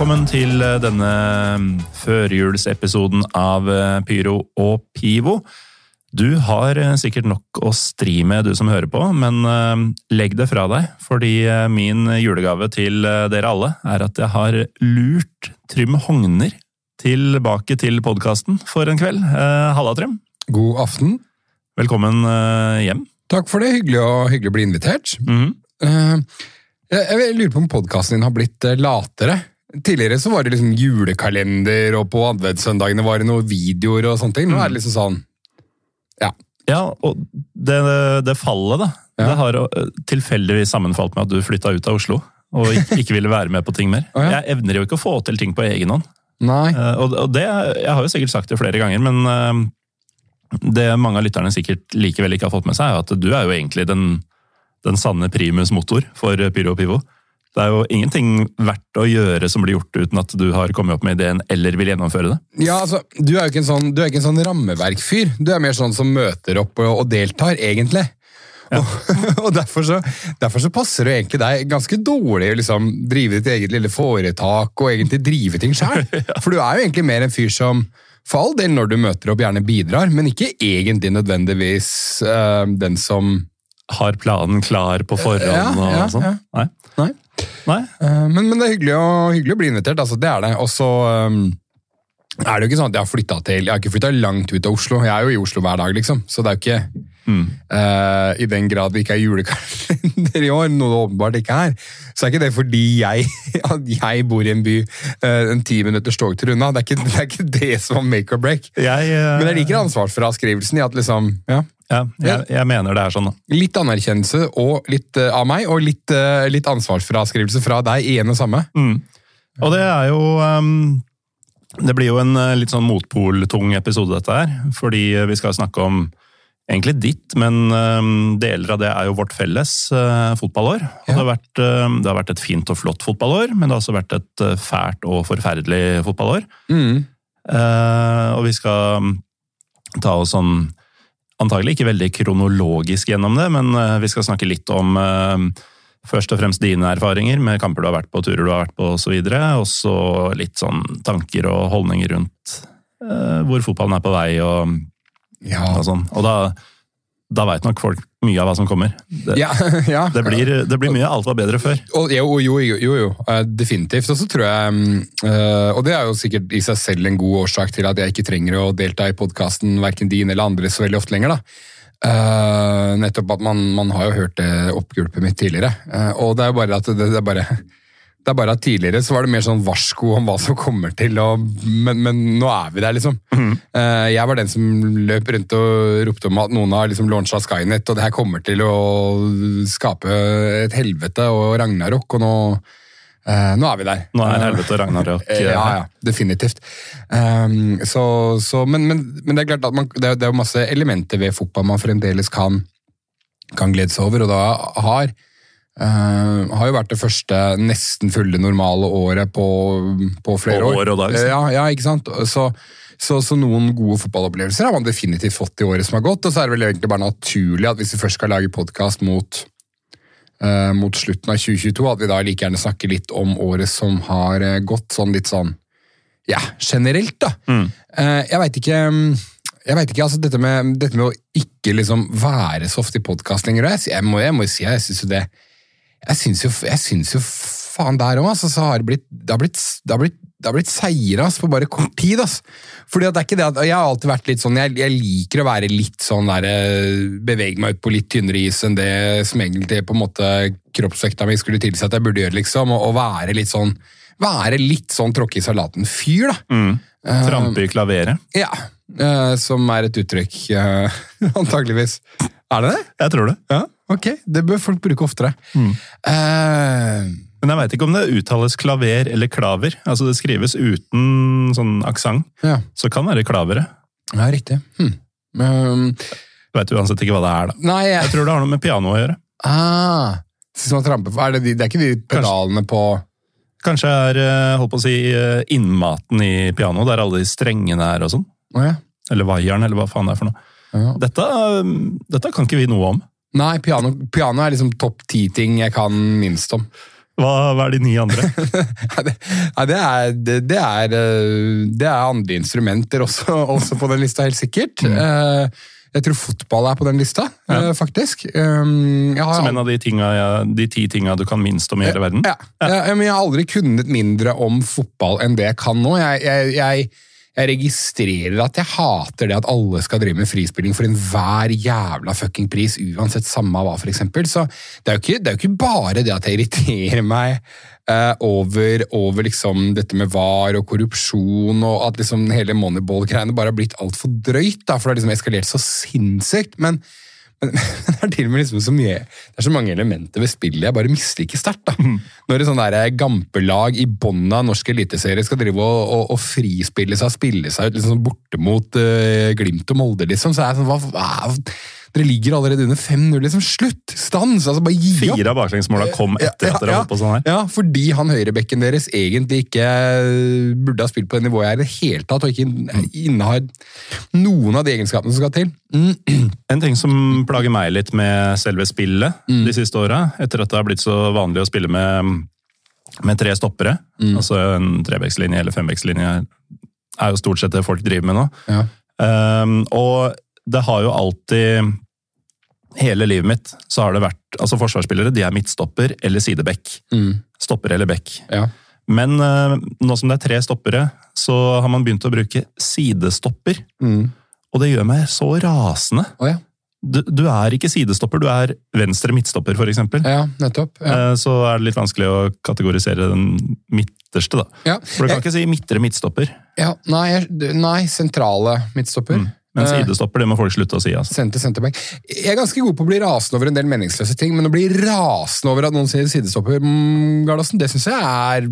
Velkommen til eh, denne mm, førjulsepisoden av eh, Pyro og Pivo. Du har eh, sikkert nok å stri med, du som hører på, men legg det fra deg, fordi min julegave til dere alle er at jeg har lurt Trym Hogner tilbake til podkasten for en kveld. Halla, Trym. God aften. Velkommen hjem. Takk for det. Hyggelig å, hyggelig å bli invitert. Mhm. Eh, jeg, jeg lurer på om podkasten din har blitt latere. Tidligere så var det liksom julekalender, og på adventssøndagene var det noen videoer og sånne ting. Nå er det liksom sånn Ja. Ja, og det, det fallet, da. Ja. Det har eh, tilfeldigvis sammenfalt med at du flytta ut av Oslo. Og ikke, ikke ville være med på ting mer. Oh, ja. Jeg evner jo ikke å få til ting på egen hånd. Nei. Eh, Og, og det, Jeg har jo sikkert sagt det flere ganger, men eh, det mange av lytterne sikkert likevel ikke har fått med seg, er at du er jo egentlig den, den sanne primus motor for Pyro og Pivo. Det er jo ingenting verdt å gjøre som blir gjort uten at du har kommet opp med ideen eller vil gjennomføre det. Ja, altså, Du er jo ikke en sånn, du er ikke en sånn rammeverkfyr. Du er mer sånn som møter opp og, og deltar, egentlig. Og, og derfor, så, derfor så passer det egentlig deg ganske dårlig å liksom, drive ditt eget lille foretak og egentlig drive ting sjøl. For du er jo egentlig mer en fyr som for all del når du møter opp, gjerne bidrar, men ikke egentlig nødvendigvis eh, den som Har planen klar på forhånd Ja, ja, og sånn. ja. Nei. Nei. Nei. Eh, Men, men det er hyggelig å, hyggelig å bli invitert, altså, det er det. Og så um, er det jo ikke sånn at jeg har flytta til Jeg har ikke flytta langt ut av Oslo. Jeg er jo i Oslo hver dag, liksom. Så det er jo ikke Mm. uh, I den grad det ikke er julekalender i år, noe det åpenbart ikke er, så er ikke det fordi jeg, at jeg bor i en by uh, en ti minutters togtur unna. Det er, ikke, det er ikke det som er make or break. Jeg, uh... Men jeg liker ansvarsfraskrivelsen i at liksom ja, ja, jeg, jeg mener det er sånn. da. Litt anerkjennelse litt uh, av meg, og litt, uh, litt ansvarsfraskrivelse fra deg i en og samme. Mm. Og det er jo um, Det blir jo en eh, litt sånn motpoltung episode, dette her. Fordi vi skal snakke om egentlig ditt, men um, deler av det er jo vårt felles fotballår. Ja. det, har vært, um, det har vært et fint og flott fotballår, men det har også vært et fælt og forferdelig fotballår. Mm. Og vi skal ta oss sånn Antagelig ikke veldig kronologisk gjennom det, men eh, vi skal snakke litt om eh, først og fremst dine erfaringer med kamper du har vært på, turer du har vært på osv. Og så litt sånn tanker og holdninger rundt eh, hvor fotballen er på vei og, Ja. og sånn. Og da, da veit nok folk mye av hva som kommer. Det, Ja, ja. det, blir, det blir mye alt var bedre før. Og, jo, jo, jo, jo, eh, definitivt. Og så tror jeg mm, eh, Og det er jo sikkert i seg selv en god årsak til at jeg ikke trenger å delta i podkasten, verken din eller andre, så veldig ofte lenger. da. Eh, nettopp at man, man har jo hørt det oppgulpet mitt tidligere. Og det er jo bare at det, det er bare det er bare at Tidligere så var det mer sånn varsko om hva som kommer til, og, men, men nå er vi der, liksom. Eh, jeg var den som løp rundt og ropte om at noen har liksom launcha Skynet, og det her kommer til å skape et helvete og ragnarok, og nå, eh, nå er vi der. Nå er helvete og ragnarok Eh, Ja, ja, definitivt. Um, så, så, men, men, men det er klart at man, det, er- det er masse elementer ved fotball man fremdeles kan, kan glede seg over, og da har eh, har jo vært det første nesten fulle normale året på, på flere På år. år og dag. Ja, ja, ikke sant? Så, så, så noen gode fotballopplevelser har man definitivt fått i året som har gått, og så er det vel egentlig bare naturlig at hvis vi først skal lage podkast mot uh, mot slutten av 2022, at vi da like gjerne snakker litt om året som har eh, gått, sånn litt sånn ja, generelt, da. Eh, jeg veit ikke mm, jeg vet ikke, altså dette med, dette med å ikke liksom være så ofte i podkast lenger, jeg, jeg må jo si jeg syns jo det Jeg syns jo, jo faen der òg, altså, så har det blitt Det har blitt, det har blitt det har blitt seire ass, på bare kort tid. ass. Fordi at det er ikke det at, Jeg har alltid vært litt sånn, jeg, jeg liker å være litt sånn der, eh, Bevege meg ut på litt tynnere is enn det som egentlig på en måte kroppsvekta mi skulle tilsi at jeg burde gjøre. liksom, Og, og være litt sånn være litt sånn tråkke i salaten-fyr. da. Mm. Trampe i klaveret. Ja, Uh, Som er et uttrykk, uh, antageligvis. Er det det? Jeg tror det. Ja, ok. Det bør folk bruke oftere. Eh, Men jeg veit ikke om det uttales klaver eller klaver. Altså Det skrives uten sånn aksent. ja. Så det kan være klaveret. ja, riktig. Hm. Um, Du veit uansett ikke hva det er, da. nei, jeg, Jeg tror det har noe med piano å gjøre. ah, tramper er det, de, det er ikke de pedalene på Kanskje er eh, holdt på å si, eh, innmaten i piano, der alle de strengene er og sånn. Oh, ja. Eller vaieren, eller hva faen det er for noe. Ja. Dette, dette kan ikke vi noe om. Nei, piano, piano er liksom topp ti-ting jeg kan minst om. Hva, hva er de ni andre? Nei, det, det, er, det, det, er, eh, det er andre instrumenter også, også på den lista, helt sikkert. Mm. Jeg tror fotball er på den lista, ja. faktisk. Um, har Som en av de, tinga, de ti tinga du kan minst om i hele verden? Ja, ja. men jeg har aldri kunnet mindre om fotball enn det jeg kan nå. Jeg, jeg, jeg, jeg registrerer at jeg hater det at alle skal drive med frispilling for enhver jævla fucking pris, uansett samme hva, for eksempel. Så det er, jo ikke, er jo ikke bare det at jeg irriterer meg eh, over, over liksom dette med var og korrupsjon, og at liksom hele Moneyball-greiene bare har blitt altfor drøyt, da, for det har liksom eskalert så sinnssykt. men men det er til og med liksom så mye Det er så mange elementer ved spillet jeg bare misliker sterkt. da. Når et sånn der gampelag i bånn av norsk eliteserie skal drive og, og, og frispille seg og spille seg ut liksom sånn borte mot uh, Glimt og Molde, liksom, så er jeg sånn hva, hva, Dere ligger allerede under 5-0. liksom, Slutt! Stans! altså Bare gi opp! Fire av baklengsmåla kom etter at dere holdt på sånn her. Ja, fordi han høyrebekken deres egentlig ikke burde ha spilt på det nivået jeg er i det hele tatt, og ikke innehar noen av de egenskapene som skal til. Mm. En ting som plager meg litt med selve spillet de siste åra, etter at det har blitt så vanlig å spille med, med tre stoppere, altså en trebekslinje eller fembekslinje er jo stort sett det folk driver med nå. Ja. Um, og det har jo alltid Hele livet mitt så har det vært altså Forsvarsspillere de er midtstopper eller sideback. Mm. Stopper eller back. Ja. Men uh, nå som det er tre stoppere, så har man begynt å bruke sidestopper. Mm. Og det gjør meg så rasende. Oh, ja. Du, du er ikke sidestopper, du er venstre midtstopper, for eksempel. ja, nettopp. Ja. Eh, Så er det litt vanskelig å kategorisere den midterste, da. Ja. For du kan ikke si midtre midtstopper, Ja, nei, nei, sentrale midtstopper. Men Eh, sidestopper det må folk slutte å si. altså. Senter, centerback. Jeg er ganske god på å bli rasende over en del meningsløse ting, men å bli rasende over at noen sier sidestopper, mm, Gardassen, det syns jeg er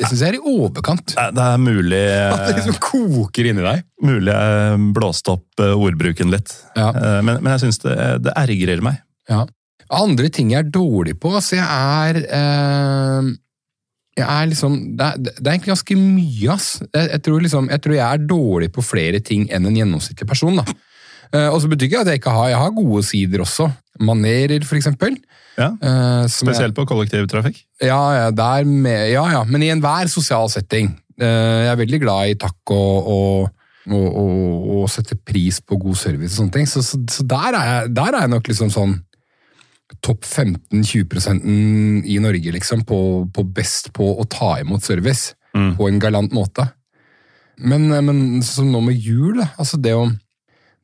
det synes jeg er i overkant. Det Det er mulig, At det liksom koker inni deg. mulig jeg blåste opp eh, ordbruken litt. Ja. Eh, Men, men jeg syns det, det ergrer meg. Ja. Andre ting jeg er dårlig på, altså jeg er eh, er liksom det er, det er egentlig ganske mye, ass. Jeg, jeg, tror liksom, jeg tror jeg er dårlig på flere ting enn en gjennomsnittlig person, da. Uh, og så betyr ikke at jeg ikke har Jeg har gode sider også. Manerer, eksempel. Ja. uh, spesielt jeg- på kollektivtrafikk. Ja, ja, der med, ja, ja, men i enhver sosial setting. Uh, Jeg er veldig glad i takk og, og, og, og, og sette pris på god service og sånne ting. Så, så, så der, er jeg, der er jeg nok liksom sånn topp 15-20% i Norge, liksom, på, på best på å ta imot service. Mm. På en galant måte. Men, men som nå med jul, da. Altså det å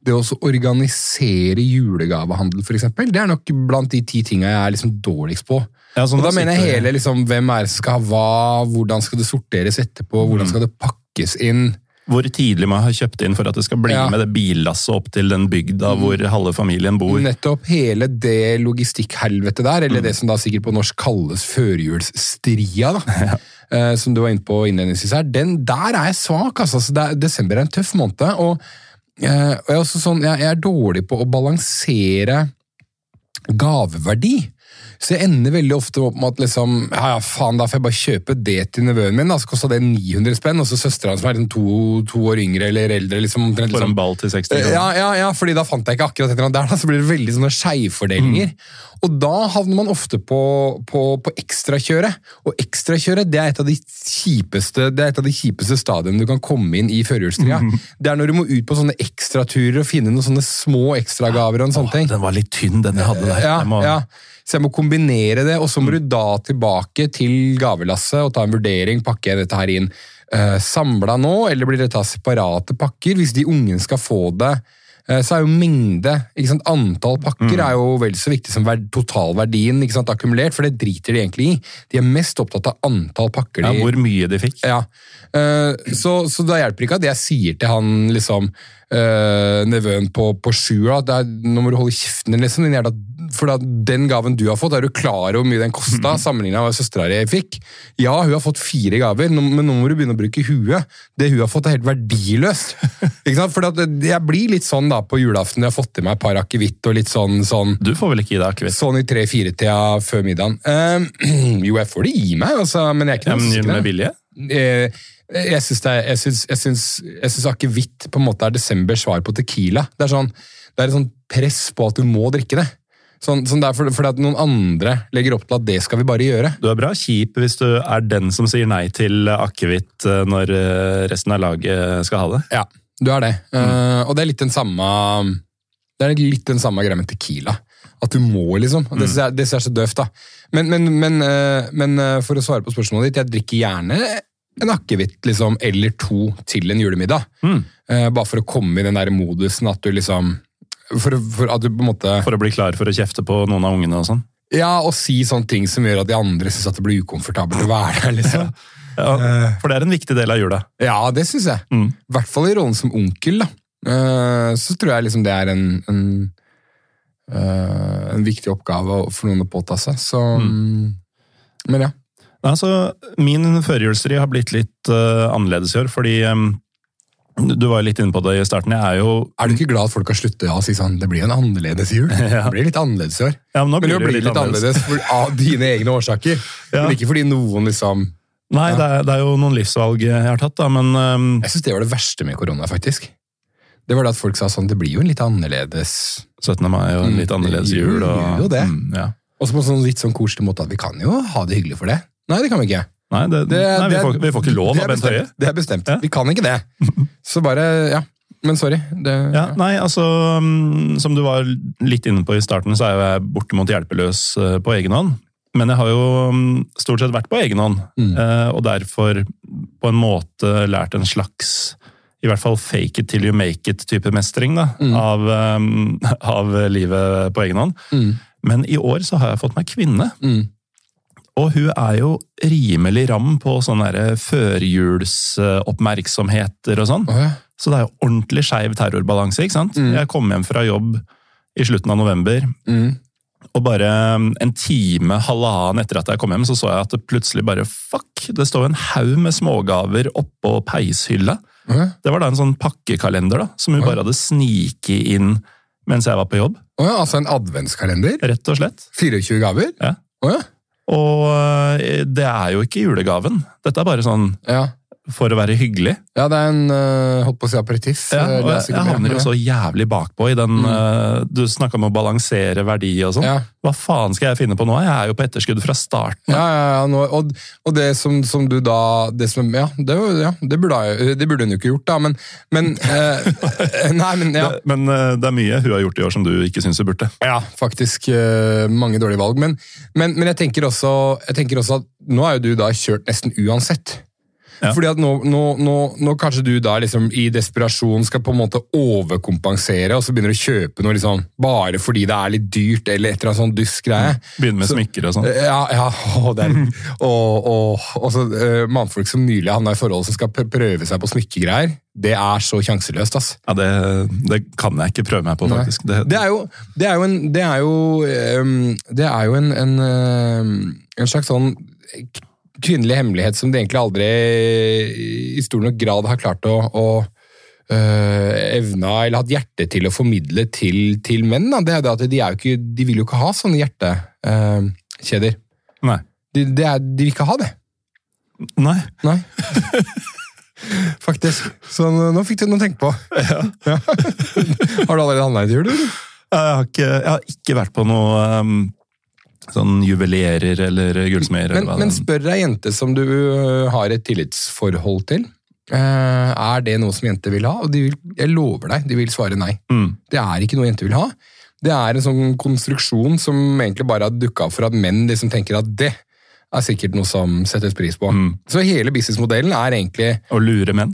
det å organisere julegavehandel, eksempel, det er nok blant de ti tinga jeg er liksom dårligst på. Ja, sånn Og da mener jeg hele liksom, hvem er det som skal ha hva, hvordan skal det sorteres etterpå, Mm. hvordan skal det pakkes inn. Hvor tidlig man har kjøpt inn for at det skal bli Ja. med det billasset opp til den bygda hvor halve familien bor. Nettopp hele det logistikkhelvetet der, Mm. eller det som da sikkert på norsk kalles førjulsstria, da. eh, som du var inne på innledningsvis her, den der er jeg svak. altså. Er, desember er en tøff måned. og, eh, og jeg, er sånn, jeg, jeg er dårlig på å balansere gaveverdi. Så jeg ender veldig ofte opp med at liksom, ja, ja, faen, da får jeg bare kjøpe det til nevøen min. da, Så kosta det 900 spenn, og så søstera som er liksom to, to år yngre eller eldre. liksom, omtrent For liksom, en ball til 60 kroner. ja, ja, ja, fordi da fant jeg ikke akkurat et eller annet der, da, så blir det veldig sånne skjevfordelinger. Og da havner man ofte på, på, på ekstrakjøret. Og ekstrakjøret det er et av de kjipeste det er et av de kjipeste stadiene du kan komme inn i førjulstria. Det er når du må ut på sånne ekstraturer og finne noen sånne små ekstragaver og sånne ting. Den var litt tynn, den jeg hadde der. Ja, Jeg må- ja. Så jeg må kombinere det, og så må du da tilbake til gavelasset og ta en vurdering. Pakker jeg dette her inn uh, samla nå, eller blir det tatt separate pakker? Hvis de ungene skal få det, uh, så er jo mengde? Antall pakker er jo vel så viktig som verd, totalverdien akkumulert, for det driter de egentlig i. De er mest opptatt av antall pakker Ja, hvor mye de fikk. ja. Eh, så, så da hjelper ikke at jeg sier til han liksom uh, nevøen på, på sju at det er, nå må du holde kjeften din, liksom. Din jævla, for da, den gaven du har fått, er du klar over hvor mye den kosta, sammenligna med hva søstera di fikk? Ja, hun har fått fire gaver, men nå må du begynne å bruke huet. Det hun har fått, er helt verdiløst. ikke sant? For da, jeg blir litt sånn da på julaften, jeg har fått i meg et par akevitt og litt sånn, sånn Du får vel ikke gi deg akevitt? Sånn i tre-fire-tida før middagen. Uh, jo, jeg får det i meg, altså, men jeg er ikke Ja, noe men med vilje? Eh, er- jeg syns, akevitt på en måte er desembers svar på tequila. Det er, sånn, det er et sånn press på at du må drikke det. Sånn, sånn det er for, fordi at noen andre legger opp til at det skal vi bare gjøre. Du er bra kjip hvis du er den som sier nei til akevitt eh, når eh, resten av laget skal ha det. Ja, du er det. Eh, og det er litt den samme Det er litt den samme greia med tequila. At du må, liksom. Det syns jeg, jeg er så døvt, da. Men, men, men, uh, men uh, for å svare på spørsmålet ditt, jeg drikker gjerne en akevitt liksom, eller to til en julemiddag. Eh, bare for å komme i den der modusen at du liksom for, for at du på en måte For å bli klar for å kjefte på noen av ungene og sånn. Ja, og si sånne ting som gjør at de andre syns at det blir ukomfortabelt å være der, liksom. Ja, for det er en viktig del av jula. Ja, det syns jeg. Mm. I hvert fall i rollen som onkel. da. Eh, så tror jeg liksom det er en, en, eh, en viktig oppgave for noen å påta seg. Så mm. Men ja. Altså, min førjulsri har blitt litt uh, annerledes i år, fordi um, du var jo litt inne på det i starten. Jeg er jo Er du ikke glad at folk har sluttet å si sånn Det blir jo en annerledes jul. Ja. Det blir litt annerledes i år. ja, men nå Men blir det det blir litt, litt annerledes for, av dine egne årsaker. Ja. Men ikke fordi noen liksom Nei, det er, det er jo noen livsvalg jeg har tatt, da, men um, Jeg syns det var det verste med korona, faktisk. Det var det at folk sa sånn Det blir jo en litt annerledes 17. mai og en litt Mm, annerledes jul. gjør Og, jo det. Mm, ja. Og så på en sånn litt sånn koselig måte at vi kan jo ha det hyggelig for det. Nei, det kan vi ikke. Nei, det, Det, nei vi, får, vi får ikke lov av Bent Høie. Det er bestemt. Ja. Vi kan ikke det. Så bare, ja. Men sorry. Det, Ja, nei, altså, mm, Som du var litt inne på i starten, så er jo jeg bortimot hjelpeløs eh, på egen hånd. Men jeg har jo mm, stort sett vært på egen hånd, Mm. eh, og derfor på en måte lært en slags i hvert fall fake it till you make it-type mestring da, av, eh, av livet på egen hånd. Mm. Men i år så har jeg fått meg kvinne. Mm. Og hun er jo rimelig ram på sånne der førjulsoppmerksomheter og sånn. Ja. Så det er jo ordentlig skeiv terrorbalanse. ikke sant? Mm. Jeg kom hjem fra jobb i slutten av november, Mm. og bare um, en time, halvannen etter at jeg kom hjem, så så jeg at det plutselig bare fuck, det står en haug med smågaver oppå peishylla. Ja. Det var da en sånn pakkekalender da, som hun Oi. bare hadde sniket inn mens jeg var på jobb, ja, altså en adventskalender? rett og slett. 24 gaver? Ja. Ja. Og eh, det er jo ikke julegaven. Dette er bare sånn Ja. For å være hyggelig. ja, det er en uh, holdt på å si aperitiff. Ja, og jeg, jeg havner jo så jævlig bakpå i den eh, Du snakka om å balansere verdi og sånn. Ja. Hva faen skal jeg finne på nå? Jeg er jo på etterskudd fra starten. Ja, ja, ja nå, og, og det som, som du da det som, Ja, det, ja, det, burde, jeg- det burde hun jo ikke gjort, da, men, men uh, Nei, men ja. Det- Men det er mye hun har gjort i år som du ikke syns hun burde. Ja, faktisk mange dårlige valg. Men, men, men jeg, tenker også, jeg tenker også at nå er jo du da kjørt nesten uansett. Ja. Fordi at nå, nå, nå, nå kanskje du da liksom i desperasjon skal på en måte overkompensere, og så begynner du å kjøpe noe liksom bare fordi det er litt dyrt, eller et eller annet sånn dustgreie. Begynne med Så- smykker og sånn. Ja, ja, å, er, og, og, og så uh, mannfolk som nylig havna i forhold som skal prøve seg på smykkegreier. Det er så sjanseløst, ass. Ja, det, det kan jeg ikke prøve meg på, faktisk. Det, Det er jo, det er jo en Det er jo, um, det er jo en, en, ehm, en slags sånn kvinnelig hemmelighet som de egentlig aldri i stor nok grad har klart å, å øh, evna eller hatt hjerte til å formidle til, til menn. Da. Det er det at de, er ikke, de vil jo ikke ha sånne hjertekjeder. Nei. de, de, er, de vil ikke ha det. Nei. Nei. Faktisk. Så nå, fikk du noe å tenke på. Ja. Har du allerede handla i jul, eller? Jeg har ikke, jeg har ikke vært på noe um, sånn juvelerer eller gullsmeder. Men, men spør ei jente som du øh, har et tillitsforhold til. eh, er det noe som jenter vil ha? Og de vil, jeg lover deg, de vil svare nei. Mm. Det er ikke noe jenter vil ha. Det er en sånn konstruksjon som egentlig bare har dukka for at menn liksom tenker at det er sikkert noe som settes pris på. Mm. Så hele businessmodellen er egentlig Å lure menn.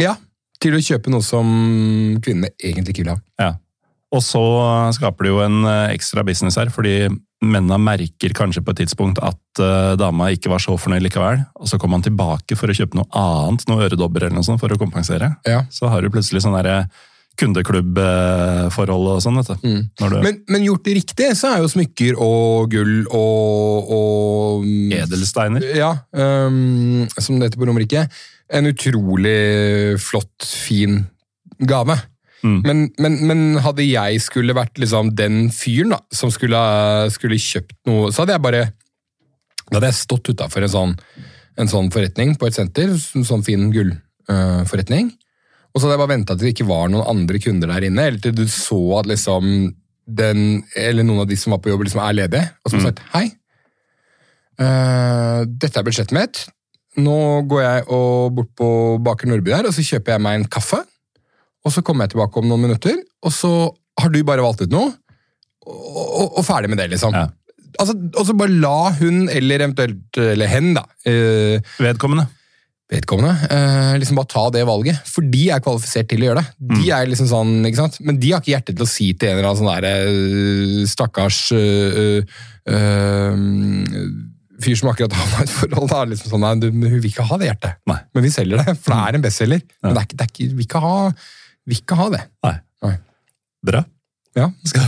ja, til å kjøpe noe som kvinnene egentlig ikke vil ha. Ja. Og så skaper det jo en eh, ekstra business her, fordi mennene merker kanskje på et tidspunkt at eh, dama ikke var så fornøyd likevel, og så kommer han tilbake for å kjøpe noe annet, noe øredobber eller noe sånt, for å kompensere. Ja. Så har du plutselig sånn derre kundeklubbforhold og sånn, vet du. Mm. Du Men, men gjort det riktig, så er jo smykker og gull og, og Edelsteiner. Ja, um, som det heter på Romerike. En utrolig flott, fin gave. Mm. Men, men, men hadde jeg skulle vært liksom den fyren da, som skulle, skulle kjøpt noe, så hadde jeg bare Da hadde jeg stått utafor en, sånn, en sånn forretning på et senter, en sånn fin gullforretning. og så hadde jeg bare venta til det ikke var noen andre kunder der inne, eller til du så at liksom den, eller noen av de som var på jobb, liksom er ledige, og som har sagt hei. eh, dette er budsjettet mitt. Nå går jeg bort på Baker Nordby der, og så kjøper jeg meg en kaffe. Og så kommer jeg tilbake om noen minutter, og så har du bare valgt ut noe, og, og, og ferdig med det, liksom. Ja. Altså, og så bare la hun, eller eventuelt eller hen, da, eh, Vedkommende. vedkommende, eh, liksom bare ta det valget. For de er kvalifisert til å gjøre det. De Mm. er liksom sånn, ikke sant? Men de har ikke hjerte til å si til en eller annen sånn der, øh, stakkars øh, øh, fyr som akkurat har et forhold. Da, liksom sånn, nei, du, hun vil ikke ha det hjertet. Nei. Men vi selger det, for det er en bestselger. Men det er ikke, det er ikke, vi vil ikke ha, vil ikke ha det. Nei. Nei. Bra. Ja. Skal,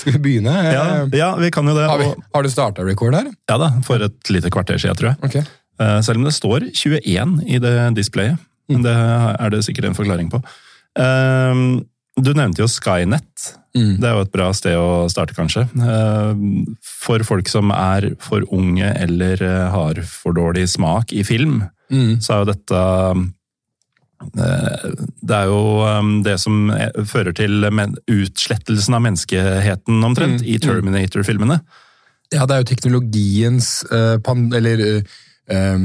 skal vi begynne? Ja, ja, vi kan jo det. Har, vi, har du starta record her? Ja da, for et lite kvarter siden, tror jeg. Ok. Eh, Selv om det står 21 i det displayet. Men det er det sikkert en forklaring på. Eh, Du nevnte jo Skynet. Mm. Det er jo et bra sted å starte, kanskje. Eh, For folk som er for unge eller eh, har for dårlig smak i film, Mm. så er jo dette Det er jo eh, det som eh, fører til utslettelsen av menneskeheten, omtrent, Mm. i Terminator-filmene. Ja, det er jo teknologiens eh, Eller eh,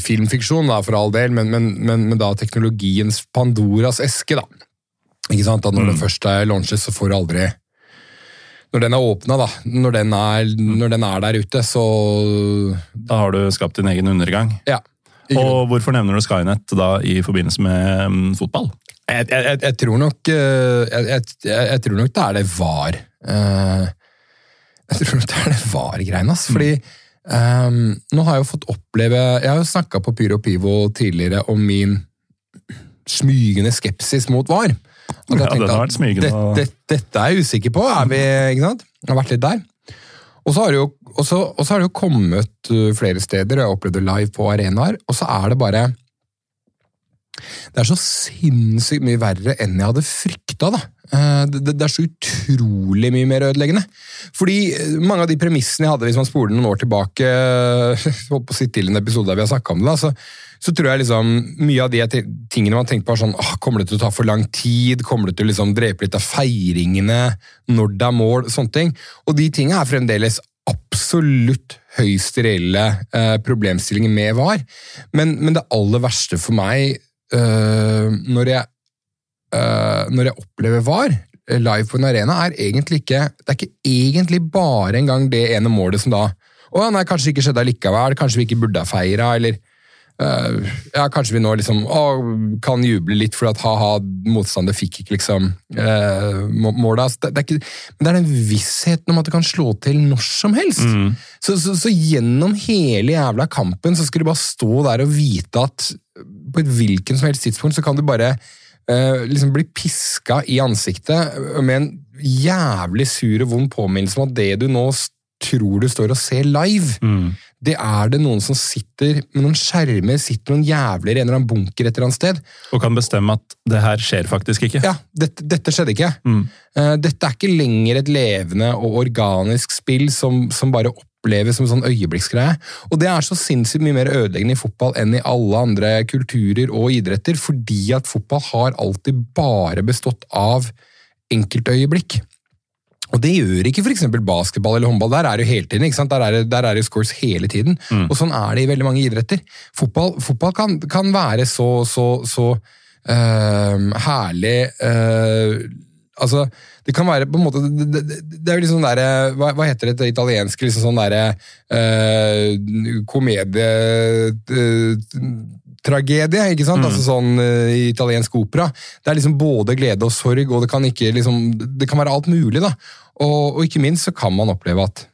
filmfiksjon, da, for all del, men, men, men, men da teknologiens Pandoras eske, da. Ikke sant? At når den først er launchet, så får du aldri Når den er åpna, da, når den er, når den er der ute, så Da har du skapt din egen undergang. Ja. Og hvorfor nevner du Skynet da i forbindelse med um, fotball? Jeg, jeg, jeg, jeg, tror nok, eh, jeg, jeg, jeg, jeg tror nok det er det var. Uh, jeg tror nok det er det var-greiene. ass. Fordi um, nå har jeg jo fått oppleve Jeg har jo snakka på Pyro Pivo tidligere om min smygende skepsis mot var. Og da Ja, tenkte jeg smygende, Det, og- det, dette er jeg usikker på. Er vi, ikke sant? Jeg har vært litt der. Og så jo, og så, og så har det jo kommet uh, flere steder, og jeg har opplevd det live på arenaer, og så er det bare det er så sinnssykt mye verre enn jeg hadde frykta. da. Eh, Det, det, er så utrolig mye mer ødeleggende. Fordi eh, mange av de premissene jeg hadde hvis man spoler noen år tilbake, på å si til en episode der vi har snakket om det, da, så, så tror jeg liksom mye av de tingene man tenker på er sånn åh, Kommer det til å ta for lang tid? Kommer det til å liksom drepe litt av feiringene? Når det er mål? Sånne ting. Og de tingene er fremdeles absolutt høyst reelle eh, problemstillinger med VAR. Men, men det aller verste for meg øh, når, jeg, øh, når jeg opplever VAR øh, live på en arena, er egentlig ikke Det er ikke egentlig bare engang det ene målet som da Å nei, kanskje ikke skjedde allikevel, kanskje vi ikke burde ha feira, eller ja, kanskje vi nå liksom å, kan juble litt for at ha-ha, motstander fikk ikke liksom må- målet. Altså, det, det ikke, men det er den vissheten om at det kan slå til når som helst. Så, så, så gjennom hele jævla kampen så skal du bare stå der og vite at på et hvilken som helst tidspunkt så kan du bare eh, liksom bli piska i ansiktet med en jævlig sur og vond påminnelse om at det du nå s- tror du står og ser live, det er det noen som sitter med noen skjermer, sitter noen jævler i en eller annen bunker et eller annet sted. Og kan bestemme at det her skjer faktisk ikke. Ja, dette, dette skjedde ikke. Mm. Eh, Dette er ikke lenger et levende og organisk spill som, som bare oppleves som en sånn øyeblikksgreie. Og det er så sinnssykt mye mer ødeleggende i fotball enn i alle andre kulturer og idretter, fordi at fotball har alltid bare bestått av enkeltøyeblikk. Og det gjør ikke f.eks. basketball eller håndball. Der er det jo hele tiden, ikke sant? Der er det, der er det scores hele tiden. Og sånn er det i veldig mange idretter. Fotball, fotball kan, kan være så, så, så eh, herlig eh, Altså, det kan være på en måte Det, det, det er jo liksom derre hva, hva heter det det italiensk? Liksom sånn derre uh, komedie... Uh, tragedie, ikke sant? Altså sånn uh, italiensk opera. Det er liksom både glede og sorg, og det kan, ikke, liksom, det kan være alt mulig. da. Og, og ikke minst så kan man oppleve at,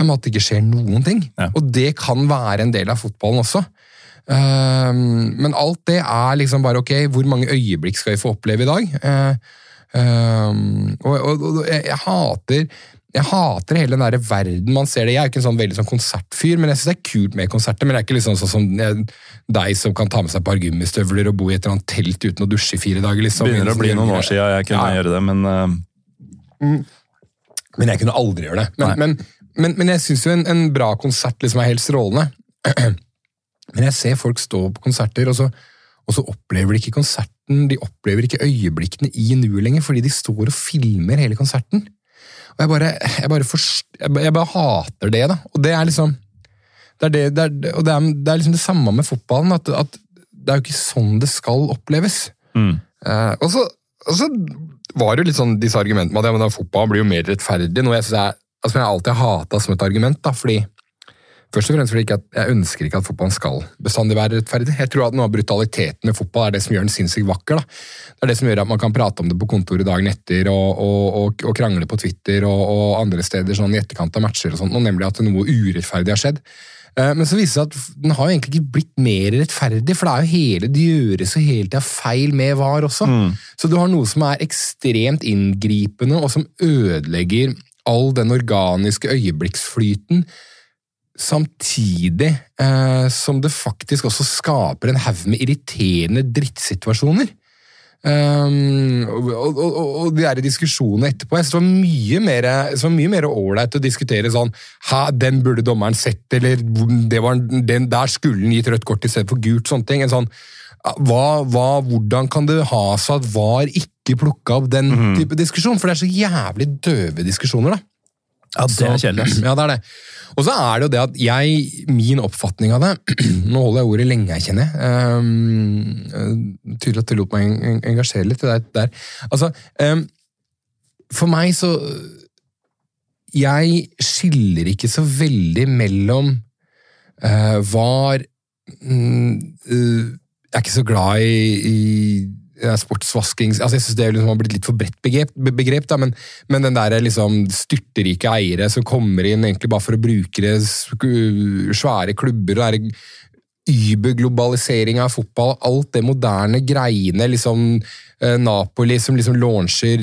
at det ikke skjer noen ting. Ja. Og det kan være en del av fotballen også. Um, men alt det er liksom bare ok, hvor mange øyeblikk skal vi få oppleve i dag? Uh, og, og, og jeg, jeg hater jeg hater hele den der verden man ser det. Jeg er ikke en sånn veldig sånn konsertfyr, men jeg syns det er kult med konserter. Men jeg er ikke liksom sånn som jeg, deg som kan ta med seg et par gummistøvler og bo i et eller annet telt uten å dusje i fire dager. liksom. Begynner å bli noen år siden jeg kunne Ja. gjøre det, men uh... Men jeg kunne aldri gjøre det. Men, men, men, men jeg syns jo en, en bra konsert liksom er helt strålende. Men jeg ser folk stå på konserter, og så, og så opplever de ikke konserten, de opplever ikke øyeblikkene i nuet lenger, fordi de står og filmer hele konserten. Og jeg bare, jeg bare, forst, jeg bare, jeg bare hater det, da. Og det er liksom det er, det, det er, og det er, det er liksom det samme med fotballen, at, at det er jo ikke sånn det skal oppleves. mm. Eh, og, så, og så var det jo litt sånn disse argumentene med at ja, men da fotball blir jo mer rettferdig, noe jeg, synes er, altså, jeg alltid har hata som et argument. da, fordi Først og fremst fordi jeg, Jeg ønsker ikke at fotballen skal bestandig være rettferdig. Jeg tror at Noe av brutaliteten med fotball er det som gjør den sinnssykt vakker. da. Det er det som gjør at man kan prate om det på kontoret dagen etter og, og, og, og krangle på Twitter og, og andre steder sånn i etterkant av matcher, og sånt, og nemlig at noe urettferdig har skjedd. Eh, Men så viser det seg at den har egentlig ikke blitt mer rettferdig, for det er jo hele, det gjøres jo hele tida feil med VAR også. Så du har noe som er ekstremt inngripende, og som ødelegger all den organiske øyeblikksflyten, samtidig eh, som det faktisk også skaper en haug med irriterende drittsituasjoner. Um, og, og, og, de der diskusjonene etterpå Jeg synes det var mye mer ålreit å diskutere sånn den burde dommeren sett, eller det var, den, der skulle han gitt rødt kort i stedet for gult. sånne ting. En sånn, hva, hva, hvordan kan det ha seg at VAR ikke plukka opp den type diskusjon? For det er så jævlig døve diskusjoner, da. Ja, det er kjedelig. Ja, det er det. Og så er det jo det at jeg, min oppfatning av det Nå holder jeg ordet lenge, jeg kjenner jeg. Um, tydelig at det lot meg en- en- engasjere litt i det der. Altså, um, for meg så Jeg skiller ikke så veldig mellom uh, var uh, Jeg er ikke så glad i, i sportsvasking altså Jeg synes det liksom har blitt litt for bredt begrep, begrep da, men, men den der liksom styrterike eiere som kommer inn egentlig bare for å bruke det svære klubber og det Uber-globalisering av fotball, alt det moderne greiene, liksom eh, Napoli som liksom launcher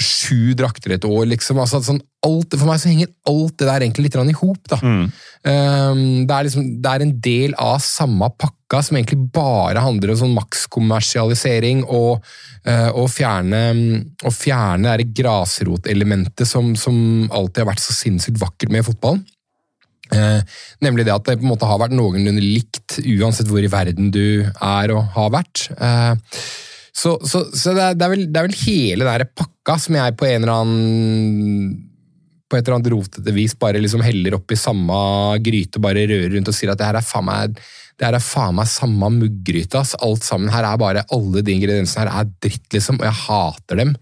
sju drakter et år, liksom. Altså, sånn, alt, for meg så henger alt det der egentlig litt i hop, da. Um, det, er liksom, det er en del av samme pakka som egentlig bare handler om sånn makskommersialisering og, og fjerne, og fjerne det grasrotelementet som, som alltid har vært så sinnssykt vakkert med fotballen. Eh, nemlig det at det på en måte har vært noenlunde likt uansett hvor i verden du er og har vært. Eh, så så, så det, er, vel, det er vel hele den pakka som jeg på en eller annen på et eller annet rotete vis bare liksom heller opp i samme gryte bare rører rundt og sier at det her er faen meg, det her er faen meg samme muggryte. Alt sammen her er bare, alle de ingrediensene her er dritt, liksom, og jeg hater dem.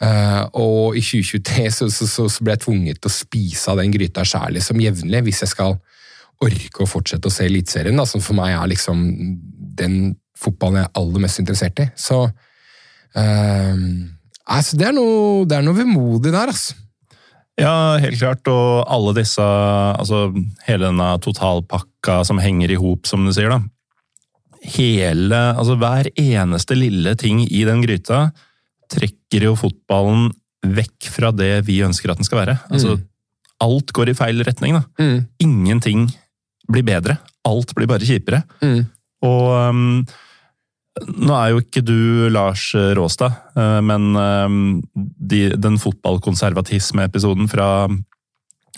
Uh, og i 2023 så, så, så, så ble jeg tvunget til å spise av den gryta sjæl liksom, jevnlig, hvis jeg skal orke å fortsette å se Eliteserien, som for meg er liksom den fotballen jeg er aller mest interessert i. Så eh, altså, det, er noe, det er noe vemodig der, altså. Ja, helt klart. Og alle disse Altså hele denne totalpakka som henger i hop, som du sier, da. Hele Altså hver eneste lille ting i den gryta trekker jo fotballen vekk fra det vi ønsker at den skal være. Altså alt går i feil retning, da. Mm. Ingenting blir bedre. Alt blir bare kjipere. Mm. Og um, nå er jo ikke du Lars Råstad, eh, men um, de, den fotballkonservatisme-episoden fra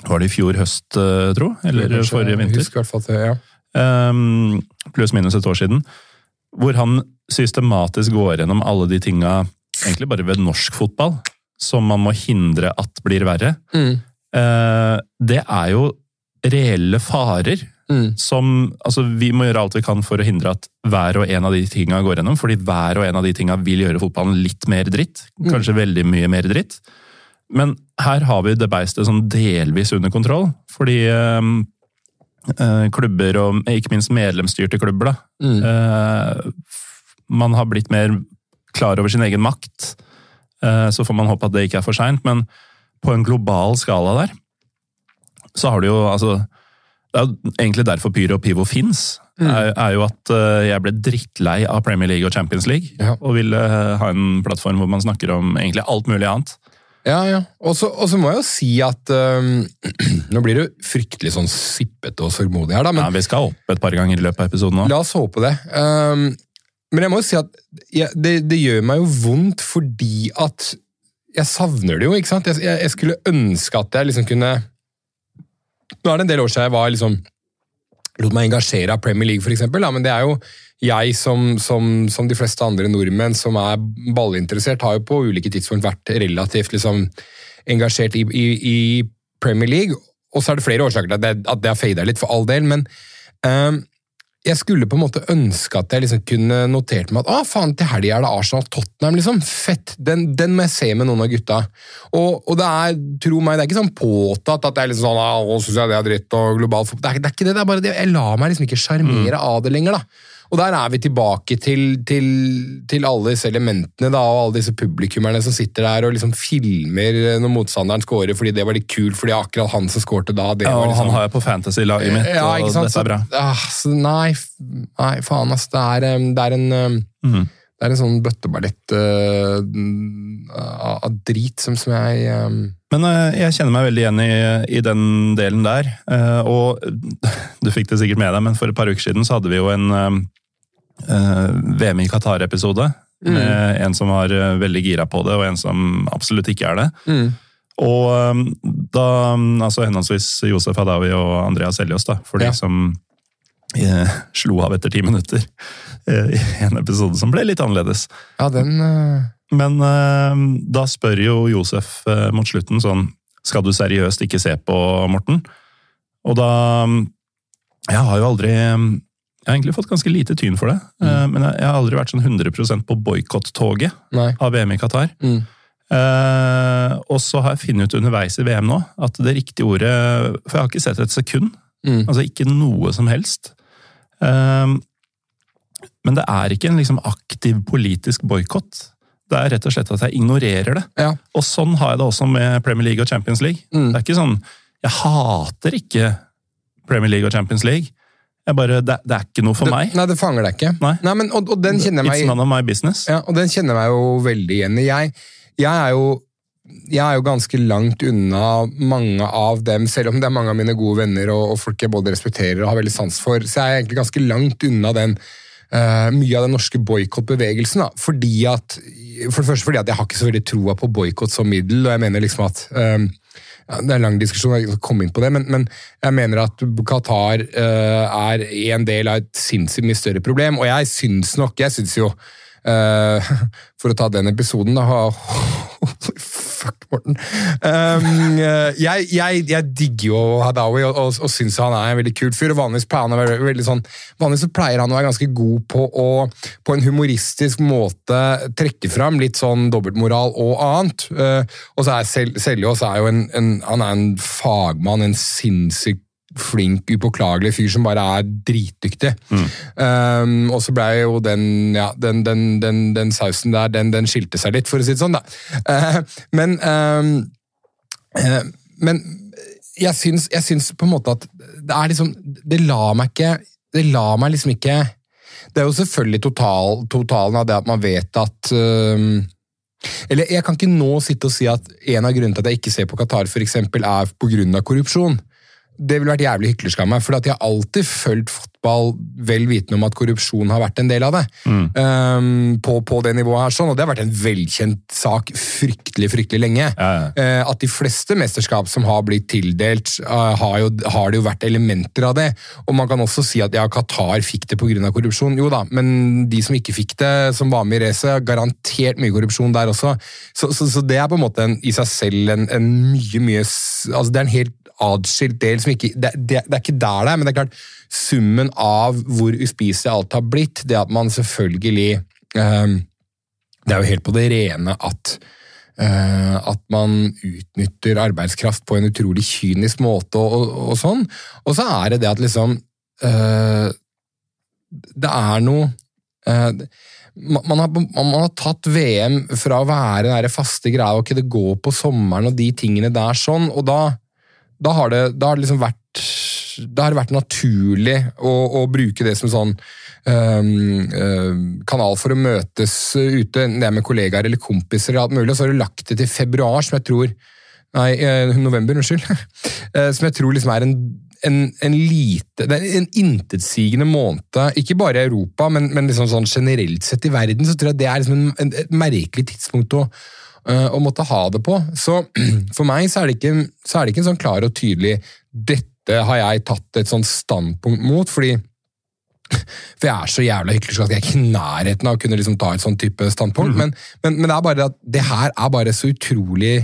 Var det i fjor høst, eh, tro? Eller Kanskje- forrige jeg vinter? Husker i hvert fall det, ja. Um, pluss minus et år siden. Hvor han systematisk går gjennom alle de tinga, egentlig bare ved norsk fotball, som man må hindre at blir verre. Mm. Eh, det er jo reelle farer Som, altså, vi må gjøre alt vi kan for å hindre at hver og en av de tinga går gjennom, fordi hver og en av de tinga vil gjøre fotballen litt mer dritt. Kanskje veldig mye mer dritt. Men her har vi det beistet sånn delvis under kontroll, fordi øh, øh, klubber, og ikke minst medlemsstyrte klubber, da, eh, man har blitt mer klar over sin egen makt. Eh, så får man håpe at det ikke er for seint, men på en global skala der, så har du jo altså Det er egentlig derfor Pyro og Pivo fins. Er, er jo at eh, jeg ble drittlei av Premier League og Champions League. Ja. Og ville eh, ha en plattform hvor man snakker om egentlig alt mulig annet. Ja, ja. Og så må jeg jo si at um, Nå blir det jo fryktelig sånn sippete og sørgmodig her, da, men Ja, vi skal opp et par ganger i løpet av episoden nå. La oss håpe det. Um, men jeg må jo si at ja, det, det gjør meg jo vondt fordi at jeg savner det jo, ikke sant? Jeg, jeg, jeg skulle ønske at jeg liksom kunne Nå er det en del år siden jeg var liksom lot meg engasjere av Premier League, eksempel, men det er jo jeg som, som, som de fleste andre nordmenn som er ballinteressert, har jo på ulike tidspunkt vært relativt liksom, engasjert i, i, i Premier League. Og så er det flere årsaker til at det, har fada litt, for all del, men ehm, jeg skulle på en måte ønske at jeg liksom kunne notert meg at ah, faen, til helga er det Arsenal-Tottenham. liksom, Fett! Den, den må jeg se med noen av gutta. Og, og det er tro meg, det er ikke sånn påtatt at det er liksom sånn ah, å, synes jeg det er dritt og global fotball. Det er, det er ikke det, det er bare det. Jeg lar meg liksom ikke sjarmere av det lenger. da. Og der er vi tilbake til, til, til alle disse elementene da, og alle disse publikummerne som sitter der og liksom filmer når motstanderen scorer fordi det var litt kult, fordi akkurat han som skårte da det Ja, var liksom... han har jeg på fantasy-laget mitt, Ja, og dette er bra. Så, ah, så nei, nei, faen ass. Det er, det er en Mhm. Det er en sånn bøtteballett uh, av drit som, som jeg um, Men uh, jeg kjenner meg veldig igjen i, i den delen der. Uh, og du fikk det sikkert med deg, men for et par uker siden så hadde vi jo en eh, eh, VM i Qatar-episode. Med en som var eh, veldig gira på det, og en som absolutt ikke er det. Og eh, da altså henholdsvis Josef Hadawi og Andreas Seljås, da, for Ja. de som eh, slo av etter ti minutter eh, i en episode som ble litt annerledes. Ja, den uh, Men eh, da spør jo Josef eh, mot slutten sånn Skal du seriøst ikke se på, Morten? Og da Jeg har jo aldri Jeg har egentlig fått ganske lite tyn for det, mm. men jeg, jeg har aldri vært sånn 100% på boikott-toget av VM i Qatar. Mm. Eh, og så har jeg funnet ut underveis i VM nå at det riktige ordet For jeg har ikke sett et sekund. Mm. Altså ikke noe som helst. Eh, men det er ikke en liksom aktiv politisk boikott. Det er rett og slett at jeg ignorerer det. Ja. Og sånn har jeg det også med Premier League og Champions League. Mm. Det er ikke sånn Jeg hater ikke Premier League og Champions League. Jeg bare, det, det er ikke noe for det, meg. Nei, det fanger deg ikke. Nei. men, og, og den kjenner jeg It's meg none of my business. Ja, og den kjenner meg jo veldig igjen i. Jeg, jeg, er jo, jeg er jo ganske langt unna mange av dem, selv om det er mange av mine gode venner og, og folk jeg både respekterer og har veldig sans for, så jeg er egentlig ganske langt unna den uh, mye av den norske boikottbevegelsen. For det første fordi at jeg har ikke så veldig troa på boikott som middel, og jeg mener liksom at ja, Det er en lang diskusjon, jeg skal komme inn på det, men, men jeg mener at Qatar uh, er en del av et sinnssykt mye større problem. Og jeg syns nok Jeg syns jo uh, For å ta den episoden, da fuck, Morten. Um, eh, jeg, jeg, jeg digger jo Hadawi og, og, og syns han er en veldig kul fyr. og Vanligvis pleier han å være veldig sånn Vanligvis pleier han å være ganske god på å på en humoristisk måte trekke fram litt sånn dobbeltmoral og annet. Uh, og så er Sel- Seljås er jo en, en, han er en fagmann, en sinnssykt flink, upåklagelig fyr som bare er dritdyktig. Um, og så ble jo den, ja, den, den, den, den sausen der, den, den skilte seg litt, for å si det sånn. da. Uh, men um, uh, men jeg syns, jeg syns på en måte at det er liksom Det lar meg ikke Det lar meg liksom ikke Det er jo selvfølgelig total, totalen av det at man vet at um, Eller jeg kan ikke nå sitte og si at en av grunnene til at jeg ikke ser på Qatar, eksempel, er pga. korrupsjon. Det ville vært jævlig hyklersk av meg, for at jeg har alltid fulgt fotball, vel vitende om at korrupsjon har vært en del av det. Um, på, på det nivået her, sånn, og det har vært en velkjent sak fryktelig fryktelig lenge. Eh, at de fleste mesterskap som har blitt tildelt, uh, har, jo, har det jo vært elementer av det. Og man kan også si at ja, Qatar fikk det pga. korrupsjon. Jo da, men de som ikke fikk det, som var med i racet, garantert mye korrupsjon der også. Så, så, så det er på en måte en, i seg selv en, en mye, mye altså Det er en helt atskilt del som ikke det, det, det er ikke der det er, men det er klart summen av hvor uspiselig alt har blitt, det at man selvfølgelig ehm, Det er jo helt på det rene at Uh, at man utnytter arbeidskraft på en utrolig kynisk måte og, og, og sånn. Og så er det det at liksom uh, Det er noe uh, man, har, man har tatt VM fra å være den faste greia, ok, det går på sommeren og de tingene der sånn, og da, da har det, da har det liksom vært da har det vært naturlig å, å bruke det som sånn øhm, øhm, kanal for å møtes ute, enten det er med kollegaer eller kompiser, eller alt mulig, og så har du lagt det til februar, som jeg tror Nei, eh, november, unnskyld. Eh, som jeg tror liksom er en, en, en lite Det er en intetsigende måned, ikke bare i Europa, men, men liksom sånn generelt sett i verden, så tror jeg det er liksom en, en, et merkelig tidspunkt å, å måtte ha det på. Så for meg så er det ikke, så er det ikke en sånn klar og tydelig Dette har jeg tatt et sånn standpunkt mot, fordi for jeg er så jævla hyklersk at jeg er ikke i nærheten av å kunne liksom ta et sånn type standpunkt. men, men, men det er bare at det her er bare så utrolig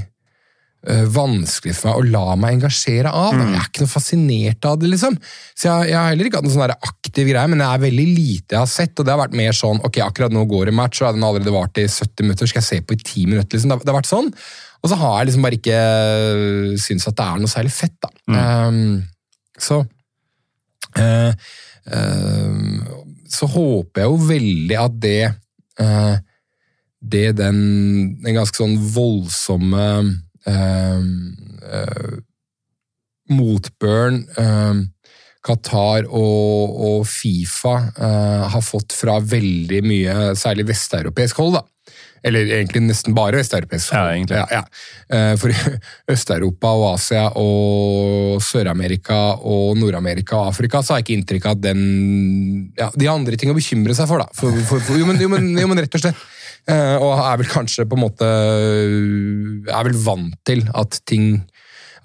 vanskelig for meg å la meg engasjere av. Mm. Jeg er ikke noe fascinert av det, liksom. Så jeg, jeg har heller ikke hatt noen sånn aktiv greie, men det er veldig lite jeg har sett. Og det har vært mer sånn ok, akkurat nå går det match, og den har allerede vart i 70 minutter, skal jeg se på i 10 minutter? liksom. Det, har- det har vært sånn. Og så har jeg liksom bare ikke øh, syntes at det er noe særlig fett, da. Um, så uh, uh, så håper jeg jo veldig at det uh, det den, den ganske sånn voldsomme eh, eh, motbøren eh, Qatar og, og Fifa eh, har fått fra veldig mye, særlig vesteuropeisk hold, da. Eller egentlig nesten bare østeuropeisk. Ja, egentlig. Ja, ja. Eh, For Øst-Europa og Asia og Sør-Amerika og Nord-Amerika og Afrika så har jeg ikke inntrykk av at den ja, De har andre ting å bekymre seg for, da. For, for, for, jo, men, jo, men, jo, men rett og slett. Eh, og er vel kanskje på en måte Er vel vant til at ting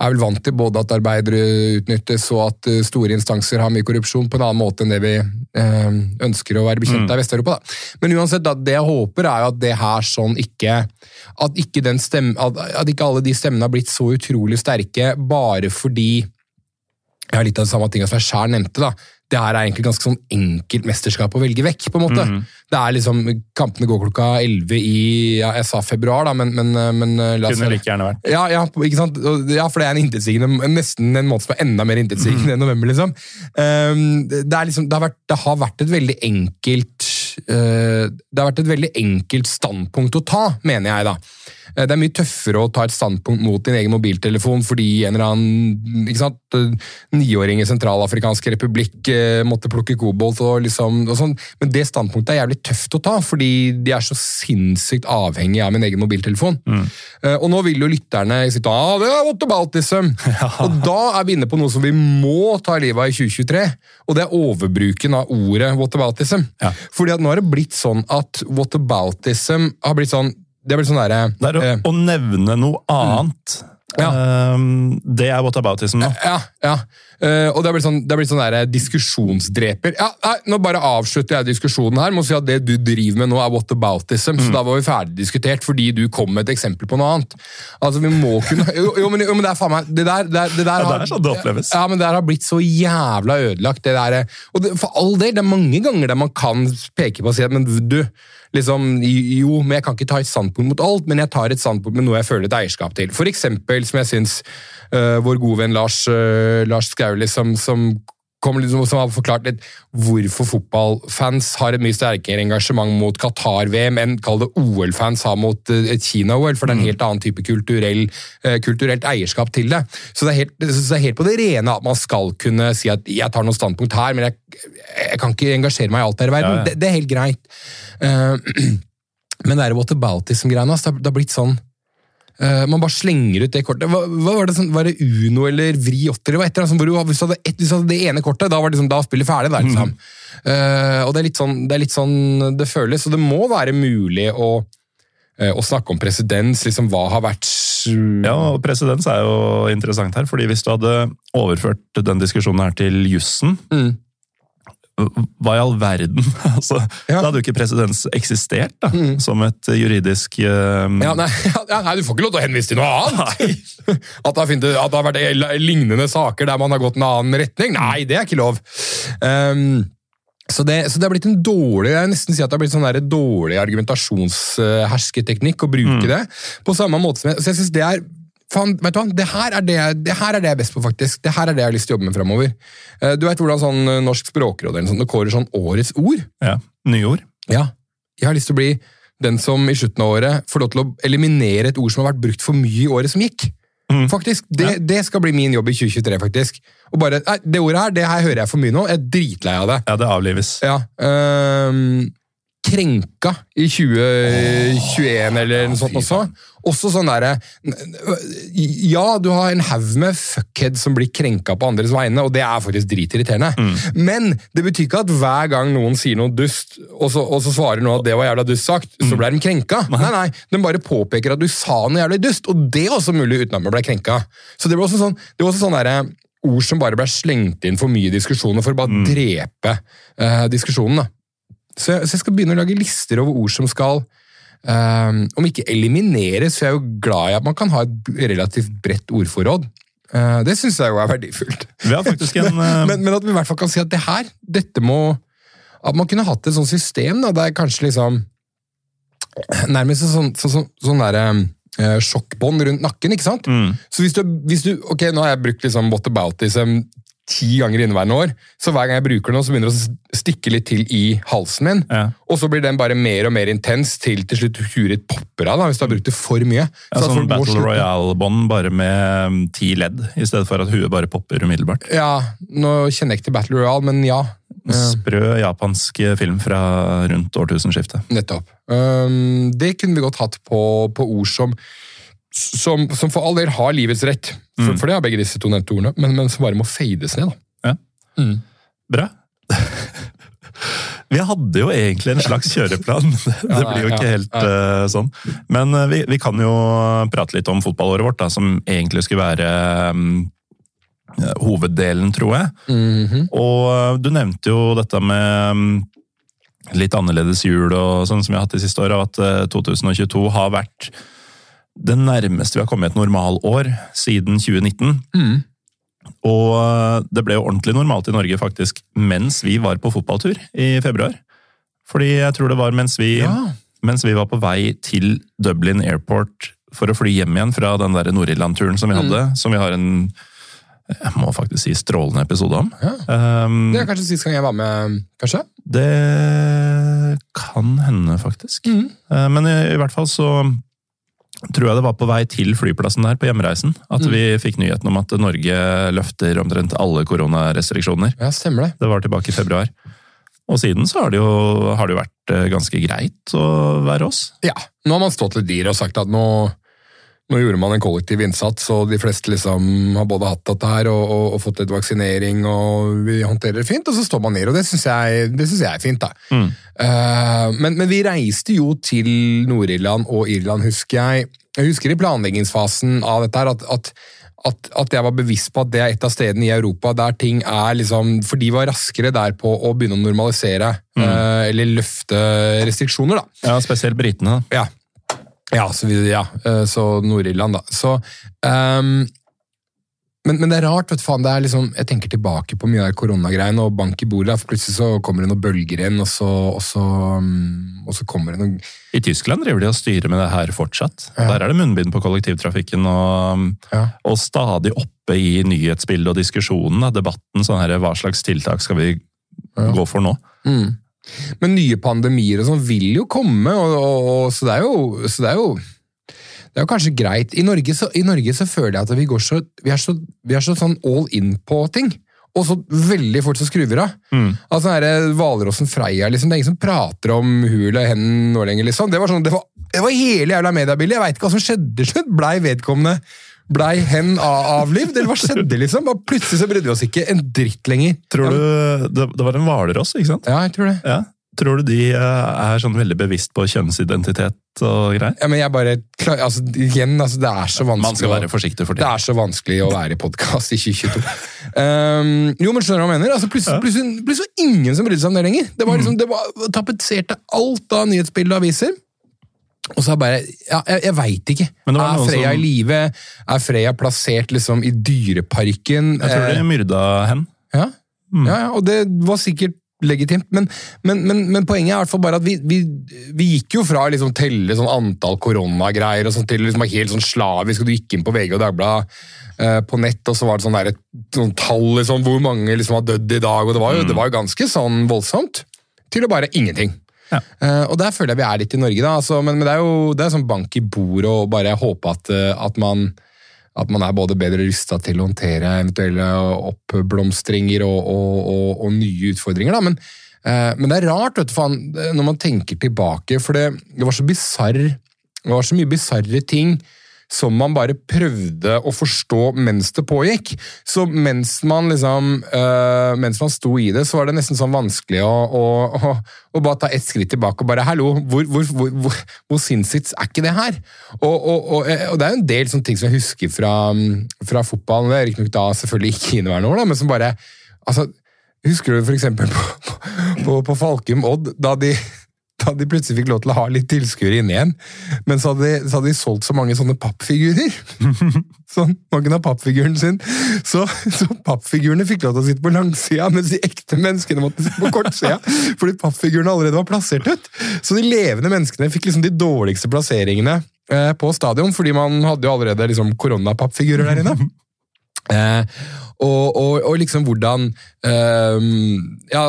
er vel vant til både at arbeidere utnyttes og at eh, store instanser har mye korrupsjon på en annen måte enn det vi eh, ønsker å være bekjent av i Vest-Europa. da. Men uansett, det jeg håper er jo at det her sånn ikke At ikke, den stemme, at, at ikke alle de stemmene har blitt så utrolig sterke bare fordi jeg har litt av de samme tinga som jeg sjæl nevnte. da. Det her er egentlig ganske sånn enkelt mesterskap å velge vekk. på en måte. Det er liksom, Kampene går klokka 11 i ja, jeg sa februar, da, men, men, men la oss Kunne like gjerne vært. ja, ja, ikke sant? Ja, for det er en intetsigende, nesten en måned som er enda mer intetsigende enn november. liksom. Um, det, er liksom det, har vært, det har vært et veldig enkelt uh, Det har vært et veldig enkelt standpunkt å ta, mener jeg. da. Uh, Det er mye tøffere å ta et standpunkt mot din egen mobiltelefon fordi en eller annen ikke sant, uh, niåring i Sentralafrikansk republikk uh, måtte plukke kobolt og liksom, og sånn. Men det standpunktet er jævlig tøft å ta, fordi de er så sinnssykt avhengig av min egen mobiltelefon. Mm. Og nå vil jo lytterne sitte ah, det er whataboutism! Og da er vi inne på noe som vi må ta livet av i 2023, og det er overbruken av ordet whataboutism. Ja. Fordi at nå har det blitt sånn at whataboutism har blitt sånn det er sånn derre Det er å, eh, å nevne noe annet. Ja. Um, det er whataboutism nå. Ja, ja. Eh, og det har blitt sånn, det har blitt sånn der diskusjonsdreper. Ja, nei, Nå bare avslutter jeg diskusjonen her med å si at det du driver med nå, er whataboutism. Så da var vi ferdig diskutert fordi du kom med et eksempel på noe annet. Altså, vi må kunne Jo, jo, men, jo men det er faen meg Det der, det det der Ja, det har- er sånn det oppleves. Ja, men det der har blitt så jævla ødelagt. Det der, og det, for all del, det er mange ganger der man kan peke på og si at men du liksom, Jo, men jeg kan ikke ta et standpunkt mot alt, men jeg tar et standpunkt med noe jeg føler et eierskap til. For eksempel, som jeg syns uh, vår gode venn Lars, uh, Lars Skau liksom, som kom liksom, som har forklart litt hvorfor fotballfans har et mye sterkere engasjement mot Qatar-VM enn kall det OL-fans har mot øh, et Kina-OL, for det er en helt annen type kulturell, øh, kulturelt eierskap til det. Så det, helt, så det er helt på det rene at man skal kunne si at jeg tar noe standpunkt her, men jeg, jeg kan ikke engasjere meg i alt her i verden. Ja, ja. Det, det er helt greit. Uh, men det whataboutism-greiene, det har blitt sånn eh, man bare slenger ut det kortet. Hva, hva Var det sånn, var det Uno eller Vri 8 eller hva etter? Altså, du, hvis, du hadde ett, hvis du hadde det ene kortet, da var det liksom, da spillet ferdig. Der, liksom. Eh, og det er, sånn, det er litt sånn det føles, og det må være mulig å, uh, å snakke om presedens. Liksom, hva har vært Ja, og presedens er jo interessant her, fordi hvis du hadde overført den diskusjonen her til jussen Mm. Hva i all verden? Altså, Ja. Da hadde jo ikke presedens eksistert da, som et juridisk uh... Ja, nei, ja, nei, Du får ikke lov til å henvise til noe annet! At det, har at det har vært lignende saker der man har gått en annen retning. Nei, det er ikke lov! Um, så det, så det har blitt en dårlig jeg nesten si at det har blitt sånn der dårlig argumentasjonshersketeknikk å bruke det. På samme måte som jeg, så jeg synes det er Faen, vet du hva? Det her, er det, det her er det jeg er best på, faktisk. Det her er det jeg har lyst til å jobbe med fremover. Eh, Du vet hvordan sånn eh, Norsk språkråd eller sånn, kårer sånn årets ord? ja, nyord. Ja. Jeg har lyst til å bli den som i slutten av året får lov til å eliminere et ord som har vært brukt for mye i året som gikk. Faktisk, det, Ja. det skal bli min jobb i 2023, faktisk. Og bare, nei, Det ordet her det her hører jeg for mye nå. Jeg er dritlei av det. Ja, det avlives. Ja, øhm, Krenka i 2021 eller noe sånt også. Også sånn derre Ja, du har en haug med fuckhead som blir krenka på andres vegne, og det er faktisk dritirriterende. Men det betyr ikke at hver gang noen sier noe dust, og så, og så svarer noen at det var jævla dust sagt, så ble de krenka. Nei, nei, Den bare påpeker at du sa noe jævlig dust, og det er også mulig uten at man ble krenka. Så det var også sånn, det var også sånn derre ord som bare ble slengt inn for mye i diskusjoner for å bare drepe eh, diskusjonen. da. Så jeg, så jeg skal begynne å lage lister over ord som skal Um, Om ikke elimineres, for jeg er jo glad i at man kan ha et relativt bredt ordforråd. Uh, det syns jeg jo er verdifullt. Vi har faktisk en eh, Men, men at vi i hvert fall kan si at det her, dette må At man kunne hatt et sånt system da, der kanskje liksom Nærmest sånn, sånn, sånn, sånn derre um, sjokkbånd rundt nakken, ikke sant? mm, Så hvis du, hvis du Ok, nå har jeg brukt liksom whataboutism ti ganger inneværende år, så hver gang jeg bruker den, så begynner det å stikke litt til i halsen min. Ja. Og så blir den bare mer og mer intens til til slutt huret popper av, da, hvis du har brukt det for mye. ja, Så sånn Battle. Royale-bånd bare med mm, ti ledd, i stedet for at huet bare popper umiddelbart. Ja, nå kjenner jeg ikke til Battle Royale, men ja. Sprø japansk film fra rundt årtusenskiftet. Nettopp. Um, det kunne vi godt hatt på, på ord som, som, som for all del har livets rett. For, Mm. for det har begge disse to nevnte ordene, men, men som bare må fades ned. da. Bra. Vi hadde jo egentlig en slags kjøreplan. Det blir jo ikke ja, helt eh, sånn. Men eh, vi, vi kan jo prate litt om fotballåret vårt, da, som egentlig skulle være mm, eh, hoveddelen, tror jeg. Mhm. Og eh, du nevnte jo dette med mm, litt annerledes jul og sånn som vi har hatt de siste åra, at eh, 2022 har vært det nærmeste vi har kommet et normalår siden 2019. Mm. Og eh, det ble jo ordentlig normalt i Norge faktisk mens vi var på fotballtur i februar. Fordi jeg tror det var mens vi, Ja. mens vi var på vei til Dublin Airport for å fly hjem igjen fra den der Nord-Irland-turen som vi Mm. hadde, som vi har en jeg må faktisk si strålende episode om. Ja. Um, Det er kanskje sist gang jeg var med, kanskje? det kan hende, faktisk. Mm. Uh, Men i, i hvert fall så tror jeg det var på vei til flyplassen der på hjemreisen at vi fikk nyheten om at Norge løfter omtrent alle koronarestriksjoner. Ja, stemmer det. Det var tilbake i februar. Og siden så har det jo, har det jo vært eh, ganske greit å være oss. Ja, Nå har man stått litt dyr og sagt at nå, nå gjorde man en kollektiv innsats, og de fleste liksom har både hatt dette her og, og, og fått litt vaksinering, og vi håndterer det fint, og så står man ned, og det syns jeg, jeg er fint. da. Mm. Uh, men, men vi reiste jo til Nord-Irland og Irland, husker jeg. Jeg husker i planleggingsfasen av dette her at, at at, at jeg var bevisst på at det er et av stedene i Europa der ting er liksom For de var raskere der på å begynne å normalisere, eh, eller løfte restriksjoner, da. Ja, spesielt britene. Ja. Ja, så, vi, ja, eh, så Nord-Irland, da. Så, um, men, men det er rart, vet du faen. Det er liksom, jeg tenker tilbake på mye av koronagreiene og bank i bordet. For plutselig så kommer det noen bølger inn, og så, og så, mm, og så kommer det noen I Tyskland driver de og styrer med det her fortsatt. Ja. Der er det munnbind på kollektivtrafikken og, Ja. og stadig oppe i nyhetsbildet og diskusjonen. Debatten sånn her, hva slags tiltak skal vi Ja. gå for nå? Mm. Men nye pandemier og sånn vil jo komme, og, og, og, så det er jo, så det er jo det er jo kanskje greit. I Norge så, i Norge så føler jeg at vi, går så, vi, er så, vi er så sånn all in på ting. og så veldig fort så skrur vi av. Altså den der Hvalrossen Freia, liksom, det er ingen som prater om hul og hen nå lenger. liksom. Det var, sånn, det var, det var hele jævla mediebildet. Jeg veit ikke hva som skjedde til slutt. Blei vedkommende Blei hen av avlivd, eller hva skjedde, liksom? Og plutselig så brydde vi oss ikke en dritt lenger. Tror du Det, det var en hvalross, ikke sant? Ja, jeg tror det. Ja. Tror du de eh, er sånn veldig bevisst på kjønnsidentitet og greier? Ja, men jeg bare, altså, igjen, altså, Det er så vanskelig Man skal være forsiktig for Det det. er så vanskelig å være i podkast i 2022. Um, jo, men skjønner du hva jeg mener? Altså, plutselig, plutselig, plutselig var ingen som brydde seg om det lenger. Det var liksom, det var tapetserte alt av nyhetsbilder og aviser. Og så er bare Ja, jeg, jeg veit ikke. Men det var Er Freya som- i live? Er Freya plassert liksom i Dyreparken? Jeg tror Eh, de myrda hen. ja. ja, ja, og det var sikkert legitimt, men, men, men, men poenget er i hvert fall bare at vi, vi, vi gikk jo fra å liksom telle sånn antall koronagreier og sånt til liksom helt sånn slavisk, og du gikk inn på VG og Dagbladet eh, på nett, og så var det sånn, der, et sånn tall liksom, hvor mange liksom har dødd i dag, og det var, jo, det var jo ganske sånn voldsomt, til å bare ingenting. Eh, og der føler jeg vi er litt i Norge, da. Altså, men, men det er jo det er sånn bank i bordet og bare håpe at, eh, at man at man er både bedre rusta til å håndtere eventuelle oppblomstringer og, og, og, og nye utfordringer. Da. Men, eh, men det er rart vet du, faen, når man tenker tilbake, for det, det var så bisarr det var så mye bisarre ting som man bare prøvde å forstå mens det pågikk. Så mens man liksom uh, Mens man sto i det, så var det nesten sånn vanskelig å, å, å, å bare ta ett skritt tilbake og bare Hallo, hvor, hvor, hvor, hvor, hvor sinnssykt er ikke det her? Og, og, og, og det er jo en del sånne ting som jeg husker fra, fra fotballen, det er riktignok da selvfølgelig ikke inneværende år, da, men som bare altså, Husker du for eksempel på, på, på Falkum Odd, da de da de plutselig fikk lov til å ha litt tilskuere inne igjen. Men så hadde, de, så hadde de solgt så mange sånne pappfigurer. Sånn, Mange av pappfiguren sin. Så, så pappfigurene fikk lov til å sitte på langsida, mens de ekte menneskene måtte sitte på kortsida. Fordi pappfigurene allerede var plassert ut. Så de levende menneskene fikk liksom de dårligste plasseringene eh, på stadion, fordi man hadde jo allerede liksom koronapappfigurer der inne. Eh, og, og, og liksom hvordan um, Ja,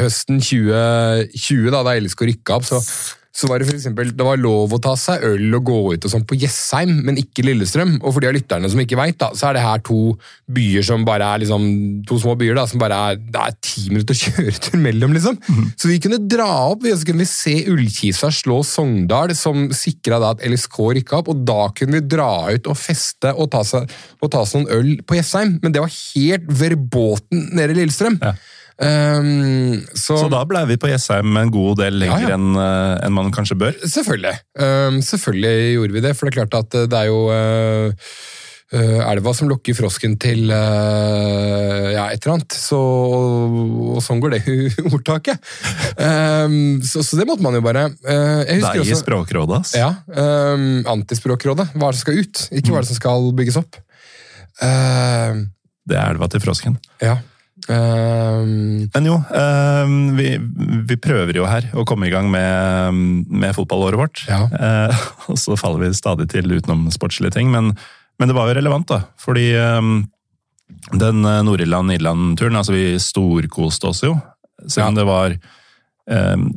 høsten 2020, da, da LSK rykka opp, så, så var det for eksempel, det var lov å ta seg øl og gå ut og sånn på Jessheim, men ikke Lillestrøm. Og for de av lytterne som ikke vet, da, så er det her to byer som bare er liksom, to små byer da, som bare er det er ti minutter kjøretur mellom. liksom. Så vi kunne dra opp, vi- og så kunne vi se Ullkisa slå Sogndal, som sikra at LSK rykka opp, og da kunne vi dra ut og feste og ta seg, og ta seg noen øl på Jessheim. Men det var helt verbåten nede i Lillestrøm. Ja. Um, så, Så da ble vi på Jessheim en god del lenger Ja, ja. enn eh, enn man kanskje bør. Selvfølgelig. Um, selvfølgelig gjorde vi det, for det er klart at uh, det er jo uh, uh, elva som lukker frosken til uh, ja, et eller annet. Så, og sånn går det ordtaket. Um, så, så det måtte man jo bare uh, jeg husker Deg i Språkrådet, ass. Ja, um, Antispråkrådet. Hva er det som skal ut, ikke hva er det som skal bygges opp. Uh, Det er elva til frosken. ja. Um, Men jo, um, vi, vi prøver jo her å komme i gang med, med fotballåret vårt. Ja. Uh, og så faller vi stadig til utenom sportslige ting, men, men det var jo relevant, da. Fordi um, den eh, Nord-Irland-Irland-turen, altså vi storkoste oss jo. Selv om Ja. det var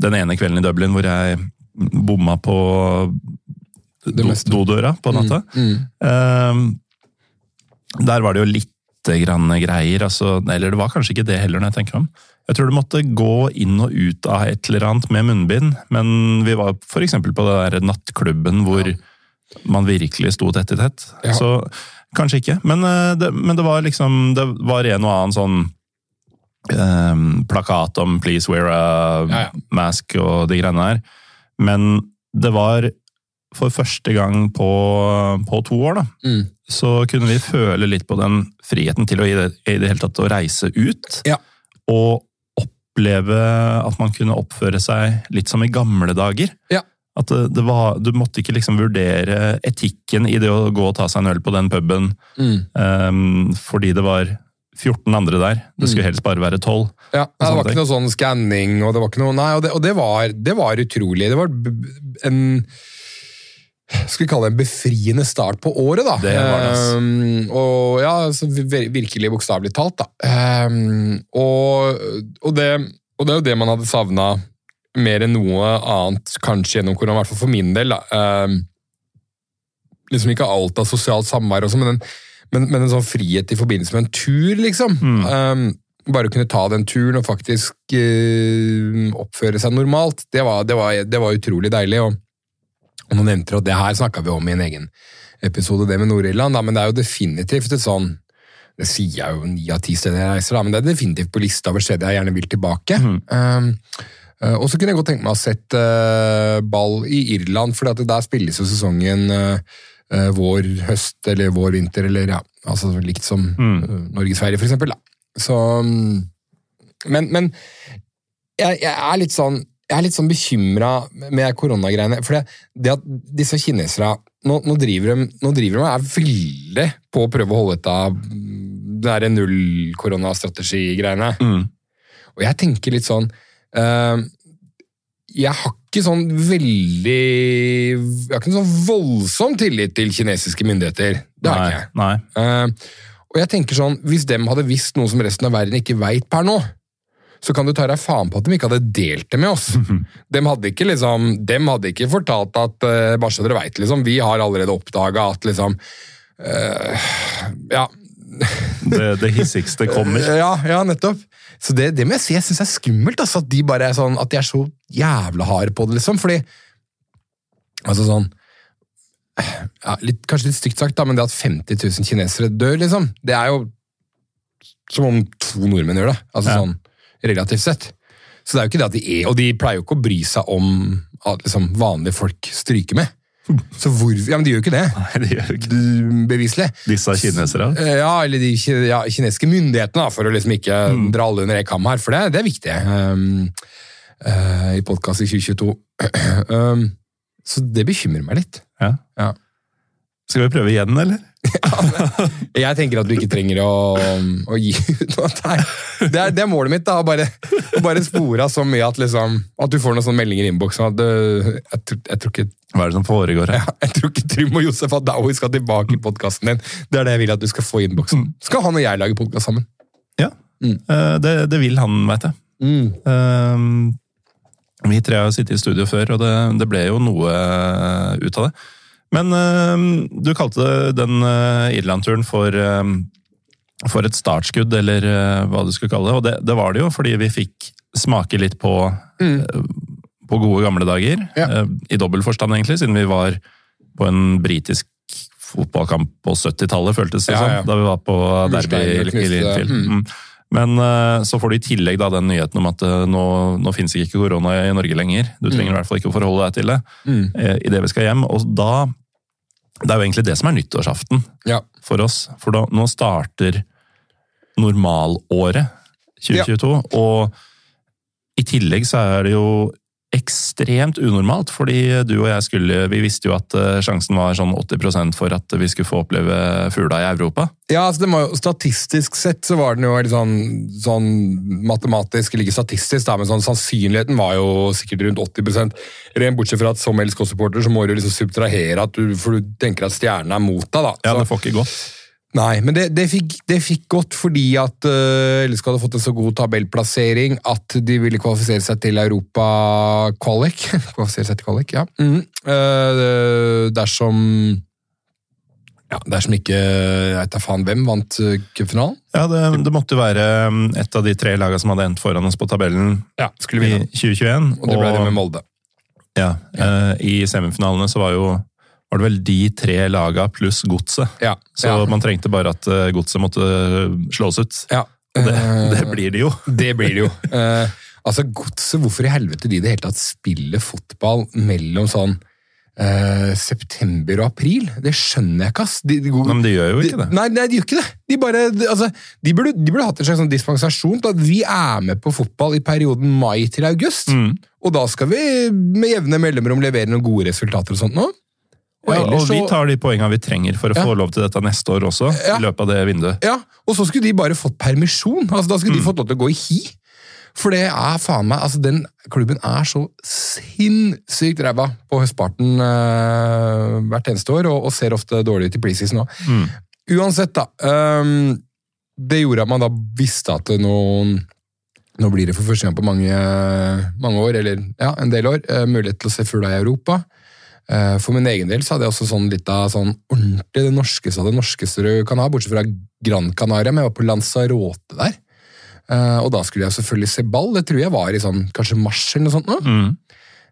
den ene kvelden i Dublin hvor jeg bomma på do, dodøra på natta. mm. Eh, der var det jo litt grann greier, altså, eller det var kanskje ikke det heller når jeg tenker om. Jeg tror du måtte gå inn og ut av et eller annet med munnbind, men vi var eksempel på det der nattklubben hvor man virkelig sto tett i tett. Ja. Så kanskje ikke, men eh, det, men det var liksom, det var en og annen sånn eh, plakat om 'please wear a Ja, ja. mask' og de greiene der. Men det var for første gang på, på to år, da, Mm. Så kunne vi føle litt på den friheten til å i det, i det hele tatt å reise ut. Ja. Og oppleve at man kunne oppføre seg litt som i gamle dager. Ja. At det, det var, du måtte ikke liksom vurdere etikken i det å gå og ta seg en øl på den puben Mm. um, fordi det var 14 andre der. Det skulle helst bare være 12. Ja, det var ikke noe sånn skanning, og det var ikke noe Nei, og det, og det, var, det var utrolig. Det var en skal vi kalle det en befriende start på året, da. Det var det, ass. Um, og ja, altså, virkelig bokstavelig talt, da. Um, og, og, det, og det er jo det man hadde savna mer enn noe annet, kanskje gjennom korona, i hvert fall for min del. Um, liksom ikke alt av sosialt samvær, og sånn, men, en- men, men en sånn frihet i forbindelse med en tur, liksom. Mm. Bare å kunne ta den turen og faktisk uh, oppføre seg normalt, det var, det var, det var utrolig deilig. Og, og nå nevnte du at det her snakka vi om i en egen episode, det med Nord-Irland, men det er jo definitivt et sånn Det sier jeg jo ni av ti steder jeg reiser, da, men det er definitivt på lista over steder jeg gjerne vil tilbake. Um, uh, og så kunne jeg godt tenke meg å ha sett uh, ball i Irland, for der spilles jo sesongen uh, uh, vår, høst eller vår, vinter, eller ja, altså likt som mm. Norge-Sverige, for eksempel. Da. Så um, Men, men jeg, jeg er litt sånn jeg er litt sånn bekymra med koronagreiene. For det, det at disse kinesere nå, nå, driver de, nå driver de og er veldig på å prøve å holde dette det derre null-koronastrategi-greiene. Mm. Og jeg tenker litt sånn uh, Jeg har ikke sånn veldig Jeg har ikke sånn voldsom tillit til kinesiske myndigheter. Det har jeg ikke. Nei. Uh, og jeg tenker sånn, Hvis dem hadde visst noe som resten av verden ikke veit per nå, så kan du ta deg faen på at de ikke hadde delt det med oss. De hadde ikke liksom, de hadde ikke fortalt at uh, bare så dere vet, liksom, vi har allerede oppdaga at liksom uh, Ja. Det, det hissigste kommer. Ja, ja, nettopp. Så det, det må jeg si, jeg syns er skummelt. Altså, at de bare er sånn, at de er så jævla harde på det, liksom. Fordi Altså sånn ja, litt, Kanskje litt stygt sagt, da, men det at 50 000 kinesere dør, liksom, det er jo som om to nordmenn gjør det. Altså Ja. sånn, Relativt sett. Så det er jo ikke det at de er Og de pleier jo ikke å bry seg om at liksom, vanlige folk stryker med. Så hvor Ja, men de gjør jo ikke det. Nei, de gjør ikke Beviselig. Disse kinesere. Eh, Ja, eller de ja, kinesiske myndighetene, da, for å liksom ikke Mm. dra alle under en kam her, for det, det er viktig um, uh, i podkast i 2022. um, så det bekymrer meg litt. Ja. Ja. Skal vi prøve igjen, eller? Jeg tenker at du ikke trenger å, å gi ut noe. Det, er, det er målet mitt. da, bare, bare spore av så mye at, liksom, at du får noen sånne meldinger i innboksen. at du, jeg, tror- jeg, tror ikke- Hva er det som foregår her? jeg tror ikke Trym og Josef Adaoui skal tilbake i podkasten din. Det er det jeg vil at du skal få i innboksen. Skal han og jeg lage podkast sammen? Ja, Eh, det, det vil han, veit jeg. Eh, vi tre har sittet i studio før, og det, det ble jo noe ut av det. Men eh, du kalte den eh, Irland-turen for, eh, for et startskudd, eller eh, hva du skulle kalle det. Og det, det var det jo, fordi vi fikk smake litt på, eh, på gode gamle dager. Ja. I dobbel forstand, egentlig, siden vi var på en britisk fotballkamp på 70-tallet, føltes det Ja, som. Da vi var på derby i. Linfield. Mm. Mm. Men så får du i tillegg da den nyheten om at nå, nå finnes ikke korona i Norge lenger. Du trenger i hvert fall ikke å forholde deg til det Mm. idet vi skal hjem. Og da Det er jo egentlig det som er nyttårsaften Ja. for oss. For da, nå starter normalåret 2022. Og i tillegg så er det jo ekstremt unormalt, fordi du og jeg skulle Vi visste jo at eh, sjansen var sånn 80% for at vi skulle få oppleve fugla i Europa. Ja, altså det må jo, Statistisk sett så var den jo litt sånn, sånn matematisk, eller ikke statistisk, da, men sånn sannsynligheten var jo sikkert rundt 80% Ren bortsett fra at som LSK-supporter så må du liksom subtrahere at du, for du tenker at stjernen er mot deg. da. Ja, det får ikke gått. Nei, men det, det, fikk, det fikk godt fordi at uh, LSK hadde fått en så god tabellplassering at de ville kvalifisere seg til Europa-kvalik. kvalifisere seg til kvalik, ja. Mm. Uh, dersom ja, Dersom ikke jeg vet da faen hvem vant uh, cupfinalen. Ja, det, det måtte jo være um, et av de tre lagene som hadde endt foran oss på tabellen Ja, i 2021. Og det ble det med Molde. ja, eh, I semifinalene så var jo var det vel de tre laga pluss Godset. Ja, Så ja. man trengte bare at eh, Godset måtte slås ut. ja. Det, Eh, det blir det jo. Det blir det jo. uh, altså, Godset, hvorfor i helvete de i det hele tatt spiller fotball mellom sånn uh, september og april? Det skjønner jeg ikke, ass. De, de, Men de gjør jo ikke det. Nei, nei, de gjør ikke det. De, bare, altså, de, burde, de burde hatt en slags sånn dispensasjon til at vi er med på fotball i perioden mai til august. Mm. Og da skal vi med jevne mellomrom levere noen gode resultater og sånt nå. Og Ja, og vi tar de poengene vi trenger for å Ja. få lov til dette neste år også. Ja. i løpet av det vinduet. Ja, og så skulle de bare fått permisjon. Altså, da skulle Mm. de fått lov til å gå i hi. For det er faen meg altså Den klubben er så sinnssykt ræva på høstparten uh, hvert eneste år, og, og ser ofte dårlig ut i preseason òg. Mm. Uansett, da. Um, det gjorde at man da visste at det nå nå blir det for første gang på mange, mange år, eller ja, en del år, uh, mulighet til å se fugla i Europa. Eh, For min egen del så hadde jeg også sånn litt av sånn ordentlig det norskeste av det norskeste du kan ha, bortsett fra Gran Canaria, men jeg var på Lanzarote der. Eh, og da skulle jeg selvfølgelig se ball. Det tror jeg var i sånn kanskje mars eller noe sånt. nå. Mm.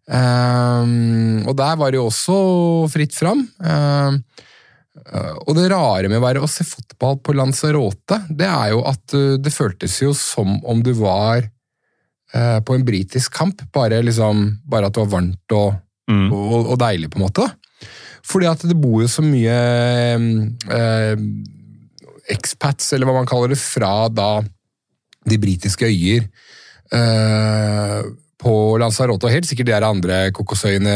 Um, og der var det jo også fritt fram. Eh, og det rare med å være å se fotball på Lanzarote, det er jo at det føltes jo som om du var på en britisk kamp, bare, liksom, bare at det var varmt og, Mm. og, og deilig, på en måte. Fordi at det bor jo så mye eh, expats, eller hva man kaller det, fra da de britiske øyer eh, på Lanzarote, og helt sikkert de er andre kokosøyene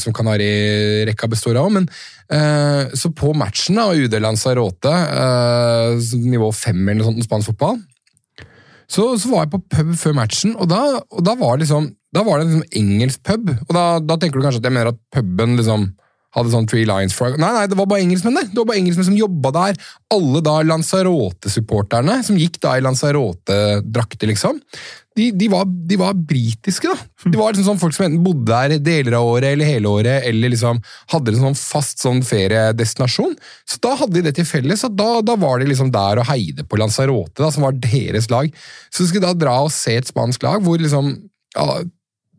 som Kanarirekka består av, men eh, så på matchen da, UD Lanzarote, eh, nivå fem eller noe sånt i spansk fotball, så, så var jeg på pub før matchen, og da, og da var det liksom da var det liksom engelsk pub, og da, da tenker du kanskje at jeg mener at puben liksom hadde sånn Three Lions for Nei, nei, det var bare engelskmenn det. Det var bare engelskmenn som jobba der. Alle da Lanzarote-supporterne, som gikk da i Lanzarote-drakter, liksom, de, de, var, de var britiske, da. De var liksom sånn folk som enten bodde der deler av året eller hele året, eller liksom hadde en sånn fast sånn feriedestinasjon. Så da hadde de det til felles, at da, da var de liksom der og heide på Lanzarote, da, som var deres lag. Så de skulle da dra og se et spansk lag hvor liksom ja,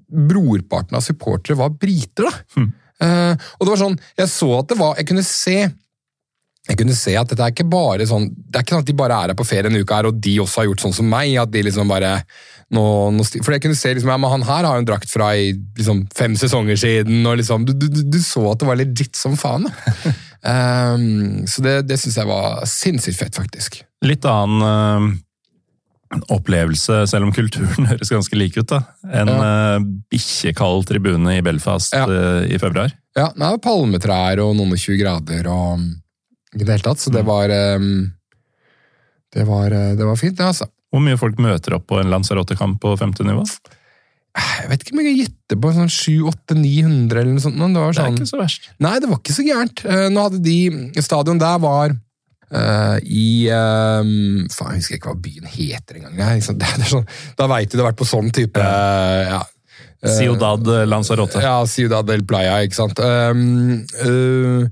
brorparten av supportere var briter, da. Eh, og det var sånn, jeg så at det var Jeg kunne se jeg kunne se at dette er ikke bare sånn Det er ikke sånn at de bare er her på ferie en uke her, og de også har gjort sånn som meg. at de liksom bare nå, nå, For jeg kunne se liksom, ja, men Han her har jo en drakt fra i liksom, fem sesonger siden. og liksom, du, du, du- så at det var legit som faen. Ehm, så det, det syns jeg var sinnssykt fett, faktisk. Litt annen eh, opplevelse, selv om kulturen høres ganske lik ut. da. En uh, bikkjekald tribune i Belfast Ja. eh, i februar. Ja, det var palmetrær og noen og 20 grader og i det hele tatt, så det var ehm, det var, eh, det var fint, det, altså. Hvor mye folk møter opp på en Lanzarote-kamp på femte nivå? Jeg vet ikke om jeg kan gjette på sånn 700-800-900 eller noe sånt. men Det var Det er sånn, ikke så verst. Nei, det var ikke så gærent. Nå hadde de Stadion der var eh, i um, Faen, jeg husker ikke hva byen heter engang. liksom. Det, det sånn, da veit du det har vært på sånn type uh, ja. Uh, Ciudad Lanzarote. Ja, Ciudad del Playa, ikke sant. Um, uh,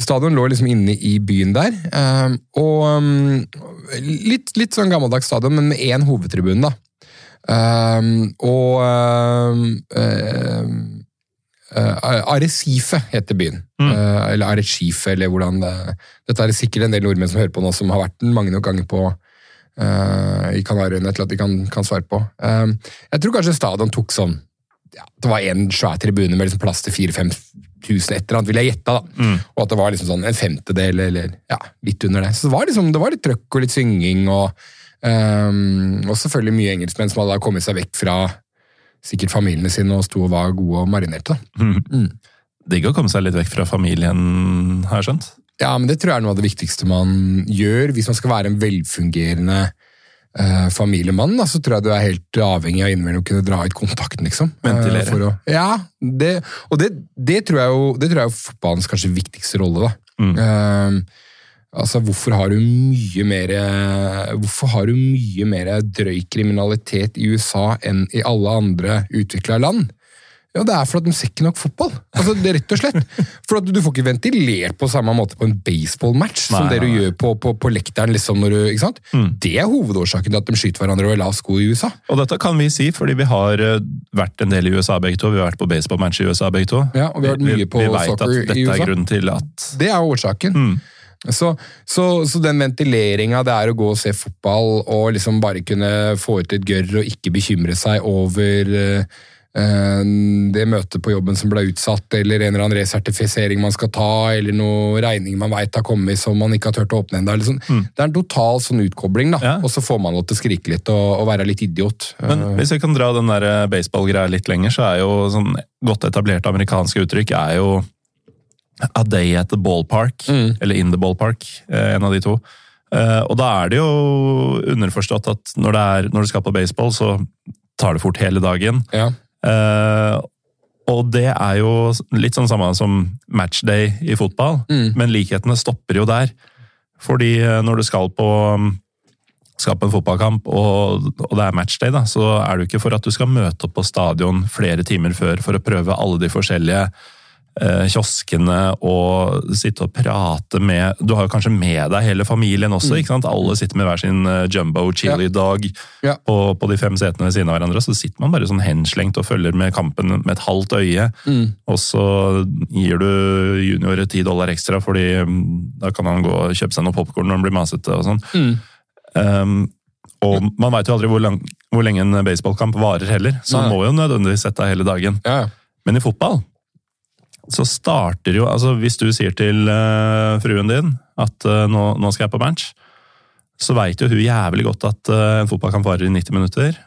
stadion lå liksom inne i byen der. Um, og litt, litt sånn gammeldags stadion, men med én hovedtribune, da. Og uh, Arrecife heter byen. Uh, eller Arecife, eller hvordan det Dette er det sikkert en del nordmenn som hører på nå, som har vært den mange nok ganger på uh, i Kanariøyene til at de kan, kan svare på. Um, jeg tror kanskje stadion tok sånn ja, det var en svær tribune med liksom plass til 4000-5000, et eller annet, vil jeg gjette. da. Og at det var liksom sånn en femtedel, eller ja, litt under det. Så det var, liksom, det var litt trøkk og litt synging, og, um, og selvfølgelig mye engelskmenn som hadde kommet seg vekk fra sikkert familiene sine og sto og var gode og marinerte. da. Digg å komme seg litt vekk fra familien, har jeg skjønt. Ja, men det tror jeg er noe av det viktigste man gjør hvis man skal være en velfungerende eh, familiemann. Da, så tror jeg du er helt avhengig av innimellom å kunne dra ut kontakten, liksom. Eh, Ventilere. å, ja, det, og det, det, tror jeg jo, det tror jeg er fotballens kanskje viktigste rolle. da. Eh, altså, hvorfor har du mye mer Hvorfor har du mye mer drøy kriminalitet i USA enn i alle andre utvikla land? Ja, Det er for at de ser ikke nok fotball. Altså, det er rett og slett. For at Du får ikke ventilert på samme måte på en baseballmatch som det du nei, gjør på, på, på lekteren. liksom når du, ikke sant? Det er hovedårsaken til at de skyter hverandre over lav sko i USA. Og dette kan vi si, fordi vi har eh, vært en del i USA begge to. Vi har vært på baseballmatch i USA begge to. Ja, og vi har vært mye på vi vet soccer at dette er grunnen til at Det er årsaken. Så, så, så den ventileringa det er å gå og se fotball og liksom bare kunne få ut et gørr og ikke bekymre seg over eh, eh, det møtet på jobben som ble utsatt, eller en eller annen resertifisering man skal ta, eller noe regning man veit har kommet som man ikke har turt å åpne ennå. Liksom. Det er en total sånn utkobling, da. Ja. og så får man lov til å skrike litt og, og være litt idiot. Men Eh, hvis jeg kan dra den baseballgreia litt lenger, så er jo sånn godt etablerte amerikanske uttrykk er jo a day at the ballpark, Mm. eller in the ballpark, eh, en av de to. Eh, Og da er det jo underforstått at når, det er, når du skal på baseball, så tar det fort hele dagen. ja. Eh, og det er jo litt sånn samme som matchday i fotball, Mm. men likhetene stopper jo der. Fordi når du skal på, skal på en fotballkamp og, og det er matchday, da, så er det jo ikke for at du skal møte opp på stadion flere timer før for å prøve alle de forskjellige kioskene og sitte og prate med Du har jo kanskje med deg hele familien også. ikke sant? Alle sitter med hver sin eh, jumbo chili dog Ja. på, på de fem setene ved siden av hverandre. Så sitter man bare sånn henslengt og følger med kampen med et halvt øye. Og så gir du junior ti dollar ekstra, fordi mm, da kan han gå og kjøpe seg noe popkorn når han blir masete og sånn. Um, og man veit jo aldri hvor, lang, hvor lenge en baseballkamp varer heller, så man Nei. må jo nødvendigvis sette av hele dagen. Ja, ja. Men i fotball så starter jo altså Hvis du sier til uh, fruen din at uh, nå, nå skal jeg på match, så veit jo hun jævlig godt at uh, en fotballkamp varer i 90 minutter.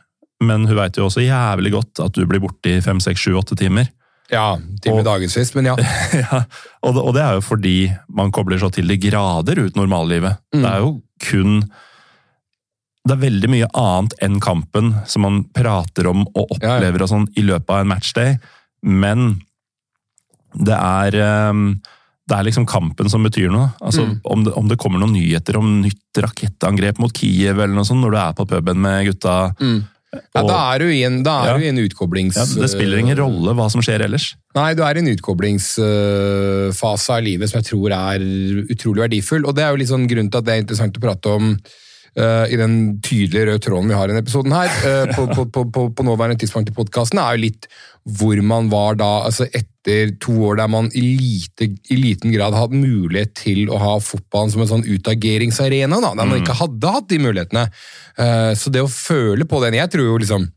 Men hun veit jo også jævlig godt at du blir borte i 5, 6, 7, 8 timer. ja time dagevis, men ja. ja, og det, og det er jo fordi man kobler så til de grader ut normallivet. Mm. Det er jo kun Det er veldig mye annet enn kampen som man prater om og Ja, ja. opplever og sånn i løpet av en matchday, men det er ehm, det er liksom kampen som betyr noe. Altså, Mm. om, det, om det kommer noen nyheter om nytt rakettangrep mot Kiev eller noe sånt når du er på puben med gutta Mm. ja og- da er du i en, Ja. du i en utkoblings... ja, Det spiller ingen rolle hva som skjer ellers. Nei, du er i en utkoblingsfase av livet som jeg tror er utrolig verdifull. Og det er jo litt sånn grunnen til at det er interessant å prate om uh, i den tydelige røde tråden vi har i denne episoden her, uh, på, på, på, på, på nåværende tidspunkt i podkasten, er jo litt hvor man var da, altså etter to år der man i, lite, i liten grad hadde mulighet til å ha fotballen som en sånn utageringsarena, da, der man ikke hadde hatt de mulighetene. Uh, så det å føle på den Jeg tror jo liksom,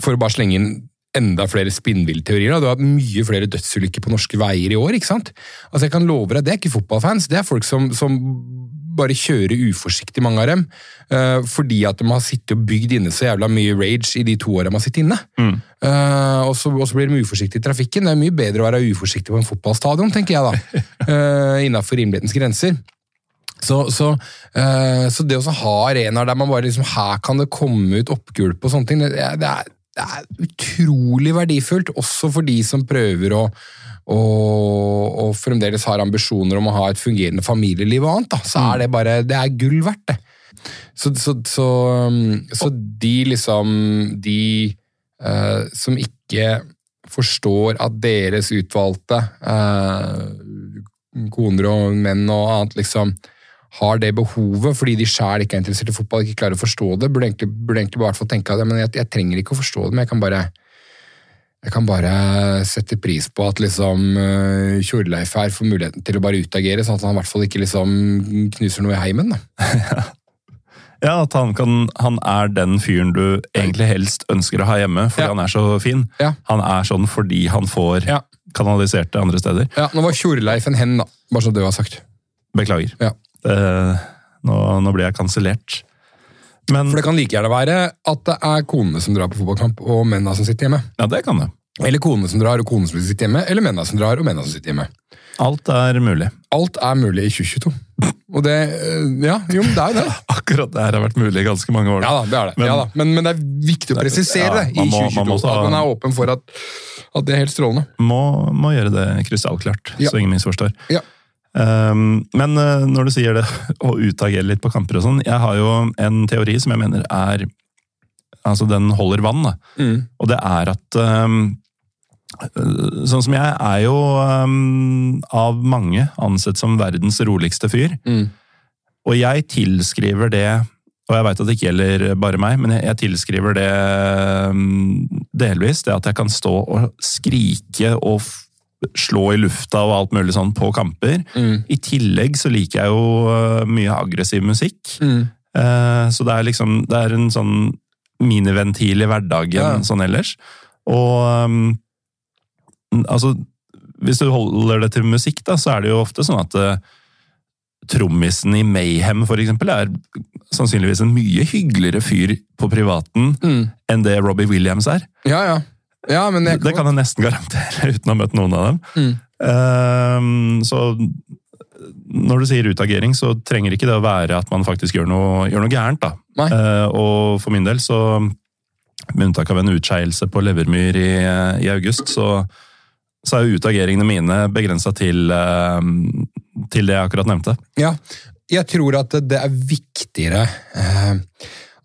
for å bare slenge inn enda flere spinnvillteorier. Du har hatt mye flere dødsulykker på norske veier i år. ikke sant? Altså jeg kan love deg, Det er ikke fotballfans, det er folk som, som bare kjøre uforsiktig, mange av dem. eh, fordi at de har sittet og bygd inne så jævla mye rage i de to åra de har sittet inne. Eh, og, så, blir de uforsiktige i trafikken. Det er mye bedre å være uforsiktig på en fotballstadion, tenker jeg da. uh, Innafor rimelighetens grenser. Så, så, eh, så det å ha arenaer der man bare liksom Her kan det komme ut oppgulp og sånne ting, det, det, er, det er utrolig verdifullt, også for de som prøver å og, og fremdeles har ambisjoner om å ha et fungerende familieliv og annet, da, så er det bare det er gull verdt, det. Så, så, så, um, så de liksom De uh, som ikke forstår at deres utvalgte uh, koner og menn og annet liksom har det behovet fordi de sjæl ikke er interessert i fotball, ikke klarer å forstå det, burde egentlig, burde egentlig bare få tenke at jeg, jeg trenger ikke å forstå det, men jeg kan bare jeg kan bare sette pris på at liksom uh, Tjorleif her får muligheten til å bare utagere, sånn at han i hvert fall ikke liksom knuser noe i heimen. Ja, at han, kan, han er den fyren du egentlig helst ønsker å ha hjemme, fordi Ja. han er så fin. Ja. Han er sånn fordi han får Ja. kanalisert det andre steder. Ja, Nå var Tjorleif en hen, da. Bare så det var sagt. Beklager. Ja. Det, nå, nå blir jeg kansellert. Men For det kan like gjerne være at det er konene som drar på fotballkamp, og mennene som sitter hjemme. ja, det kan det. Eller konene som drar, og konene som sitter hjemme. Eller mennene som drar, og mennene som sitter hjemme. Alt er mulig. Alt er mulig i 2022. Og det eh, Ja, jo, men det er jo det. Akkurat det her har vært mulig i ganske mange år. Ja da, det er det. Men- ja, da. Men, men det er viktig å Det er- presisere ja, det i 2022. man må ta- At man er åpen for at, at det er helt strålende. Må, må gjøre det krystallklart, Ja. så ingen misforstår. Ja. Um, men uh, når du sier det å utagere litt på kamper og sånn, jeg har jo en teori som jeg mener er Altså, den holder vann, da. Mm. Og det er at um, Sånn som jeg er jo um, av mange ansett som verdens roligste fyr. Mm. Og jeg tilskriver det og jeg veit at det ikke gjelder bare meg, men jeg, tilskriver det um, delvis det at jeg kan stå og skrike og slå i lufta og alt mulig sånn på kamper. Mm. I tillegg så liker jeg jo uh, mye aggressiv musikk. Mm. Eh, så det er liksom det er en sånn miniventil i hverdagen Ja. sånn ellers. Og um, altså Hvis du holder det til musikk, da, så er det jo ofte sånn at uh, trommisen i Mayhem for eksempel, er sannsynligvis en mye hyggeligere fyr på privaten Mm. enn det Robbie Williams er. Ja, ja. ja men jeg, Det kan jeg nesten garantere uten å ha møtt noen av dem. Mm. Uh, så når du sier utagering, så trenger ikke det å være at man faktisk gjør noe, gjør noe gærent. da. Eh, og for min del, så med unntak av en utskeielse på levermyr i, i august, så, så er jo utageringene mine begrensa til, eh, til det jeg akkurat nevnte. Ja, jeg tror at det er viktigere eh,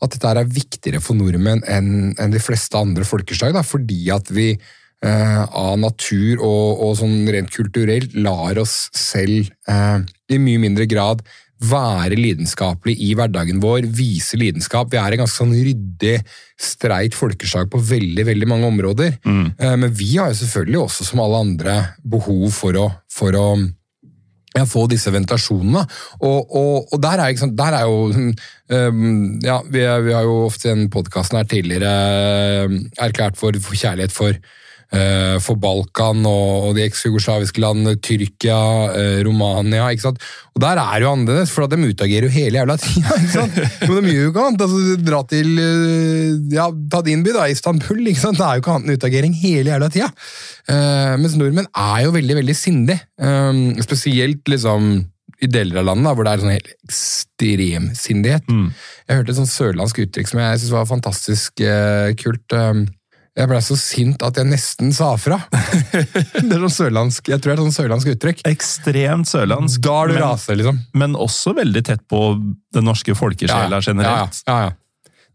At dette er viktigere for nordmenn enn de fleste andre folkeslag. Fordi at vi eh, av natur og, og sånn rent kulturelt lar oss selv i mye mindre grad være lidenskapelig i hverdagen vår, vise lidenskap. Vi er en ganske sånn ryddig, streit folkeslag på veldig veldig mange områder. Mm. Men vi har jo selvfølgelig også, som alle andre, behov for å, for å ja, få disse ventasjonene. Og, og, og der, er, ikke sant, der er jo um, Ja, vi, vi har jo ofte i denne podkasten her tidligere um, erklært for kjærlighet for, for Balkan og, de eks-jugoslaviske landene, Tyrkia, uh, Romania. ikke sant? Og der er det jo annerledes, for at de utagerer jo hele jævla tida. ikke sant? Men de gjør jo ikke annet. altså Dra til uh, ja, ta din by, da, Istanbul. ikke sant? Det er jo ikke annet enn utagering hele jævla tida. Mens nordmenn er jo veldig, veldig sindige. Spesielt liksom i deler av landet da, hvor det er sånn helt ekstrem sindighet. Jeg hørte et sånn sørlandsk uttrykk som jeg synes var fantastisk kult. Um, jeg ble så sint at jeg nesten sa fra. det er sånn sørlandsk, Jeg tror det er sånn sørlandsk uttrykk. Ekstremt sørlandsk. Da er du men, raser, liksom. men også veldig tett på den norske folkesjela generelt. Ja, ja, ja.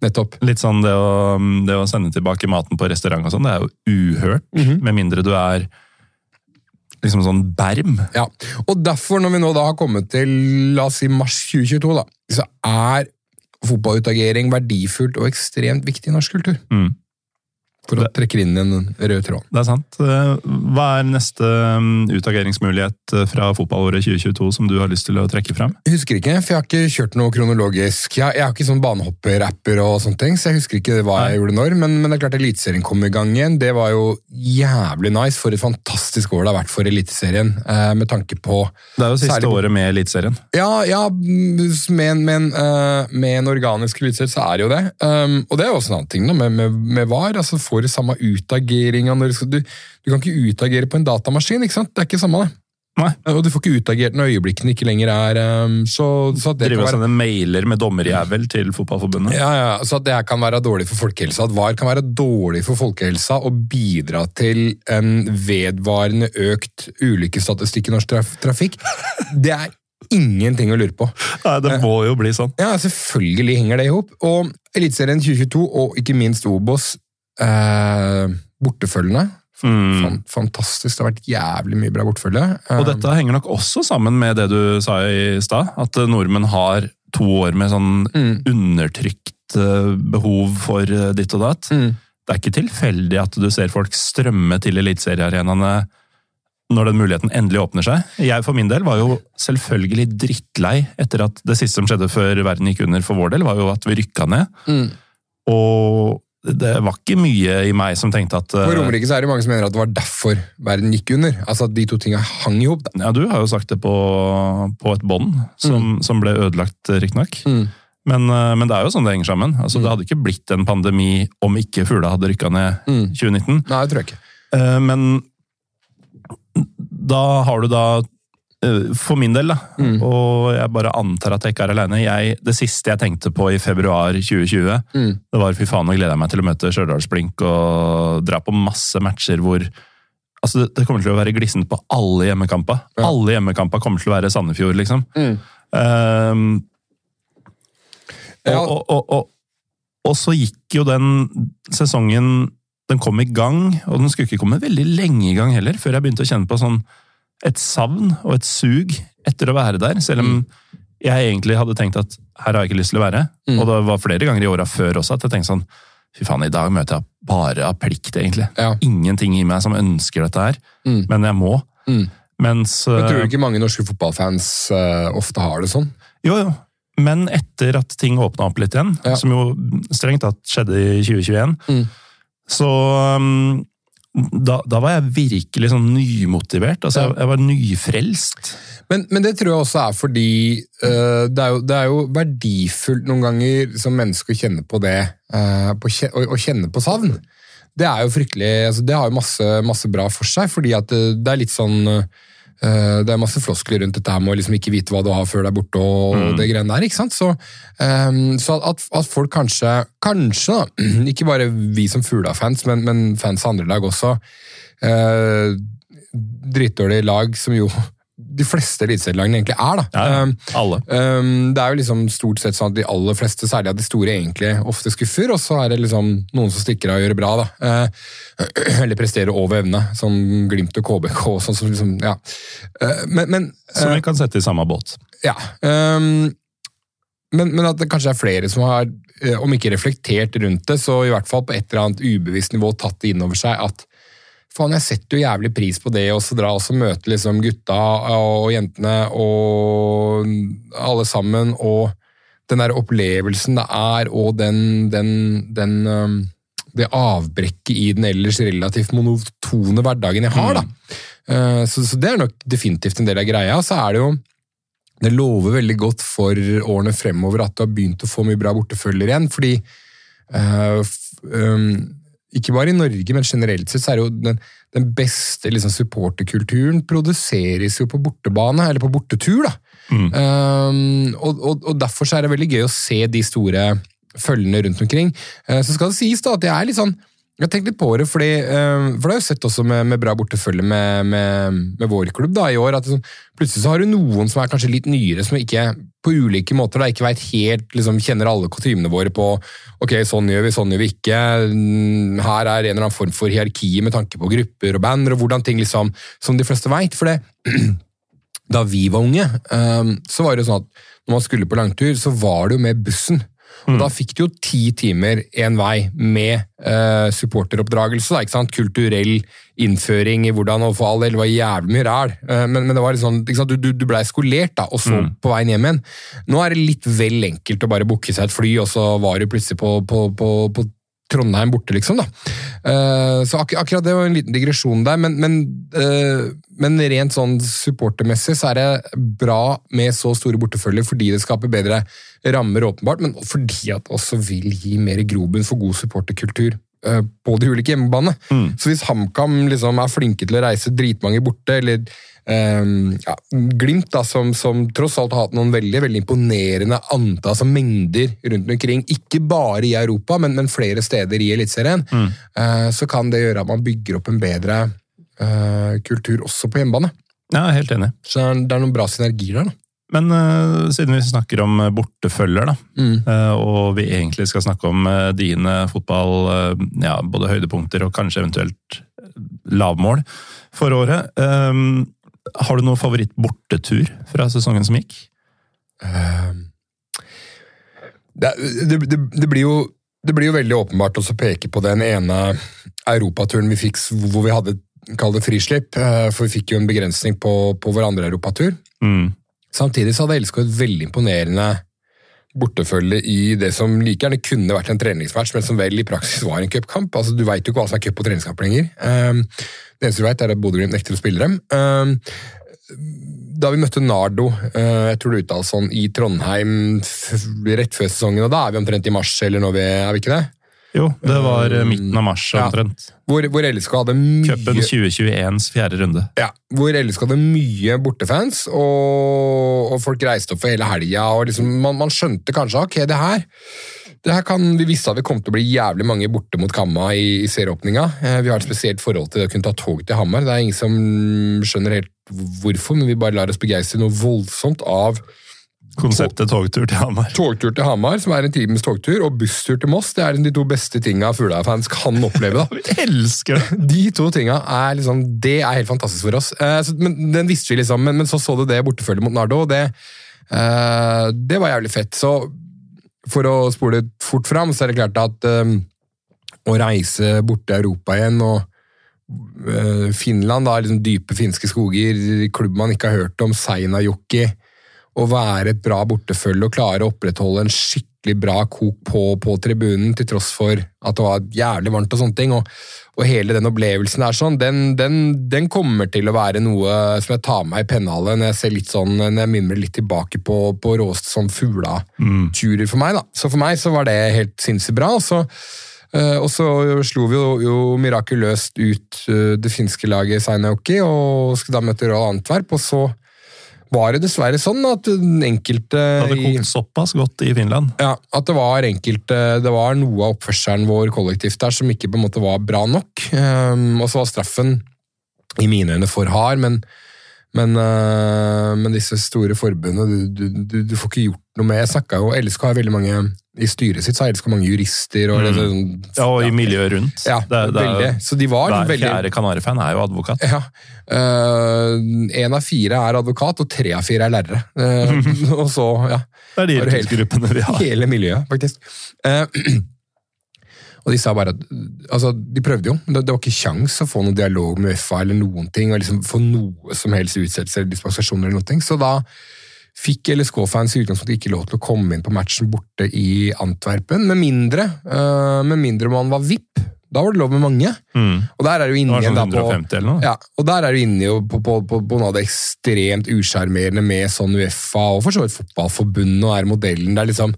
Nettopp. Litt sånn det å, det å sende tilbake maten på restaurant og sånn, det er jo uhørt. Mhm. Med mindre du er liksom sånn berm. Ja, og derfor, når vi nå da har kommet til la oss si mars 2022, da, så er fotballutagering verdifullt og ekstremt viktig i norsk kultur. Mm. For å trekke inn en rød tråd. Det er sant. Eh, Hva er neste mm, utageringsmulighet eh, fra fotballåret 2022 som du har lyst til å trekke frem? Jeg husker ikke, for jeg har ikke kjørt noe kronologisk. Jeg, jeg har ikke sånn banehopper-rapper og sånne ting, så jeg husker ikke hva jeg Nei. gjorde når, men, men det er klart Eliteserien kom i gang igjen. Det var jo jævlig nice for et fantastisk år det har vært for Eliteserien, eh, med tanke på Det er jo siste Særlig året med Eliteserien. Ja, ja med, med, med en organisk eliteserie så er det jo det. Um, og det er jo også en annen ting med, med, med VAR. altså Får du samme utageringa. du, du, du kan ikke utagere på en datamaskin, ikke sant? Det er ikke samme det. Nei. Og du får ikke utagert når øyeblikkene ikke lenger er um, så, så det Driver og sender mailer med dommerjævel til Fotballforbundet. ja, ja, så at det kan være dårlig for folkehelsa. At VAR kan være dårlig for folkehelsa og bidra til en vedvarende økt ulykkesstatistikk i norsk traf trafikk. Det er ingenting å lure på. Nei, det må jo bli sånn. Ja, selvfølgelig henger det i hop. Og Eliteserien 2022, og ikke minst Obos, eh, bortefølgende. Mm. Fantastisk. Det har vært jævlig mye bra bortefølge. Eh, Og dette henger nok også sammen med det du sa i stad, at eh, nordmenn har to år med sånn Mm. undertrykt eh, behov for eh, ditt og datt. Mm. Det er ikke tilfeldig at du ser folk strømme til eliteseriearenaene når den muligheten endelig åpner seg. Jeg for min del var jo selvfølgelig drittlei etter at det siste som skjedde før verden gikk under for vår del, var jo at vi rykka ned. Mm. Og det var ikke mye i meg som tenkte at eh, På Romerike så er det mange som mener at det var derfor verden gikk under. Altså at de to tinga hang i hop. Ja, du har jo sagt det på, på et bånd, som, som ble ødelagt, riktignok. Mm. Men, eh, men det er jo sånn det henger sammen. Altså, Det hadde ikke blitt en pandemi om ikke fugla hadde rykka ned Mm. 2019. Nei, det tror jeg ikke. Eh, Men da har du da eh, For min del, da, Mm. og jeg bare antar at jeg ikke er aleine jeg, Det siste jeg tenkte på i februar 2020, Mm. det var fy faen, nå gleder jeg meg til å møte Stjørdalsblink og dra på masse matcher hvor Altså, det, det kommer til å være glissent på alle hjemmekamper. Ja. Alle hjemmekamper kommer til å være Sandefjord, liksom. Mm. Ehm, Ja. og, og, og, og så gikk jo den sesongen Den kom i gang, og den skulle ikke komme veldig lenge i gang heller, før jeg begynte å kjenne på sånn et savn og et sug etter å være der. Selv om jeg egentlig hadde tenkt at her har jeg ikke lyst til å være. Mm. Og det var flere ganger i åra før også at jeg tenkte sånn Fy faen, i dag møter jeg bare av plikt, egentlig. Ja. Ingenting i meg som ønsker dette her, Mm. men jeg må. Mm. Mens Men tror eh, du ikke mange norske fotballfans uh, ofte har det sånn? Jo, jo. Men etter at ting åpna opp litt igjen, Ja. som jo strengt tatt skjedde i 2021, Mm. så um, da, da var jeg virkelig sånn nymotivert. Altså, jeg, jeg var nyfrelst. Men, men det tror jeg også er fordi uh, det, er jo, det er jo verdifullt noen ganger som menneske å kjenne på det, Uh, på, å, å kjenne på savn. Det er jo fryktelig, altså det har jo masse, masse bra for seg, fordi at det, det er litt sånn eh, det er masse floskler rundt dette her med å liksom ikke vite hva du har før du er borte, og det greiene der. ikke sant? Så, um, så at, at folk kanskje, kanskje da, ikke bare vi som Fugla-fans, men, men fans av andre lag også, uh, drittdårlige lag som jo de fleste eliteserielagene egentlig er. da. Ja, ja. Um, Alle. um, det er jo liksom stort sett sånn at de aller fleste, særlig av de store, egentlig ofte skuffer, og så er det liksom noen som stikker av og gjør det bra. da. Uh, eller presterer over evne, som Glimt og KBK. sånn som liksom, ja. Uh, men, men Som vi kan sette i samme båt. ja. Um, men, men at det kanskje er flere som har, eh, om ikke reflektert rundt det, så i hvert fall på et eller annet ubevisst nivå tatt det inn over seg at faen, jeg setter jo jævlig pris på det, og så dra og så møte liksom gutta og jentene og alle sammen, og den der opplevelsen det er, og den, den, den um, det avbrekket i den ellers relativt monotone hverdagen jeg har. da. Eh, Så, så det er nok definitivt en del av greia. Så er det jo det lover veldig godt for årene fremover at du har begynt å få mye bra bortefølger igjen. fordi Uh, um, ikke bare i Norge, men generelt sett så er jo den, den beste liksom, supporterkulturen produseres jo på bortebane, eller på bortetur. da. Um, og, og, og derfor så er det veldig gøy å se de store følgene rundt omkring. Uh, så skal det sies da at jeg er litt sånn jeg tenkte litt på det, fordi, eh, for det har jeg sett også med, med bra bortefølge med, med, med vår klubb da, i år. at sånn, Plutselig så har du noen som er kanskje litt nyere, som ikke på ulike måter da, ikke vet helt, liksom, kjenner alle kutymene våre på ok, sånn gjør vi, sånn gjør vi ikke. Mm, Her er en eller annen form for hierarki med tanke på grupper og band, og hvordan ting liksom, som de fleste veit. For det, da vi var unge, ehm, så var det jo sånn at når man skulle på langtur, så var det jo med bussen. Og Da fikk du jo ti timer én vei med eh, supporteroppdragelse. Da, ikke sant? Kulturell innføring i hvordan og for all del det var jævlig mye ræl. Eh, men, men det var litt sånn, ikke sant? du, du, du blei skolert, da, og så på veien hjem igjen. Nå er det litt vel enkelt å bare booke seg et fly, og så var du plutselig på, på, på, på Trondheim borte, liksom. da. Uh, så ak akkurat det var en liten digresjon der, men, men, uh, men rent sånn supportermessig så er det bra med så store bortefølger fordi det skaper bedre rammer, åpenbart, men fordi at det også vil gi mer grobunn for god supporterkultur på de ulike hjemmebanene. Så hvis HamKam liksom er flinke til å reise dritmange borte, eller um, ja, Glimt, da, som, som tross alt har hatt noen veldig veldig imponerende antall, altså mengder rundt omkring, ikke bare i Europa, men, men flere steder i Eliteserien, eh, så kan det gjøre at man bygger opp en bedre uh, kultur også på hjemmebane. Ja, helt enig. Så det er- det er noen bra synergier der. da. Men uh, siden vi snakker om eh, bortefølger, da, Mm. uh, og vi egentlig skal snakke om uh, dine fotball, ja, både høydepunkter og kanskje eventuelt lavmål for året, har du noen favoritt-bortetur fra sesongen som gikk? det, det, det, det, blir jo, det blir jo veldig åpenbart å peke på den ene europaturen vi fikk hvor vi hadde kall det frislipp, for vi fikk jo en begrensning på, på vår andre europatur. Mm. Samtidig så hadde LSK et veldig imponerende bortefølge i det som like gjerne kunne vært en treningsmatch, men som vel i praksis var en cupkamp. Altså, du veit jo ikke hva som er cup og treningskamp lenger. Um, det eneste du veit, er at Bodø-Glimt nekter å spille dem. Um, da vi møtte Nardo, uh, jeg tror det uttales sånn, i Trondheim rett før sesongen, og da er vi omtrent i mars, eller vi er vi ikke det? Jo, det var eh, midten av mars Ja. omtrent. Hvor, hvor LSK hadde mye Cupen 2021s fjerde runde. Ja, hvor LSK hadde mye bortefans, og, og folk reiste opp for hele helga. liksom, man, man skjønte kanskje ok, det her, det her kan, Vi visste at det kom til å bli jævlig mange borte mot Kamma i, i serieåpninga. Eh, vi har et spesielt forhold til det å kunne ta tog til Hamar. Det er ingen som skjønner helt hvorfor, men vi bare lar oss begeistre noe voldsomt av Konseptet togtur til Hamar. togtur til Hamar, som er en times togtur, og busstur til Moss. Det er de to beste tinga Fugla-fans kan oppleve. da. Vi elsker det! De to tinga er liksom, det er helt fantastisk for oss. Eh, så, men Den visste vi liksom, men, men så så du det bortefølget mot Nardo, og det, eh, det var jævlig fett. Så for å spole fort fram, så er det klart at eh, å reise bort til Europa igjen og eh, Finland, da, liksom dype finske skoger, klubb man ikke har hørt om, Seinajoki å være et bra bortefølge og klare å opprettholde en skikkelig bra kok på, på tribunen, til tross for at det var jævlig varmt og sånne ting. Og, og hele den opplevelsen der, sånn, den, den, den kommer til å være noe som jeg tar med meg i pennhallet når jeg ser litt sånn, når jeg minner litt tilbake på, på råeste sånn fugleturer for meg. da. Så for meg så var det helt sinnssykt bra. og så Eh, og så slo vi jo, jo mirakuløst ut eh, det finske laget Seinajoki og skulle da møte Royal Antwerp, og så var det dessverre sånn at enkelte Det hadde kokt såpass godt i Finland. ja, at det var enkelte Det var noe av oppførselen vår kollektivt der som ikke på en måte var bra nok. Um, og så var straffen i mine øyne for hard, men Men, øh, men disse store forbundene, du, du, du, du får ikke gjort noe med Jeg snakka jo LSK har veldig mange I styret sitt så har så mange jurister. Og, Mm. sånn, Ja, og i miljøet rundt. Ja, Det er- det er- veldig. Så de var Hver veldig fjerde Kanari-fan er jo advokat. ja. Én av fire er advokat, og tre av fire er lærere. Uh, og så, ja. Det er de yrkesgruppene vi har. Hele miljøet, faktisk. Uh, og de sa bare at altså, De prøvde jo, det, det var ikke kjangs å få noen dialog med UFA eller noen ting, og liksom få noe som helst utsettelse eller dispensasjoner eller noen ting. Så da fikk LSK-fans i utgangspunktet ikke lov til å komme inn på matchen borte i Antwerpen, med mindre, uh, med mindre man var VIP. Da var det lov med mange. Mm. Og der er du inne sånn da på ja, og der er du inne på, på, på, på noe av det ekstremt usjarmerende med sånn Uefa og for så vidt fotballforbundet og er modellen. Det er liksom,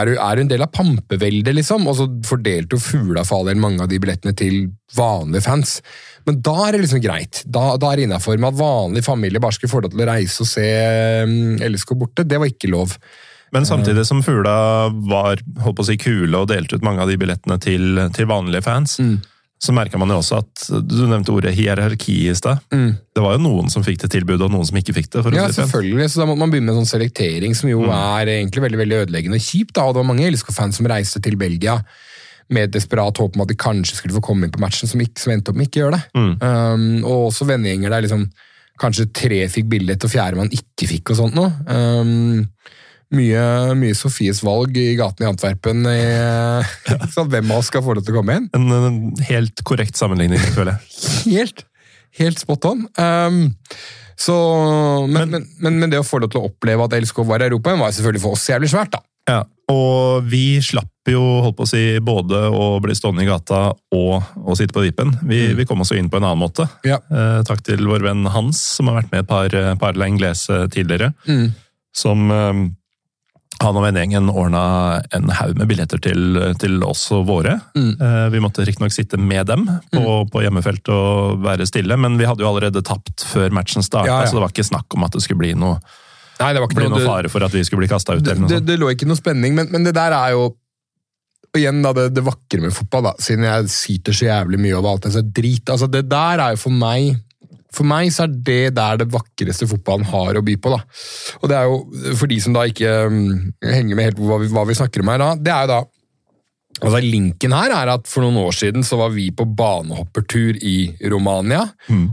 er du, er du en del av pampeveldet, liksom? Og så fordelte jo Fugla for all del mange av de billettene til vanlige fans. Men da er det liksom greit. Da, da er det innafor med at vanlig familie bare skulle få lov til å reise og se um, LSK borte. Det var ikke lov. Men samtidig som Fugla var holdt på å si, kule og delte ut mange av de billettene til, til vanlige fans, Mm. så merka man jo også at Du nevnte ordet hierarki i stad. Mm. Det var jo noen som fikk det tilbudet, og noen som ikke fikk det. for Ja, selvfølgelig. Så da måtte man begynne med en sånn selektering som jo er egentlig veldig veldig ødeleggende og kjipt. og Det var mange LSK-fans som reiste til Belgia med et desperat håp om at de kanskje skulle få komme inn på matchen, som, ikke, som endte opp med ikke å gjøre det. Um, og også vennegjenger der liksom kanskje tre fikk billett, og fjerdemann ikke fikk og sånt noe. Um, mye, mye Sofies valg i gaten i Antwerpen. I, så hvem av oss skal få lov til å komme inn? En, en helt korrekt sammenligning, føler jeg. Helt, helt spot on. Um, så, men, men, men, men det å få lov til å oppleve at LSK var i Europa, var selvfølgelig for oss jævlig svært. da. Ja, og vi slapp jo holdt på å si, både å bli stående i gata og å sitte på vippen. Vi, vi kom oss jo inn på en annen måte. Ja. Eh, takk til vår venn Hans, som har vært med et par, par La Inglese tidligere. Mm. Som eh, han og vennegjengen ordna en haug med billetter til, til oss og våre. Mm. Eh, vi måtte riktignok sitte med dem på, på hjemmefeltet og være stille, men vi hadde jo allerede tapt før matchen starta, Ja, ja. så det var ikke snakk om at det skulle bli noe, Nei, det var ikke ble noe, noe fare for at vi skulle bli kasta ut. det, eller noe det, det lå ikke noe spenning, men, men det der er jo og igjen da, det, det vakre med fotball, da, siden jeg syter så jævlig mye over alt det er drit. altså Det der er jo for meg for meg så er det der det vakreste fotballen har å by på. da. Og det er jo, For de som da ikke mm, henger med helt på hva vi, hva vi snakker om her, da, det er jo da Altså Linken her er at for noen år siden så var vi på banehoppertur i Romania.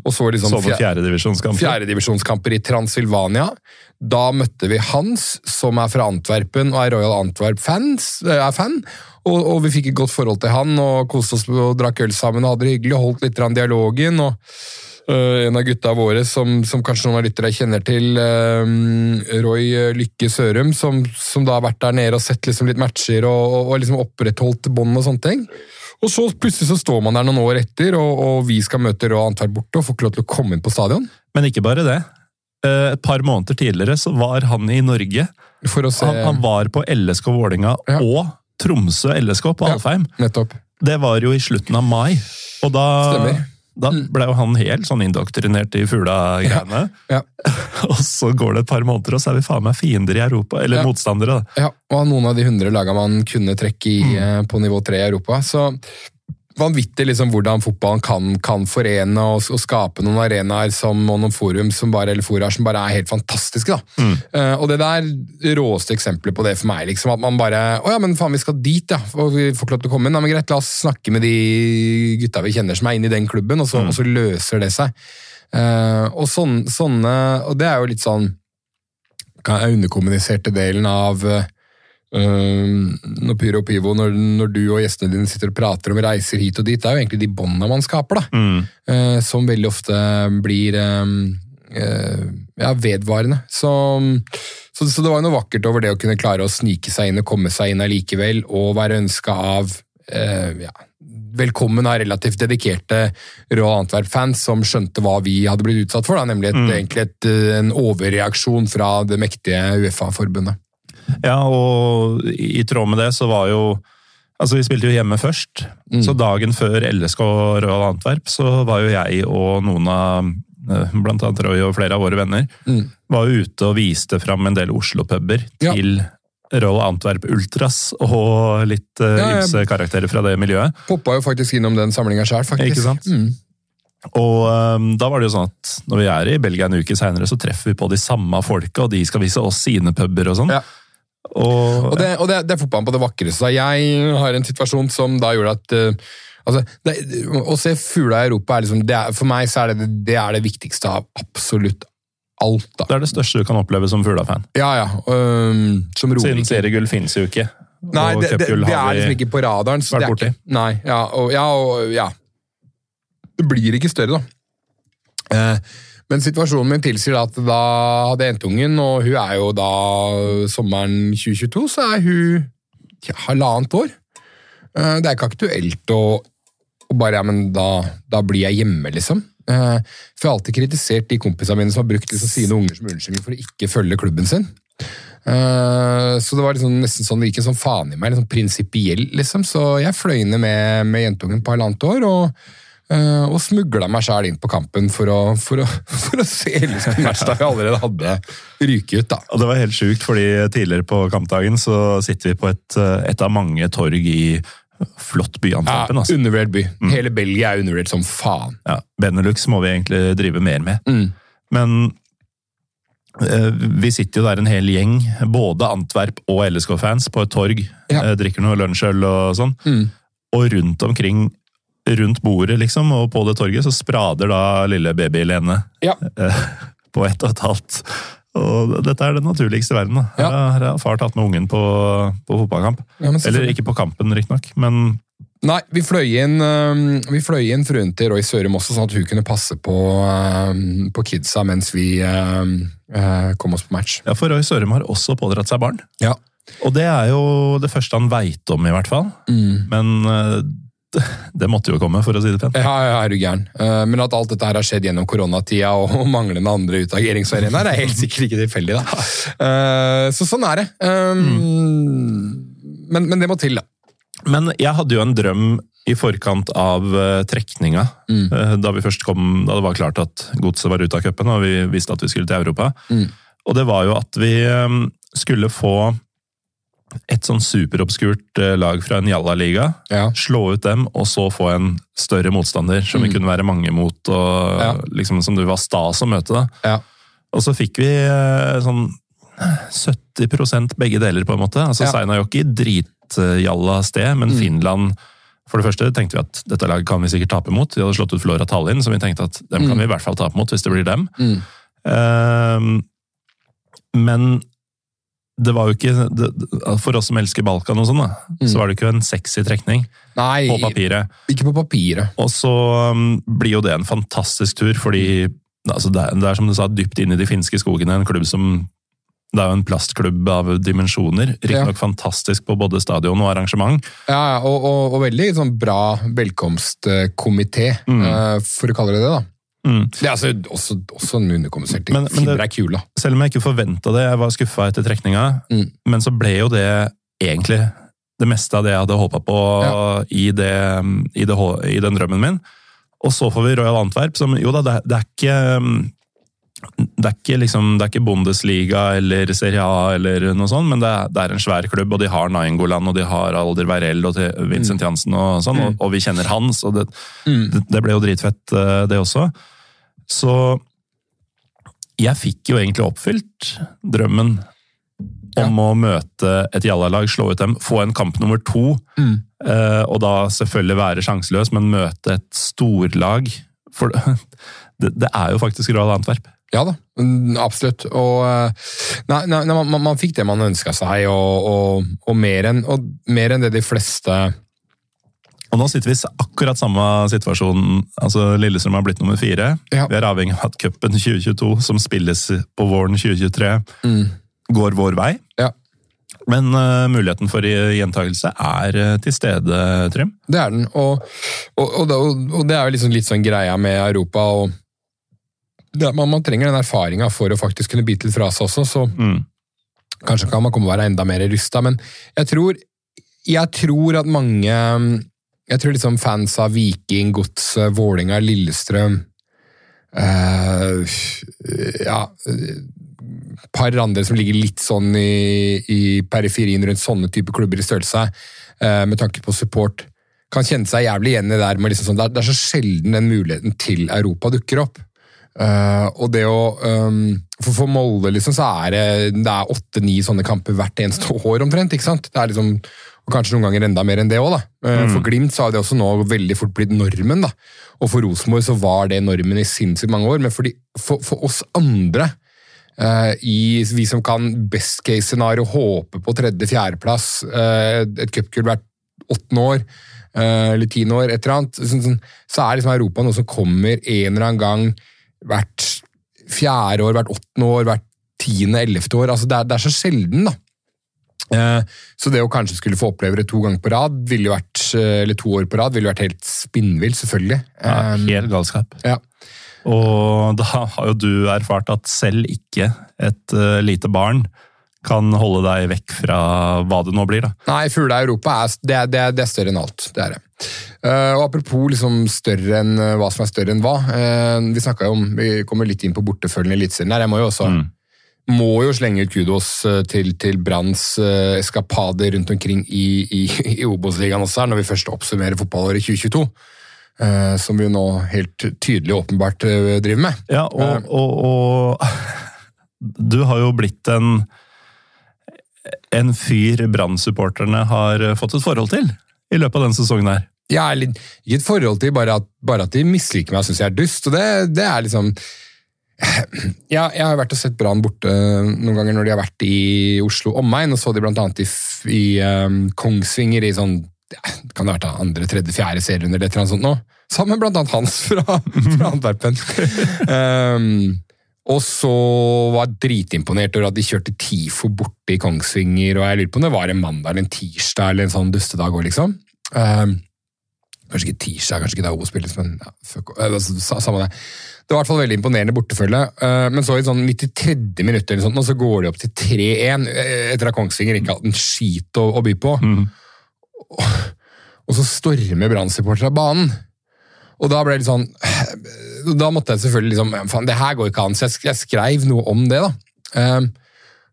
og så liksom Så på fjer- fjerdedivisjonskampen. fjerdedivisjonskamper i Transylvania. Da møtte vi Hans, som er fra Antwerpen og er Royal Antwerp-fans, eh, er fan. Og, og vi fikk et godt forhold til han og koste oss og drakk øl sammen og hadde det hyggelig. og Holdt litt dialogen. og eh, En av gutta våre som, som kanskje noen av lyttere kjenner til, uh, Roy Lykke Sørum, som, som da har vært der nede og sett liksom litt matcher og, og, og liksom opprettholdt bånd og sånne ting. Og så plutselig så står man der noen år etter, og, og vi skal møte Roy Antwerp borte og får ikke lov til å komme inn på stadion. Men ikke bare det. Eh, Et par måneder tidligere så var han i Norge. For å se Han, han var på LSK Vålinga Ja. og Tromsø LSK på Ja. Alfheim. Nettopp. Det var jo i slutten av mai. Og da, Stemmer. Da ble jo han helt sånn indoktrinert i fugla-greiene. Ja. Og så går det et par måneder, og så er vi faen meg fiender i Europa. Eller Ja. motstandere, da. Ja, og noen av de hundre laga man kunne trekke i mm. på nivå tre i Europa. Så vanvittig liksom hvordan fotballen kan, kan forene og, og skape noen arenaer som, og noen forum som bare, eller fora som bare er helt fantastiske. da. Eh, og det der råeste eksempelet på det for meg. liksom At man bare Å ja, men faen, vi skal dit, ja. Og vi får ikke lov til å komme. Nei, men greit, la oss snakke med de gutta vi kjenner som er inne i den klubben, og så, og så løser det seg. Uh, og sånn, sånne Og det er jo litt sånn er underkommuniserte delen av eh, når Pyro og Pivo, når, når du og gjestene dine sitter og prater om reiser hit og dit, det er jo egentlig de båndene man skaper, da. Mm. Uh, som veldig ofte blir um, uh, ja, vedvarende. Så, så, så det var jo noe vakkert over det å kunne klare å snike seg inn og komme seg inn allikevel, og være ønska av eh, ja, velkommen av relativt dedikerte Rå Antwerp-fans som skjønte hva vi hadde blitt utsatt for, da, nemlig et, egentlig et, en overreaksjon fra det mektige Uefa-forbundet. Ja, og i tråd med det så var jo Altså, vi spilte jo hjemme først, Mm. så dagen før LSK Royal Antwerp så var jo jeg og noen av eh, Blant annet Roy og flere av våre venner Mm. var ute og viste fram en del Oslo-puber Ja. til Royal Antwerp Ultras og litt uh, ja. ymse karakterer fra det miljøet. Poppa jo faktisk innom den samlinga sjøl, faktisk. Ikke sant? Mm. Og um, da var det jo sånn at når vi er i Belgia en uke seinere, så treffer vi på de samme folka, og de skal vise oss sine puber og sånn. Ja. Og, Og, det, og det, det er fotballen på det vakreste. Jeg har en situasjon som da gjorde at uh, altså, det, Å se fugler i Europa er liksom, er, For meg så er det, det er det viktigste av absolutt alt. da. det er det største du kan oppleve som Fugla-fan. Ja, ja. Um, som Siden seriegull finnes jo ikke. Nei, det, det, det er liksom ikke på radaren. Så det er borti. ikke, nei, ja, og, ja, og ja. Det blir ikke større, da. Eh, men situasjonen min tilsier at da hadde jeg jentungen, og hun er jo da sommeren 2022, så er hun ja, halvannet år. Eh, det er ikke aktuelt å, bare Ja, men da, da blir jeg hjemme, liksom. Eh, for jeg har alltid kritisert de kompisene mine som har brukt liksom sine unger som unnskyldning for å ikke følge klubben sin. Eh, så det var liksom nesten sånn det gikk en sånn faen i meg, liksom prinsipiell, liksom. Så jeg fløy ned med, med jentungen på halvannet år, og, og smugla meg sjæl inn på kampen for å, for å, for å se hvilken match da vi allerede hadde ryket ut, da. Og det var helt sjukt, fordi tidligere på kampdagen så sitter vi på et, et av mange torg i flott by Ja, Antwerpen. altså. undervurdert by. Hele Belgia er undervurdert som faen. Ja, Benelux må vi egentlig drive mer med. Mm. Men eh, vi sitter jo der en hel gjeng, både Antwerp og LSK-fans, på et torg. Ja. eh, drikker noe lunsjøl og sånn. Mm. Og rundt omkring, rundt bordet liksom, og på det torget, så sprader da lille baby-Lene Ja. eh, på ett og et halvt. Og dette er det naturligste verden. da. Her, Ja. her har far tatt med ungen på, på fotballkamp. Ja, Eller ikke på kampen, riktignok, men Nei, vi fløy inn, øhm, vi fløy inn fruen til Roy Sørum også, sånn at hun kunne passe på, på kidsa mens vi øh, kom oss på match. ja, for Roy Sørum har også pådratt seg barn. Ja. Og det er jo det første han veit om, i hvert fall. Mm. Men eh, det, måtte jo komme, for å si det pent. Ja, ja, er du gæren. Eh, Men at alt dette her har skjedd gjennom koronatida og manglende andre utageringsarenaer, er helt sikkert ikke tilfeldig. da. Eh, Så sånn er det. Um, Men, men det må til, da. Men jeg hadde jo en drøm i forkant av eh, trekninga, Mm. da vi først kom, da det var klart at godset var ute av cupen og vi visste at vi skulle til Europa. Mm. Og det var jo at vi skulle få et sånn superobskurt eh, lag fra en Jalla-liga, Ja. slå ut dem, og så få en større motstander som vi kunne være mange mot, og Mm. Ja. liksom som det var stas å møte. Ja. Og så fikk vi eh, sånn 70% begge deler, på en måte. Altså Ja. Seinajoki, dritjalla sted, men Mm. Finland For det første tenkte vi at dette laget kan vi sikkert tape mot. De hadde slått ut Flora Tallinn, så vi tenkte at dem kan vi i hvert fall tape mot hvis det blir dem. Mm. Uh, men det var jo ikke det- For oss som elsker Balkan og sånn, da, så var det ikke en sexy trekning Nei, på papiret. ikke på papiret. Og så um, blir jo det en fantastisk tur, fordi altså det, er, det er som du sa, dypt inn i de finske skogene. En klubb som Det er jo en plastklubb av dimensjoner. Riktignok fantastisk på både stadion og arrangement. Ja, ja, og, og, og veldig sånn bra velkomstkomité, Mm. eh, for å kalle det det. da. Mm. Det er altså også, også en underkommunisert ting. Men- men det- er kul, da. Selv om jeg ikke forventa det, jeg var skuffa etter trekninga, Mm. men så ble jo det egentlig det meste av det jeg hadde håpa på i, det, i, det, i den drømmen min. Og så får vi Royal Antwerp, som jo da, det, det er ikke det er ikke, liksom, det er ikke Bundesliga eller Serie A, eller noe sånt, men det er, det er en svær klubb, og de har Naingoland og de har Alder Weirell og Vincent Jansen, og sånn, og, og vi kjenner hans, og det, det, det ble jo dritfett, eh, det også. Så jeg fikk jo egentlig oppfylt drømmen om å møte et jallalag, slå ut dem, få en kamp nummer to, Mm. og da selvfølgelig være sjanseløs, men møte et storlag. For det, det er jo faktisk Royal Antwerp. Ja da, absolutt. Og eh, nei, nei, man, man fikk det man ønska seg, og, og, og, mer enn, og mer enn det de fleste Og nå sitter vi i akkurat samme situasjon. altså Lillestrøm har blitt nummer fire. Ja. Vi er avhengig av at cupen 2022, som spilles på våren 2023, Mm. går vår vei. Ja, Men uh, muligheten for gjentakelse er uh, til stede, Trym. det er den. Og, og, og, det- og det er jo liksom litt sånn greia med Europa. og det, man, man trenger den erfaringa for å faktisk kunne bite litt fra seg også, så Mm. kanskje kan man komme og være enda mer rusta. Men jeg tror, jeg tror at mange Jeg tror liksom fans av Viking, Godset, Vålinga, Lillestrøm uh, Ja par andre som ligger litt sånn i, i periferien rundt sånne type klubber i størrelse, uh, med tanke på support, kan kjenne seg jævlig igjen i det liksom sånn, det, er, det er så sjelden den muligheten til Europa dukker opp. Uh, og det å um, for, for Molde liksom, så er det åtte-ni sånne kamper hvert eneste år omtrent. ikke sant? Det er liksom, og Kanskje noen ganger enda mer enn det òg. da. mm. For Glimt så har det også nå veldig fort blitt normen. da. Og for Rosenborg så var det normen i sinnssykt mange år. Men fordi, for, for oss andre, uh, i, vi som kan best case-scenario håpe på tredje-fjerdeplass, et cupkull hvert åttende år, eller tiende år, et eller annet, så, sånn, så er liksom Europa noe som kommer en eller annen gang hvert fjerde år, hvert åttende år, hvert tiende, ellevte år. Altså det, er, det er så sjelden, da. Eh, så det å kanskje skulle få oppleve det to ganger på rad, ville vært, eh, eller to år på rad, ville vært helt spinnvilt, selvfølgelig. Ja, eh, helt galskap. Ja. Og da har jo du erfart at selv ikke et lite barn kan holde deg vekk fra hva det nå blir. da. Nei, Fugla i Europa er, det, det, det er større enn alt. Det er det. Uh, og Apropos liksom større enn hva som er større enn hva. Uh, vi jo om, vi kommer litt inn på bortefølgen i Eliteserien. Jeg må jo også mm. Må jo slenge ut kudos til, til Branns eskapader rundt omkring i, i, i Obos-ligaen også, her, når vi først oppsummerer fotballåret 2022. som vi nå helt tydelig og åpenbart driver med. Ja, og, og, og du har jo blitt en en fyr Brann-supporterne har fått et forhold til i løpet av denne sesongen her. Ja, ikke et forhold til bare at, bare at de misliker meg og syns jeg er dust. og det, det er liksom ja, jeg har vært og sett Brann borte noen ganger når de har vært i Oslo omegn, og så de annet i, i um, Kongsvinger i sånn ja, kan det ha vært andre, tredje, fjerde serierunde eller et eller annet sånt nå. Sammen med annet Hans fra, fra Antwerpen. um, og så var jeg dritimponert over at de kjørte TIFO borte i Kongsvinger. og Jeg lurer på om det var en mandag eller en tirsdag eller en sånn dustedag òg, liksom. Um, kanskje ikke tirsdag, kanskje ikke da Obo spilles, men ja, fuck, altså, samme det. Det var i hvert fall veldig imponerende bortefølge. Uh, men så i sånn 93. minutt eller sånt, og så går de opp til 3-1 eh, etter at Kongsvinger ikke har hatt en skit å, å by på. Mm. Og, og, så stormer Brann-supporterne av banen. Og da ble det litt sånn Da måtte jeg selvfølgelig liksom Faen, det her går ikke an. Så jeg skrev noe om det, da.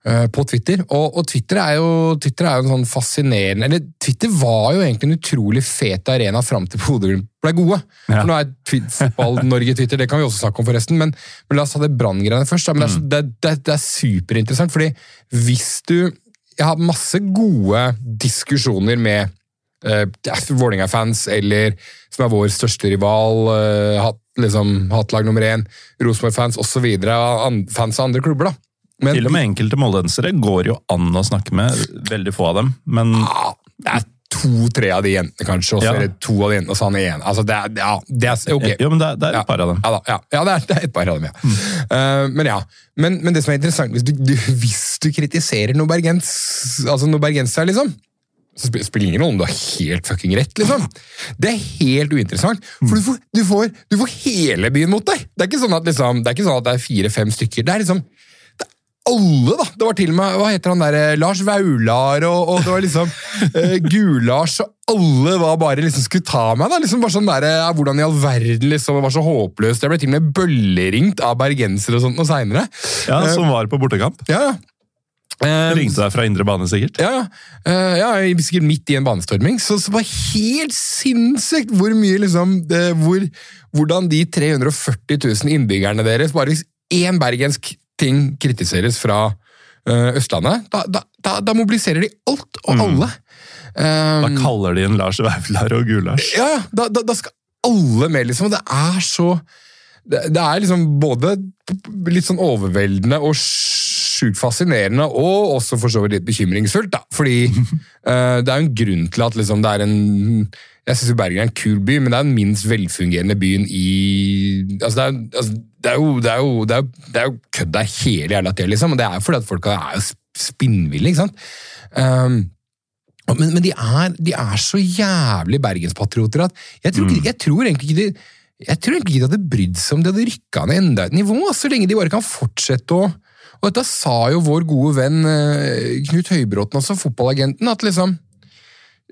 Uh, på Twitter. Og, og Twitter, er jo, Twitter, er jo, en sånn fascinerende Eller Twitter var jo egentlig en utrolig fet arena fram til Bodø-Glimt ble gode. Ja. Nå er Fotball-Norge-Twitter, det kan vi også snakke om, forresten. Men, men la oss ta det branngreiene først. Da. Men mm. det, det, det er superinteressant, fordi hvis du Jeg har masse gode diskusjoner med uh, Vålerenga-fans, eller som er vår største rival, uh, hatt, liksom, hatlag nummer én, Rosenborg-fans osv., fans av andre klubber. da. Men, Til og med enkelte moldensere går jo an å snakke med, veldig få av dem, men Det er to-tre av de jentene, kanskje, og så ja. er det to av de jentene, og så han er. Altså, det er, ja, det er ok. Jo, men det er, det er et par av dem. Ja, da, ja det, er, det, er, et par av dem, ja. Mm. Uh, men ja, men, men, det som er interessant, hvis du, du, hvis du kritiserer noe bergens, altså noe bergenser, liksom, så spiller ingen rolle om du har helt fucking rett, liksom. Det er helt uinteressant, for du får, du får, du får hele byen mot deg. Det er ikke sånn at, liksom, det er, sånn er fire-fem stykker. Det er liksom det alle, da! Det var til og med hva heter han der, eh, Lars Vaular, og, og det var liksom uh, Gul-Lars, og alle var bare liksom skulle ta meg. da, liksom bare sånn der, uh, Hvordan i all verden liksom, det var så håpløst. Jeg ble til og med bølleringt av bergensere og sånt noe seinere. Ja, som var på bortekamp? Ja, ja. Uh, Ringte deg fra indre bane, sikkert? Ja, uh, ja sikkert midt i en banestorming. Så, så det var helt sinnssykt hvor mye liksom det, hvor, Hvordan de 340 000 innbyggerne deres Bare hvis én bergensk ting kritiseres fra uh, Østlandet, da, da, da, da, mobiliserer de alt og mm. alle. Um, da kaller de inn Lars Vaular og Gulasj. Ja. Da, skal alle med, liksom. Det er så det, det er liksom både litt sånn overveldende og sjukt fascinerende, og også for så vidt litt bekymringsfullt. da, Fordi uh, det er jo en grunn til at liksom, det er en Jeg syns Bergen er en kul by, men det er den minst velfungerende byen i altså det, er, altså, det, er, jo, det, er, jo, det, er, jo, det er jo kødd der hele jævla tida, liksom. Og det er jo fordi at folk er jo spinnville, ikke sant. Um, men, men de, er, de, er, så jævlig bergenspatrioter at jeg tror, mm. jeg tror egentlig ikke de jeg tror egentlig ikke de hadde brydd seg om de hadde rykka ned enda et nivå, så lenge de bare kan fortsette å og dette sa jo vår gode venn eh, Knut Høybråten, også fotballagenten, at liksom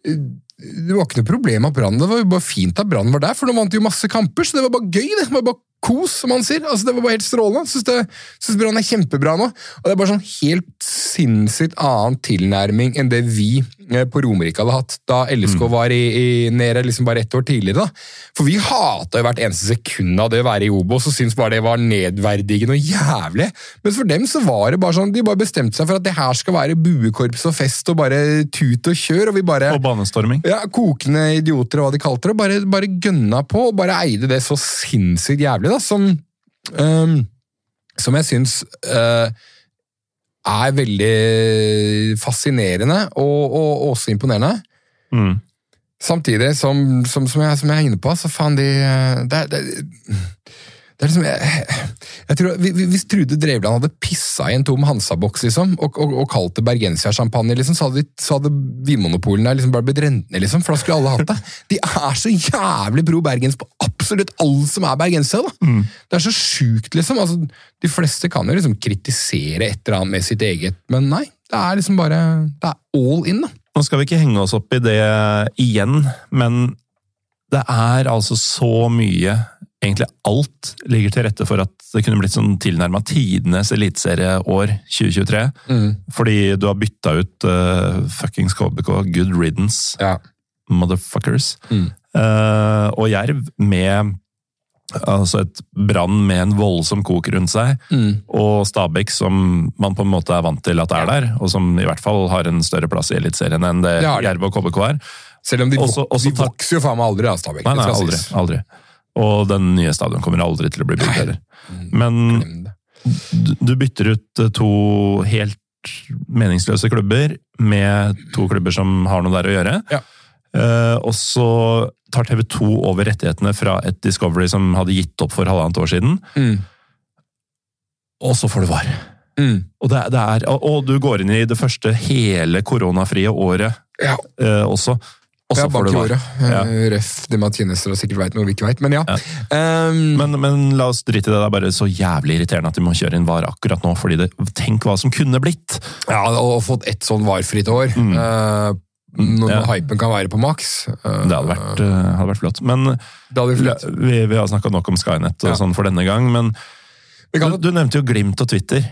eh, det var ikke noe problem at Brann Det var jo bare fint at Brann var der, for nå vant de jo masse kamper, så det var bare gøy. det. var bare kos, som han sier. Altså, det var bare helt strålende. Syns, det, syns han er kjempebra nå. Og det er bare sånn helt sinnssykt annen tilnærming enn det vi eh, på Romerike hadde hatt da LSK var i, i, nede liksom bare ett år tidligere. da. For vi hata hvert eneste sekund av det å være i Obos og syntes bare det var nedverdigende og jævlig. Mens for dem så var det bare sånn, de bare bestemte seg for at det her skal være buekorps og fest og bare tut og kjør. Og vi bare Og banestorming. ja, kokende idioter og hva de kalte det, og bare, bare gønna på og bare eide det så sinnssykt jævlig, da, som, um, som jeg syns uh, er veldig fascinerende og, og, og også imponerende. Mm. Samtidig som, som, som, jeg, som jeg er inne på, så faen de Det, det, det er liksom jeg, jeg tror, Hvis Trude Drevland hadde pissa i en tom Hansa-boks liksom, og, og, og kalt det Bergensia-sjampanje, liksom, så hadde, de- så hadde vinmonopolene liksom bare blitt rent ned, liksom, for da skulle alle hatt det. De er så jævlig pro Bergens på absolutt alt som er bergenser. Mm. Det er så sjukt, liksom. Altså, de fleste kan jo liksom kritisere et eller annet med sitt eget, men nei. Det er liksom bare Det er all in, da. Nå skal vi ikke henge oss opp i det igjen, men det er altså så mye Egentlig alt ligger til rette for at det kunne blitt sånn tilnærma tidenes eliteserieår 2023. Fordi du har bytta ut uh, fuckings KBK, good riddance, Ja. motherfuckers. Mm. uh, og Jerv med altså et brann med en voldsom kok rundt seg, Mm. og Stabæk som man på en måte er vant til at er der, og som i hvert fall har en større plass i Eliteserien enn det Det. Jerv og KBK er. Selv om de, Også- også de vokser jo faen meg aldri, da, Stabæk. Nei, nei, aldri. aldri. Og den nye stadion kommer aldri til å bli bygd heller. Men du du bytter ut eh, to helt meningsløse klubber med to klubber som har noe der å gjøre. Ja. Uh, og så tar TV 2 over rettighetene fra et Discovery som hadde gitt opp for halvannet år siden. Mm. Og så får du VAR. Mm. Og, det, det er, og- og du går inn i det første hele koronafrie året Ja, uh, også. Og så ja du i VAR. Ja. Eh, Ref de Martinez og sikkert veit noe vi ikke veit, men ja. Um, Men, men la oss drite i det. Det er bare så jævlig irriterende at de må kjøre inn VAR akkurat nå. fordi det, Tenk hva som kunne blitt! ja, og fått ett sånn varfritt år. eh, når Ja. hypen kan være på maks. eh, Det hadde vært, hadde vært flott. Men flott. vi, vi har snakka nok om Skynet og Ja. sånn for denne gang. Men kan... du, du nevnte jo Glimt og Twitter.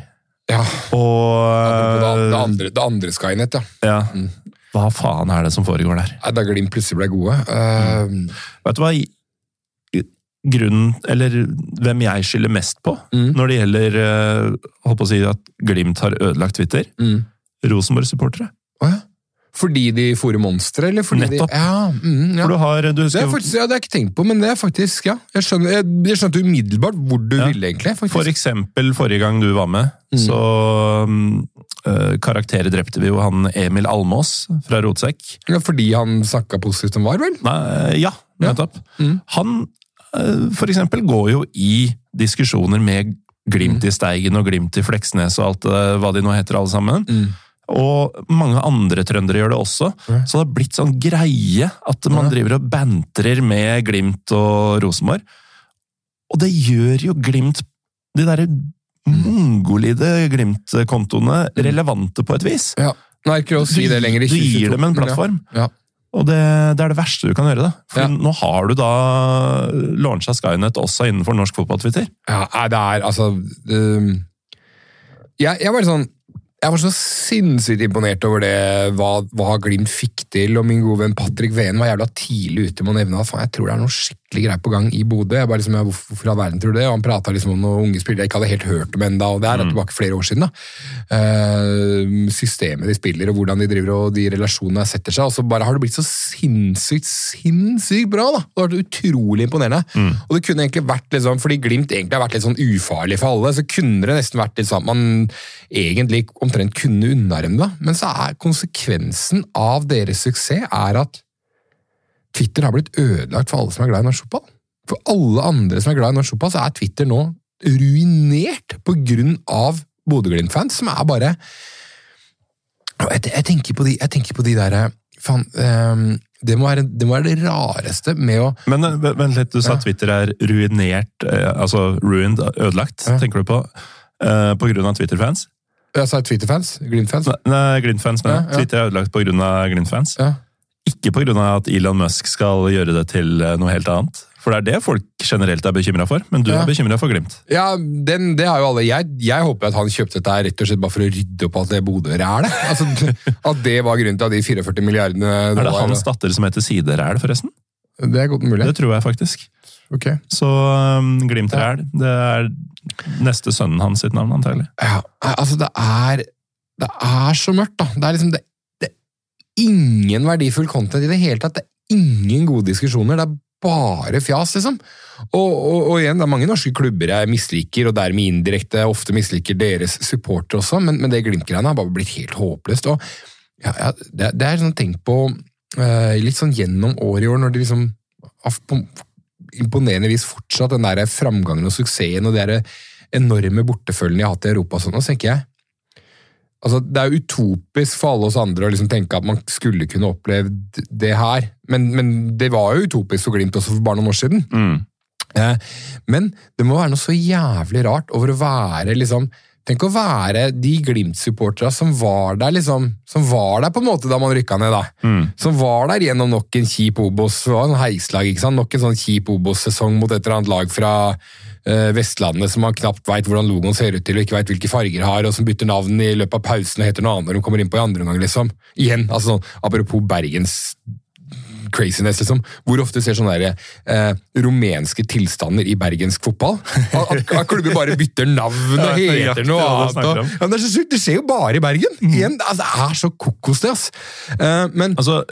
ja, Og det, det, andre, det andre Skynet, ja. ja, Hva faen er det som foregår der? Da Glimt plutselig ble gode. eh, Vet du hva grunnen, eller hvem jeg skylder mest på Mm. når det gjelder uh, holdt på å si at Glimt har ødelagt Twitter? mm. Rosenborg-supportere. Oh, ja. Fordi de fôrer monstre, eller fordi Nettopp. de Ja, mm, ja. For du har du Det, husker, er faktisk, ja, det har jeg ikke tenkt på, men det er faktisk, ja. Jeg, skjønner, jeg, jeg skjønte umiddelbart hvor du Ja. ville, egentlig. faktisk. For eksempel forrige gang du var med, så øh, karakterer drepte vi jo han Emil Almås fra Rotsekk. Ja, fordi han snakka positivt om VAR, vel? Nei, ja, Ja. nettopp. Mm. Han øh, for eksempel går jo i diskusjoner med Glimt Mm. i Steigen og Glimt i Fleksnes og alt hva de nå heter alle sammen. Mm. Og mange andre trøndere gjør det også. Mm. Så det har blitt sånn greie at man driver og bantrer med Glimt og Rosenborg. Og det gjør jo Glimt, de derre mongolide Glimt-kontoene, relevante på et vis. Ja. Nå er ikke å si det lenger Du gir dem en plattform. Ja. Ja. Og det, det er det verste du kan gjøre. da. For Ja. nå har du da launcha Skynet også innenfor norsk fotball-Twitter. Ja, nei, det er altså um, jeg, jeg var sånn jeg var så sinnssykt imponert over det, hva, hva Glimt fikk til. og Min gode venn Patrick Veen var jævla tidlig ute med å nevne at jeg tror det er noe skikkelig greier på gang i Bodø. Jeg bare liksom, hvorfor, all verden tror du det? Og Han prata liksom om noen unge spillere jeg ikke hadde helt hørt om ennå. Det er tilbake flere år siden. da. Uh, systemet de spiller, og hvordan de driver og de relasjonene setter seg. Og så bare har det blitt så sinnssykt, sinnssykt bra! da. Det har vært utrolig imponerende. Og det kunne egentlig vært litt sånn, Fordi Glimt egentlig har vært litt sånn ufarlig for alle, så kunne det nesten vært litt sånn at man egentlig omtrent kunne unna dem det. Men så er konsekvensen av deres suksess er at Twitter har blitt ødelagt for alle som er glad i norsk fotball. For alle andre som er glad i norsk fotball, så er Twitter nå ruinert på grunn av Bodø-Glimt-fans, som er bare jeg, jeg, tenker på de, jeg tenker på de derre Faen, um, det, må være, det må være det rareste med å Men eh, vent litt, du sa Ja. Twitter er ruinert, eh, altså ruined, ødelagt, Ja. tenker du på? eh, på grunn av Twitter-fans? Jeg sa Twitter-fans? Glimt-fans? Nei, Glimt-fans, men ja. Twitter er ødelagt på grunn av Glimt-fans. Ja. Ikke av at Elon Musk skal gjøre det til eh, noe helt annet. For det er det folk generelt er bekymra for, men du Ja. er bekymra for Glimt. Ja, den, det har jo alle. Jeg, jeg håper at han kjøpte dette rett og slett bare for å rydde opp alt det Bodø-rælet. Altså, at det var grunnen til at de 44 milliardene Er det hans datter som heter Sideræl, forresten? Det er godt mulig. Det tror jeg faktisk. Ok. Så um, Glimt Ræl, det er neste sønnen hans sitt navn, antagelig. Ja, altså det er Det er så mørkt, da. Det er liksom det, ingen verdifull content i det hele tatt. Det er ingen gode diskusjoner. Det er bare fjas, liksom. Og, og, og igjen, det er mange norske klubber jeg misliker, og dermed indirekte ofte misliker deres supportere også, men, men det Glimt-greiene har bare blitt helt håpløst. og ja, ja, det, det er sånn tenkt på eh, litt sånn gjennom året i år, når de liksom imponerende vis fortsatt den der framgangen og suksessen og de enorme bortefølgene de har hatt i Europa sånn, og så tenker jeg Altså, Det er utopisk for alle oss andre å liksom tenke at man skulle kunne opplevd det her, men, men det var jo utopisk for Glimt også for bare noen år siden. Mm. Eh, Men det må være noe så jævlig rart over å være liksom Tenk å være de Glimt-supporterne som var der liksom, som var der på en måte da man rykka ned. da. Mm. Som var der gjennom nok en kjip Obos. Det var en heislag, ikke sant? Nok en sånn kjip Obos-sesong mot et eller annet lag fra Vestlandet som man knapt veit hvordan logoen ser ut til, og ikke veit hvilke farger har, og som bytter navn i løpet av pausen og heter noe annet når de kommer inn på i andre omgang. Liksom. Igjen, altså sånn, apropos Bergens craziness, liksom. Hvor ofte ser sånne der, eh, rumenske tilstander i bergensk fotball? At, at, klubber bare bytter navn og er heter noe annet. Og, ja, men det, er så sykt, det skjer jo bare i Bergen! Igjen, altså, det er så kokos, det, ass. Eh, men Altså,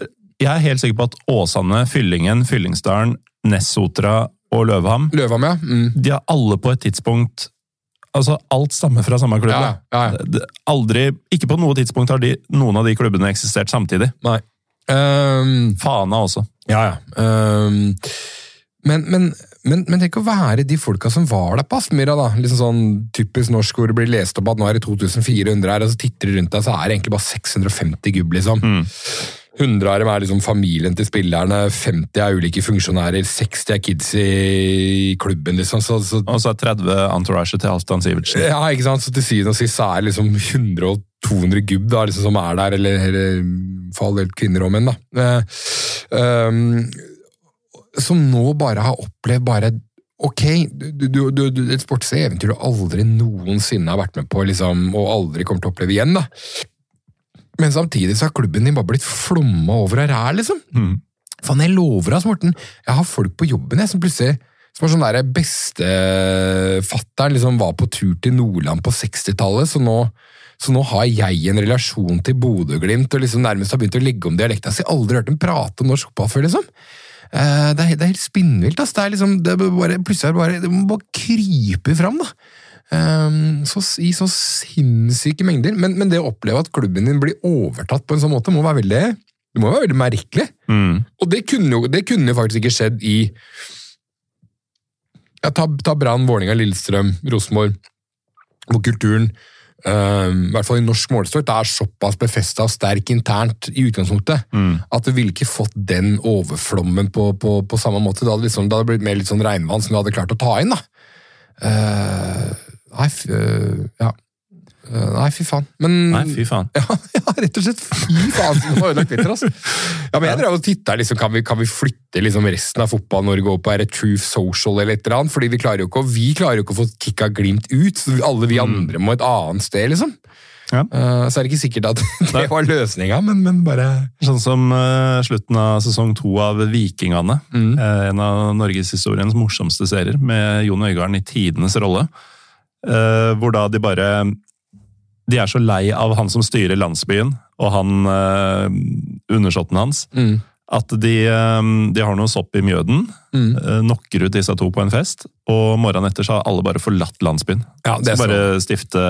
jeg er helt sikker på at Åsane, Fyllingen, Fyllingsdalen, Nessotra og Løvham Løvham, ja. Mm. de har alle på et tidspunkt Altså, alt stammer fra samme klubb. Ja, ja, ja. Aldri, ikke på noe tidspunkt har de, noen av de klubbene eksistert samtidig. Nei. Um, Fana også. Ja, ja. Um, men, men, men, men tenk å være de folka som var der på Aspmyra, da. Liksom sånn typisk norsk hvor det blir lest opp at nå er det 2400 her, og så titter de rundt deg, så er det egentlig bare 650 gubb, liksom. 100 av dem er liksom familien til spillerne, 50 er ulike funksjonærer, 60 er kids i klubben, liksom. Så, så, Og så er 30 entourage til Halvdan Sivertsen. ja, ikke sant? Så til syvende og sist så er det liksom 100-200 gubb da, liksom, som er der, eller, eller for all del kvinner og menn, da. Eh, ehm, som nå bare har opplevd bare Ok, du, du, du, du, et sportslig eventyr du aldri noensinne har vært med på, liksom, og aldri kommer til å oppleve igjen. da. Men samtidig så har klubben din bare blitt flomma over av ræl, liksom. Mm. Faen, jeg lover deg, Morten. Jeg har folk på jobben jeg, som plutselig som var sånn der Bestefatteren liksom var på tur til Nordland på 60-tallet, så så nå har jeg en relasjon til Bodø-Glimt og liksom nærmest har begynt å legge om dialekta si. Aldri hørt dem prate om norsk fotball før, liksom. Eh, Det er, det er helt spinnvilt. ass. Det er liksom, det er bare, plutselig er det bare, det må bare krype fram. da. Um, så, I så sinnssyke mengder. Men, men det å oppleve at klubben din blir overtatt på en sånn måte, må være veldig, det må være veldig merkelig. Mm. Og det kunne jo, det kunne jo faktisk ikke skjedd i ja, Ta, ta Brann, Vålerenga, Lillestrøm, Rosenborg, hvor kulturen um, i hvert fall i norsk målestokk, det er såpass befesta og sterk internt i utgangspunktet Mm. at du ville ikke fått den overflommen på, på, på samme måte. Det hadde, liksom, det hadde blitt mer litt sånn regnvann som du hadde klart å ta inn. da. Eh, nei, f, eh, ja. Eh, nei, fy faen. Men Nei, fy faen. ja, ja, rett og slett. Fy faen, som har ødelagt Twitter, altså. Ja, men jeg drev og tittet, liksom, kan, vi, kan vi flytte liksom, resten av fotball-Norge over på Truth Social eller et eller annet? Fordi vi klarer jo ikke, vi klarer jo ikke å få kicka Glimt ut. Så alle vi andre må et annet sted, liksom. Ja. Uh, så er det ikke sikkert at det var løsninga, men, men bare Sånn som uh, slutten av sesong to av Vikingane. Mm. Uh, en av norgeshistoriens morsomste serier, med Jon Øigarden i tidenes rolle. Eh, hvor da de bare De er så lei av han som styrer landsbyen, og han uh, undersåtten hans, mm, at de, eh, de har noe sopp i mjøden. mm. knocker ut disse to på en fest, og morgenen etter så har alle bare forlatt landsbyen. Ja, det er, Skal bare stifte,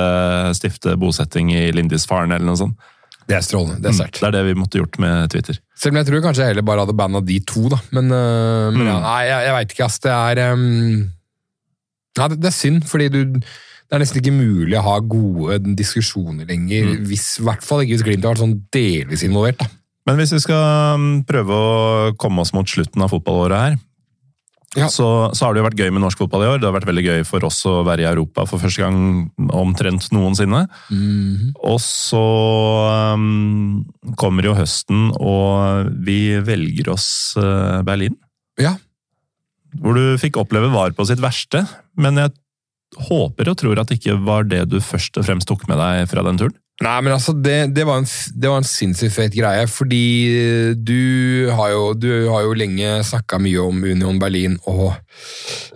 stifte bosetting i Lindisfaren eller noe sånt. det er strålende. Det er sterkt. Det er det vi måtte gjort med Twitter. Selv om jeg tror kanskje jeg heller bare hadde banda de to, da. Men, uh, men ja, Mm. nei, jeg, jeg veit ikke, ass. Det er um, ja, det, det er synd, fordi du det er nesten ikke mulig å ha gode diskusjoner lenger, Mm. hvis, i hvert fall ikke hvis Glimt har vært sånn delvis involvert. da. Men hvis vi skal mm, prøve å komme oss mot slutten av fotballåret her, Ja. så, så har det jo vært gøy med norsk fotball i år. Det har vært veldig gøy for oss å være i Europa for første gang omtrent noensinne. Og så um, kommer jo høsten, og vi velger oss eh, Berlin. Ja. Hvor du fikk oppleve VAR på sitt verste. Men jeg håper og tror at det ikke var det du først og fremst tok med deg fra den turen. Nei, men altså, det, det, var en, det var en sinnssykt fet greie, fordi du har jo, du har jo lenge snakka mye om Union Berlin og,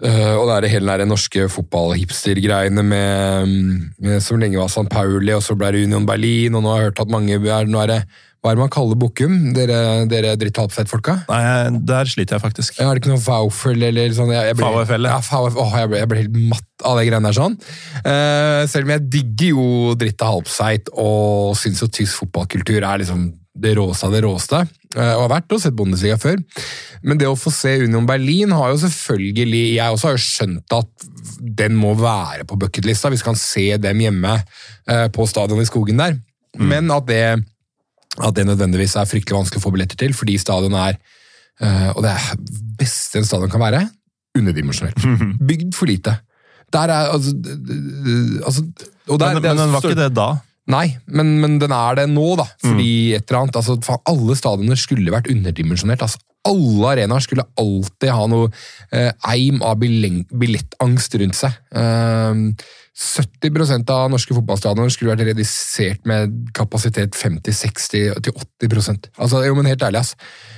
øh, og det er det hele den norske fotballhipster-greiene med, med, som lenge var St. Pauli, og så ble det Union Berlin, og nå har jeg hørt at mange Nå er det hva er det man kaller Bukkum, dere, dere dritt folka Nei, Der sliter jeg faktisk. Jeg har det ikke noe Vaufel eller sånn? Jeg, jeg ble, VFL, ja. VF, åh, jeg, ble, jeg ble helt matt av de greiene der sånn. Uh, selv om jeg digger jo dritt av halvseit og syns jo tysk fotballkultur er liksom det råeste av det råeste. Uh, og har vært og sett Bundesliga før. Men det å få se Union Berlin har jo selvfølgelig Jeg også har jo skjønt at den må være på bucketlista. Vi skal se dem hjemme uh, på stadion i skogen der. Mm. Men at det at det nødvendigvis er fryktelig vanskelig å få billetter til, fordi stadion er uh, Og det er beste en stadion kan være underdimensjonert. Bygd for lite. Der er altså, altså der, Men, men den var ikke det da? Nei, men, men, den er det nå, da. Fordi mm. et eller annet, altså, Alle stadioner skulle vært underdimensjonert. altså Alle arenaer skulle alltid ha noe eh, eim av billettangst rundt seg. Eh, 70% av norske fotballstadioner skulle vært redusert med kapasitet 50-60-80 Altså, jo, men helt ærlig, ass.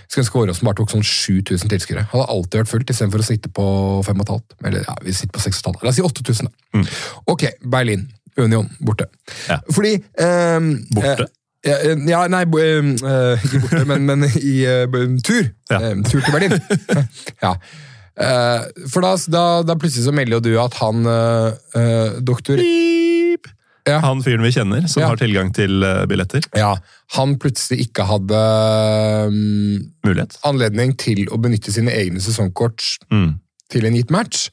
Skulle ønske Åråsen bare tok sånn 7000 tilskuere. Hadde alltid vært fullt, istedenfor å sitte på 5,5. Eller ja, vi sitter på 6,5. La oss si 8000, da. Mm. Ok, Berlin. Union, borte. Ja. Fordi um, Borte? Ja, ja, nei, uh, ikke borte, men, men i uh, tur. Ja. Uh, tur til Berlin. ja. Uh, for da, da, da, plutselig så melder jo du at han uh, doktor ja. Han fyren vi kjenner, som ja. har tilgang til billetter. Ja, Han plutselig ikke hadde um, Mulighet. anledning til å benytte sine egne sesongkort mm. til en gitt match.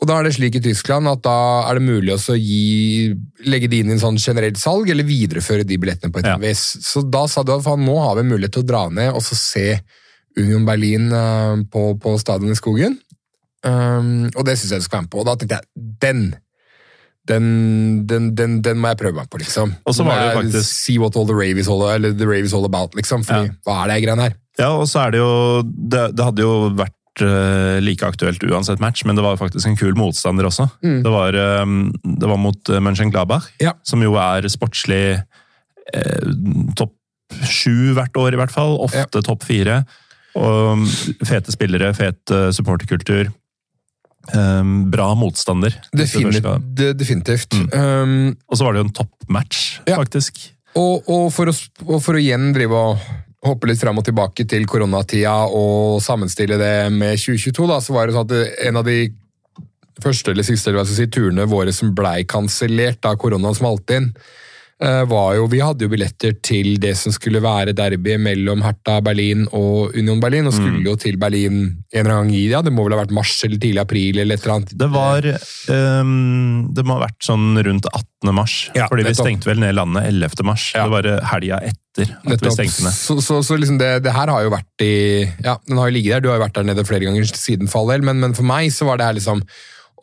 Og da er det slik i Tyskland at da er det mulig å gi, legge de inn i en sånn generelt salg, eller videreføre de billettene på et ja. vis. Så da sa du at nå har vi mulighet til å dra ned og så se Union Berlin uh, på, på Stadion i Skogen. Um, og det syns jeg du skal være med på. Og da tenkte jeg den den, den, den, den, må jeg prøve meg på, liksom. Og så var det faktisk... See what all the rave is all, eller the rave is all about, liksom. Fordi, ja. Hva er det greiene her? Ja, og så er det jo Det, det hadde jo vært Eh, like aktuelt uansett match, men det var faktisk en kul motstander også. Mm. Det, var, eh, det, var, mot eh, Mönchengladbach, ja. som jo er sportslig eh, topp sju hvert år, i hvert fall. Ofte ja. topp fire. Og mm, fete spillere, fet supporterkultur. Um, bra motstander. Definitivt. definitivt. Mm. Um, og så var det jo en toppmatch, ja. faktisk. Og, og, for å, og, for å, igjen drive og hoppe litt fram og tilbake til koronatida og sammenstille det med 2022, da, så var det sånn at en av de første eller siste eller hva skal si, turene våre som blei kansellert da koronaen smalt inn, var jo, Vi hadde jo billetter til det som skulle være derby mellom Hertha Berlin og Union Berlin, og skulle mm. jo til Berlin en eller annen gang i ja, det må vel ha vært mars eller tidlig april eller et eller annet. Det var um, Det må ha vært sånn rundt 18. mars, ja, fordi vi stengte vel ned landet 11. mars. Ja. Det var helga etter at nettopp. vi stengte ned. Så, så, så liksom det, det, her har jo vært i Ja, den har jo ligget der, du har jo vært der nede flere ganger siden fall men, men for meg så var det her liksom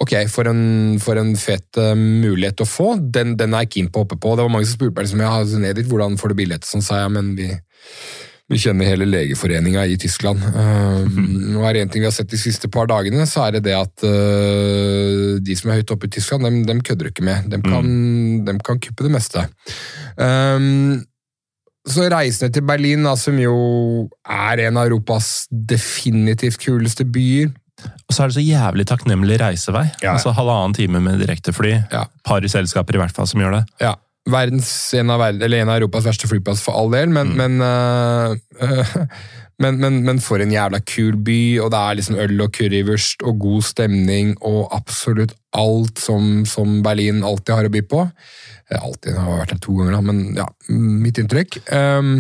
Ok, for en, for en fet uh, mulighet å få. Den, den, er jeg keen på å hoppe på. Det var mange som spurte meg liksom, ja, ned dit, hvordan får du billett. Sånn sa jeg, men vi, vi kjenner hele legeforeninga i Tyskland. Uh, og er en ting vi har sett de siste par dagene, så er det det at uh, de som er høyt oppe i Tyskland, dem, dem kødder ikke med. De kan, mm. dem kan kuppe det meste. Um, så reisende til Berlin, da, som jo er en av Europas definitivt kuleste byer og så er det så jævlig takknemlig reisevei. Ja. Altså Halvannen time med direktefly. Ja. Par selskaper i hvert fall som gjør det. Ja. Verdens, en, av, eller en av Europas verste flyplass for all del, men, mm. men, uh, men, men, men, for en jævla kul by, og det er liksom øl og currywurst og god stemning og absolutt alt som, som Berlin alltid har å by på. Alltid, jeg har vært der to ganger, da, men ja, mitt inntrykk. Um,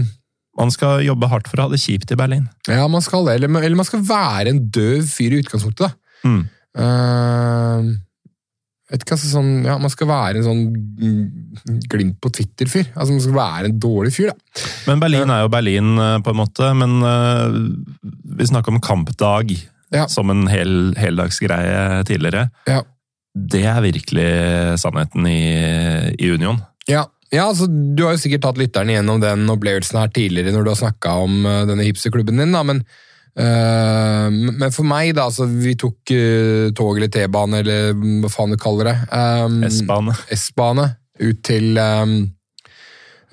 man skal jobbe hardt for å ha det kjipt i Berlin. Ja, man skal det. Eller, eller man skal være en døv fyr i utgangspunktet. da. Mm. Uh, vet ikke, altså sånn, ja, Man skal være en sånn glimt på Twitter-fyr. Altså Man skal være en dårlig fyr, da. Men Berlin er jo Berlin, eh, på en måte. Men uh, vi snakker om kampdag ja. som en hel, heldagsgreie tidligere. Ja. Det er virkelig sannheten i, i Union. Ja, ja, altså, Du har jo sikkert tatt lytteren gjennom den opplevelsen her tidligere når du har snakka om uh, denne hipsterklubben din, da, men uh, men for meg, da, altså Vi tok uh, tog eller T-bane, eller hva faen du kaller det. Um, S-bane. S-bane. Ut til um,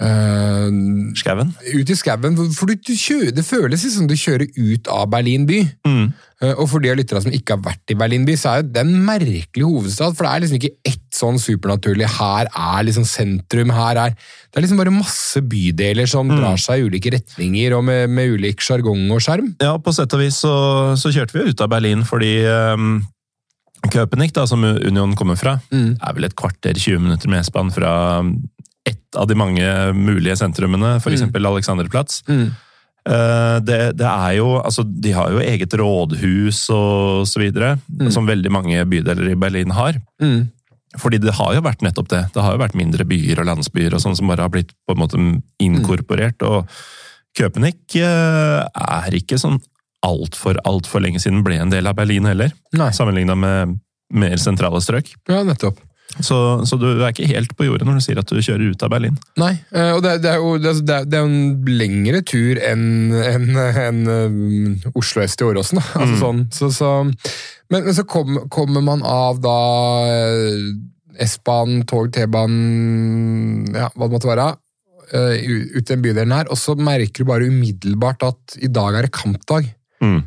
uh, Skauen? Ut i skauen. For du, du kjører, det føles som du kjører ut av Berlin by. Mm. Uh, og for de av lytterne som ikke har vært i Berlin by, så er det en merkelig hovedstad. For det er liksom ikke ett sånn supernaturlig Her er liksom sentrum. her er Det er liksom bare masse bydeler som Mm. drar seg i ulike retninger, og med, med ulik sjargong og skjerm. Ja, på sett og vis så, så kjørte vi ut av Berlin fordi um, Köpenick, da, som Union kommer fra, Mm. er vel et kvarter, 20 minutter med S-banen fra ett av de mange mulige sentrumene, for eksempel Alexanderplatz. Mm. Eh, Det, det er jo, altså De har jo eget rådhus og så videre, som veldig mange bydeler i Berlin har. Mm. Fordi det har jo vært nettopp det. Det har jo vært mindre byer og landsbyer og sånn som bare har blitt på en måte inkorporert. Og Köpenick eh, er ikke sånn altfor altfor lenge siden ble en del av Berlin heller. Sammenligna med mer sentrale strøk. Ja, nettopp. Så, så du er ikke helt på jordet når du sier at du kjører ut av Berlin. Nei, eh, og det, det, er jo, det, er- det er- det er en lengre tur enn en, en um, Oslo S til Åråsen. Altså sånn, så, så, men, men så kom, kommer man av da eh, S-banen, tog, T-banen, ja, hva det måtte være, eh, ut i den bydelen her, og så merker du bare umiddelbart at i dag er det kampdag. Mm.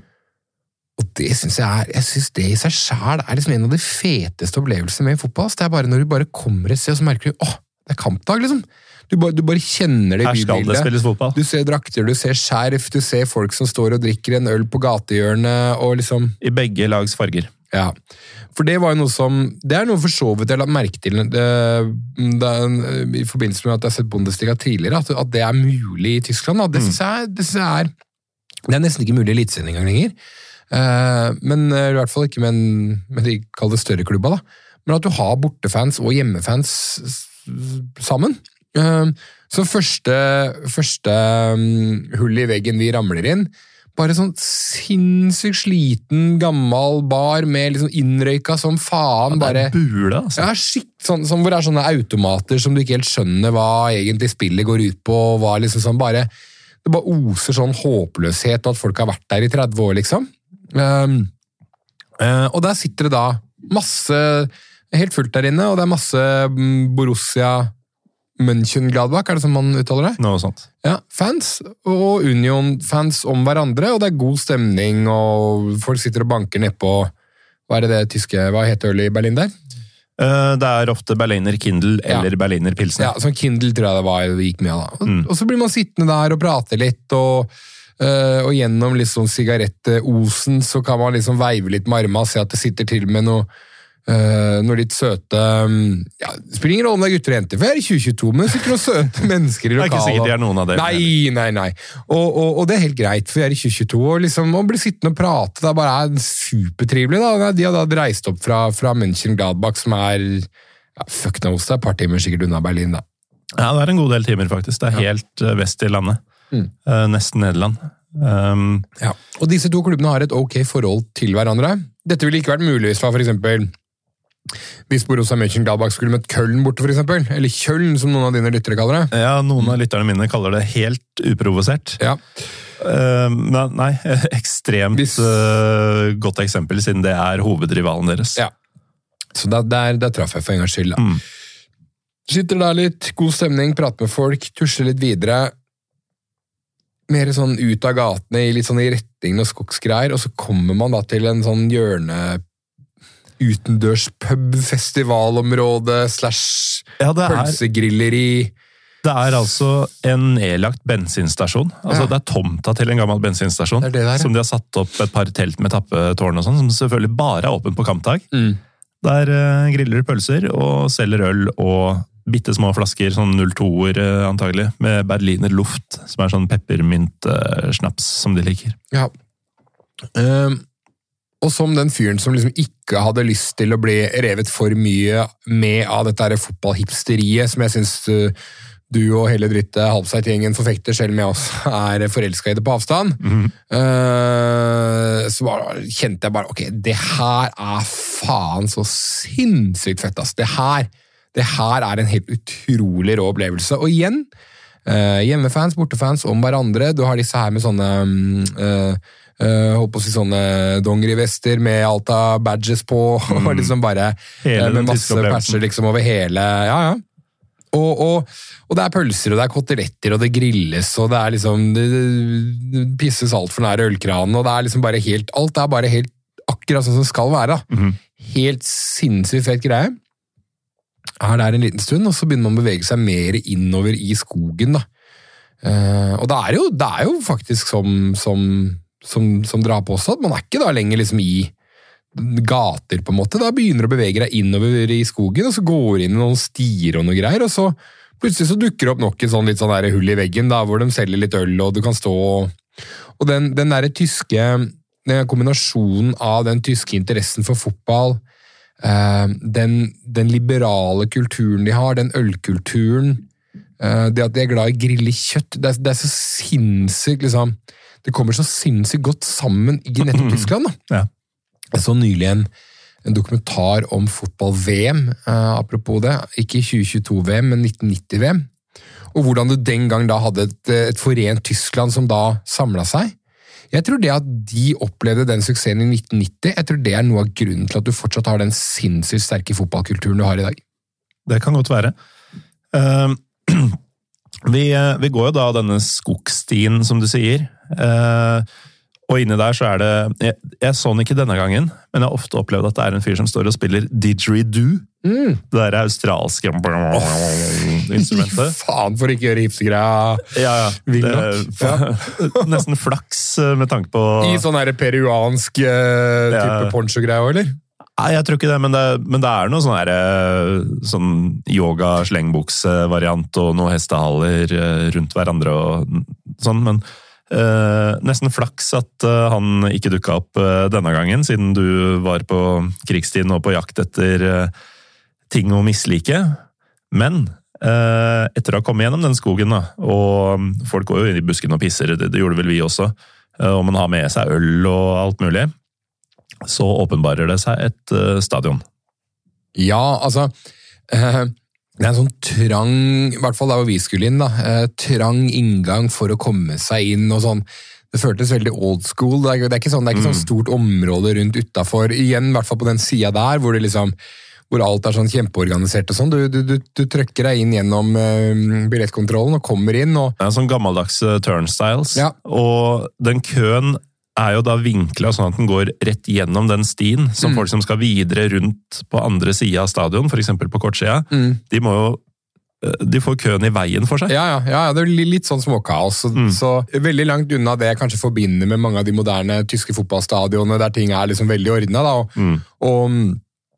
Det syns jeg er Jeg synes det i seg sjæl er liksom en av de feteste opplevelsene med fotball. Det er bare når du bare kommer et sted, og så merker du åh, det er kampdag, liksom. Du bare, du bare kjenner det i bybildet. Du ser drakter, du ser skjerf, du ser folk som står og drikker en øl på gatehjørnet, og liksom I begge lags farger. Ja. For det var jo noe som Det er noe for så vidt jeg lagt merke til det, det, i forbindelse med at jeg har sett Bundesliga tidligere, at, at det er mulig i Tyskland. Da. Det syns jeg, det synes jeg er Det er nesten ikke mulig i Eliteserien engang lenger. Eh, men eh, i hvert fall ikke med, en, med de kall det større klubba. da. Men at du har bortefans og hjemmefans sammen. Eh, så første, første mm, hull i veggen vi ramler inn, bare sånn sinnssykt sliten, gammel bar med liksom innrøyka som faen. Det bare... er bule, altså. Ja, skikt, sånn, sånn, hvor det er sånne automater som du ikke helt skjønner hva egentlig spillet går ut på. og hva liksom sånn bare, Det bare oser sånn håpløshet og at folk har vært der i 30 år, liksom. Um, eh, og der sitter det da masse Helt fullt der inne, og det er masse Borussia Borussia Mönchengladbach, er det som man uttaler det? Noe sånt. Ja, fans og Union-fans om hverandre, og det er god stemning, og folk sitter og banker nedpå Hva er det det tyske Hva heter ølet i Berlin der? Eh, Det er ofte Berliner Kindle Ja. eller Berliner Pilsner. Ja, sånn Kindle tror jeg det var det gikk mye av. da. Mm. og så blir man sittende der og prate litt, og, og gjennom liksom sigarettosen så kan man liksom veive litt med armene og se at det sitter til med noe Uh, noe litt søte um, ja, spiller ingen rolle om det er gutter og jenter, for jeg er i 2022, men det sitter noen søte mennesker i Det er ikke sikkert de er noen av dere. Nei, nei, nei. Og, og, og det er helt greit, for jeg er i 2022, og liksom å bli sittende og prate det er bare er supertrivelig. da. De har da reist opp fra, fra München Gladbach, som er ja, fuck knows, det er et par timer sikkert unna Berlin. da. Ja, det er en god del timer, faktisk. Det er helt eh, vest i landet. Mm. Eh, Nesten Nederland. Um, Ja. Og disse to klubbene har et ok forhold til hverandre. Dette ville ikke vært mulig hvis f.eks. hvis Borussia Mönchengladbach skulle møtt Köln borte, eksempel. Eller Köln, som noen av dine lyttere kaller det. ja, noen av lytterne mine kaller det helt uprovosert. Ja. Uh, men nei, ekstremt Hvis- uh, godt eksempel, siden det er hovedrivalen deres. Ja. Så der, der, der traff jeg for en gangs skyld. da. Mm. Sitter der litt, god stemning, prater med folk, tusler litt videre. Mer sånn ut av gatene, i litt sånn i retning og skogsgreier, og så kommer man da til en sånn hjørne utendørs pub, festivalområde slash Ja, det er, pølsegrilleri. det er altså en nedlagt bensinstasjon. Altså, Ja. Det er tomta til en gammel bensinstasjon. Det det der, ja. Som de har satt opp et par telt med tappetårn og sånn, som selvfølgelig bare er åpent på kampdag. Mm. Der uh, griller de pølser og selger øl og bitte små flasker, sånn 02-er eh, antagelig, med Berliner Luft, som er sånn peppermyntsnaps som de liker. Ja. Um, og som den fyren som liksom ikke hadde lyst til å bli revet for mye med av dette her fotballhipsteriet, som jeg syns uh, du og hele dritte Halbseit-gjengen forfekter, selv om jeg også er forelska i det på avstand, eh, så bare, kjente jeg bare ok, det her er faen så sinnssykt fett, ass. Det her, det her er en helt utrolig rå opplevelse. Og igjen, eh, hjemmefans, bortefans om hverandre. Du har disse her med sånne mm, eh, eh, holdt på å si sånne dongerivester med alt av badges på, og liksom bare Hele eh, med masse patcher liksom over hele Ja, ja. Og, og, og det er pølser, og det er koteletter, og det grilles, og det er liksom Det, det pisses altfor nær ølkranen, og det er liksom bare helt Alt er bare helt akkurat sånn som det skal være. da. Mm. Helt sinnssykt fett greie. Er der en liten stund, og så begynner man å bevege seg mer innover i skogen. da. Eh, og det er jo, det er jo faktisk som, som, som, som dere har påstått, man er ikke da lenger liksom i gater, på en måte. Da begynner du å bevege deg innover i skogen, og så går du inn i noen stier og noe greier, og så plutselig så dukker det opp nok et sånn litt sånn hull i veggen, da, hvor de selger litt øl, og du kan stå og den, den derre tyske den kombinasjonen av den tyske interessen for fotball, den, den liberale kulturen de har, den ølkulturen, eh, det at de er glad i grille kjøtt, det er, det er så sinnssykt liksom Det kommer så sinnssykt godt sammen i nettopp Tyskland. da. Ja. Jeg så nylig en, en dokumentar om fotball-VM, eh, apropos det. Ikke 2022-VM, men 1990-VM. Og hvordan du den gang da hadde et, et forent Tyskland som da samla seg. Jeg tror det at de opplevde den suksessen i 1990, jeg tror det er noe av grunnen til at du fortsatt har den sinnssykt sterke fotballkulturen du har i dag. Det kan godt være. Uh, vi, eh, vi går jo da denne skogstien, som du sier. Uh, og inni der så er det Jeg, jeg så den ikke denne gangen, men jeg har ofte opplevd at det er en fyr som står og spiller didgeridoo. Mm. Det der australske instrumentet. Faen for ikke å gjøre hipsegreia Ja, ja. Vill Ja. nesten flaks eh, med tanke på i sånn peruansk uh, type Ja. poncho-greie eller? Nei, jeg tror ikke det, men det, men det er noe sånn her, eh, sånn yoga-slengbukse-variant og noen hestehaler eh, rundt hverandre og sånn, men eh, nesten flaks at eh, han ikke dukka opp eh, denne gangen, siden du var på krigstiden og på jakt etter eh, ting å mislike. Men eh, etter å ha kommet gjennom den skogen, da, og folk går jo inn i busken og pisser, det, det gjorde vel vi også, eh, og man har med seg øl og alt mulig, så åpenbarer det seg et eh, stadion. Ja, altså eh, Det er en sånn trang, i hvert fall der hvor vi skulle inn, da, eh, trang inngang for å komme seg inn og sånn. Det føltes veldig old school. Det er, det er ikke sånn, det er ikke sånn stort område rundt utafor. Igjen, i hvert fall på den sida der, hvor det liksom hvor alt er sånn kjempeorganisert og sånn. Du, du, du, du trykker deg inn gjennom uh, billettkontrollen og kommer inn. og Det er sånn gammeldags eh, turnstiles, Ja. og den køen er jo da vinkla sånn at den går rett gjennom den stien, som folk som skal videre rundt på andre sida av stadion, f.eks. på kortsida, de må jo eh, de får køen i veien for seg. Ja, ja, ja, det er li- litt sånn småkaos. Så, så veldig langt unna det jeg kanskje forbinder med mange av de moderne tyske fotballstadionene, der ting er liksom veldig ordna. Da, og, eh,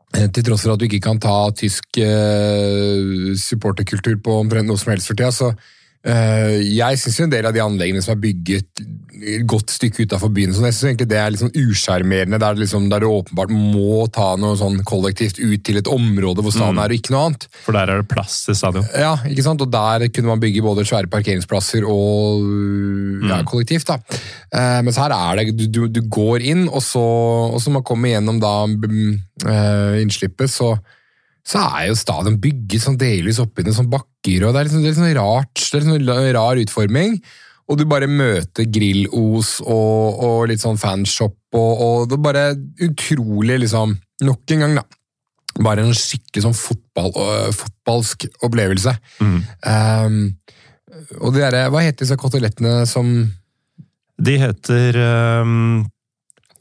til tross for at du ikke kan ta tysk eh, supporterkultur på omtrent noe som helst for tida, så eh, jeg syns en del av de anleggene som er bygget et godt stykke utafor byen, så jeg synes egentlig det er litt sånn usjarmerende, der, liksom, der du åpenbart må ta noe sånn kollektivt ut til et område hvor staden er, og ikke noe annet. For der er det plass til stadion. Ja, ikke sant? og der kunne man bygge både svære parkeringsplasser og ja, kollektivt. da. Eh, mens her er det, du, du, går inn, og så, og så man kommer gjennom da mm, eh, innslippet, så, så er jo stadion bygget sånn delvis oppi noen sånn bakker, og det er liksom, det er liksom rart, det er liksom rar utforming. Og du bare møter grillos og, og litt sånn fanshop, og, og det er bare utrolig, liksom Nok en gang, da bare en skikkelig sånn fotball, uh, fotballsk opplevelse. Um, og de der, Hva heter disse kotelettene som De heter ehm,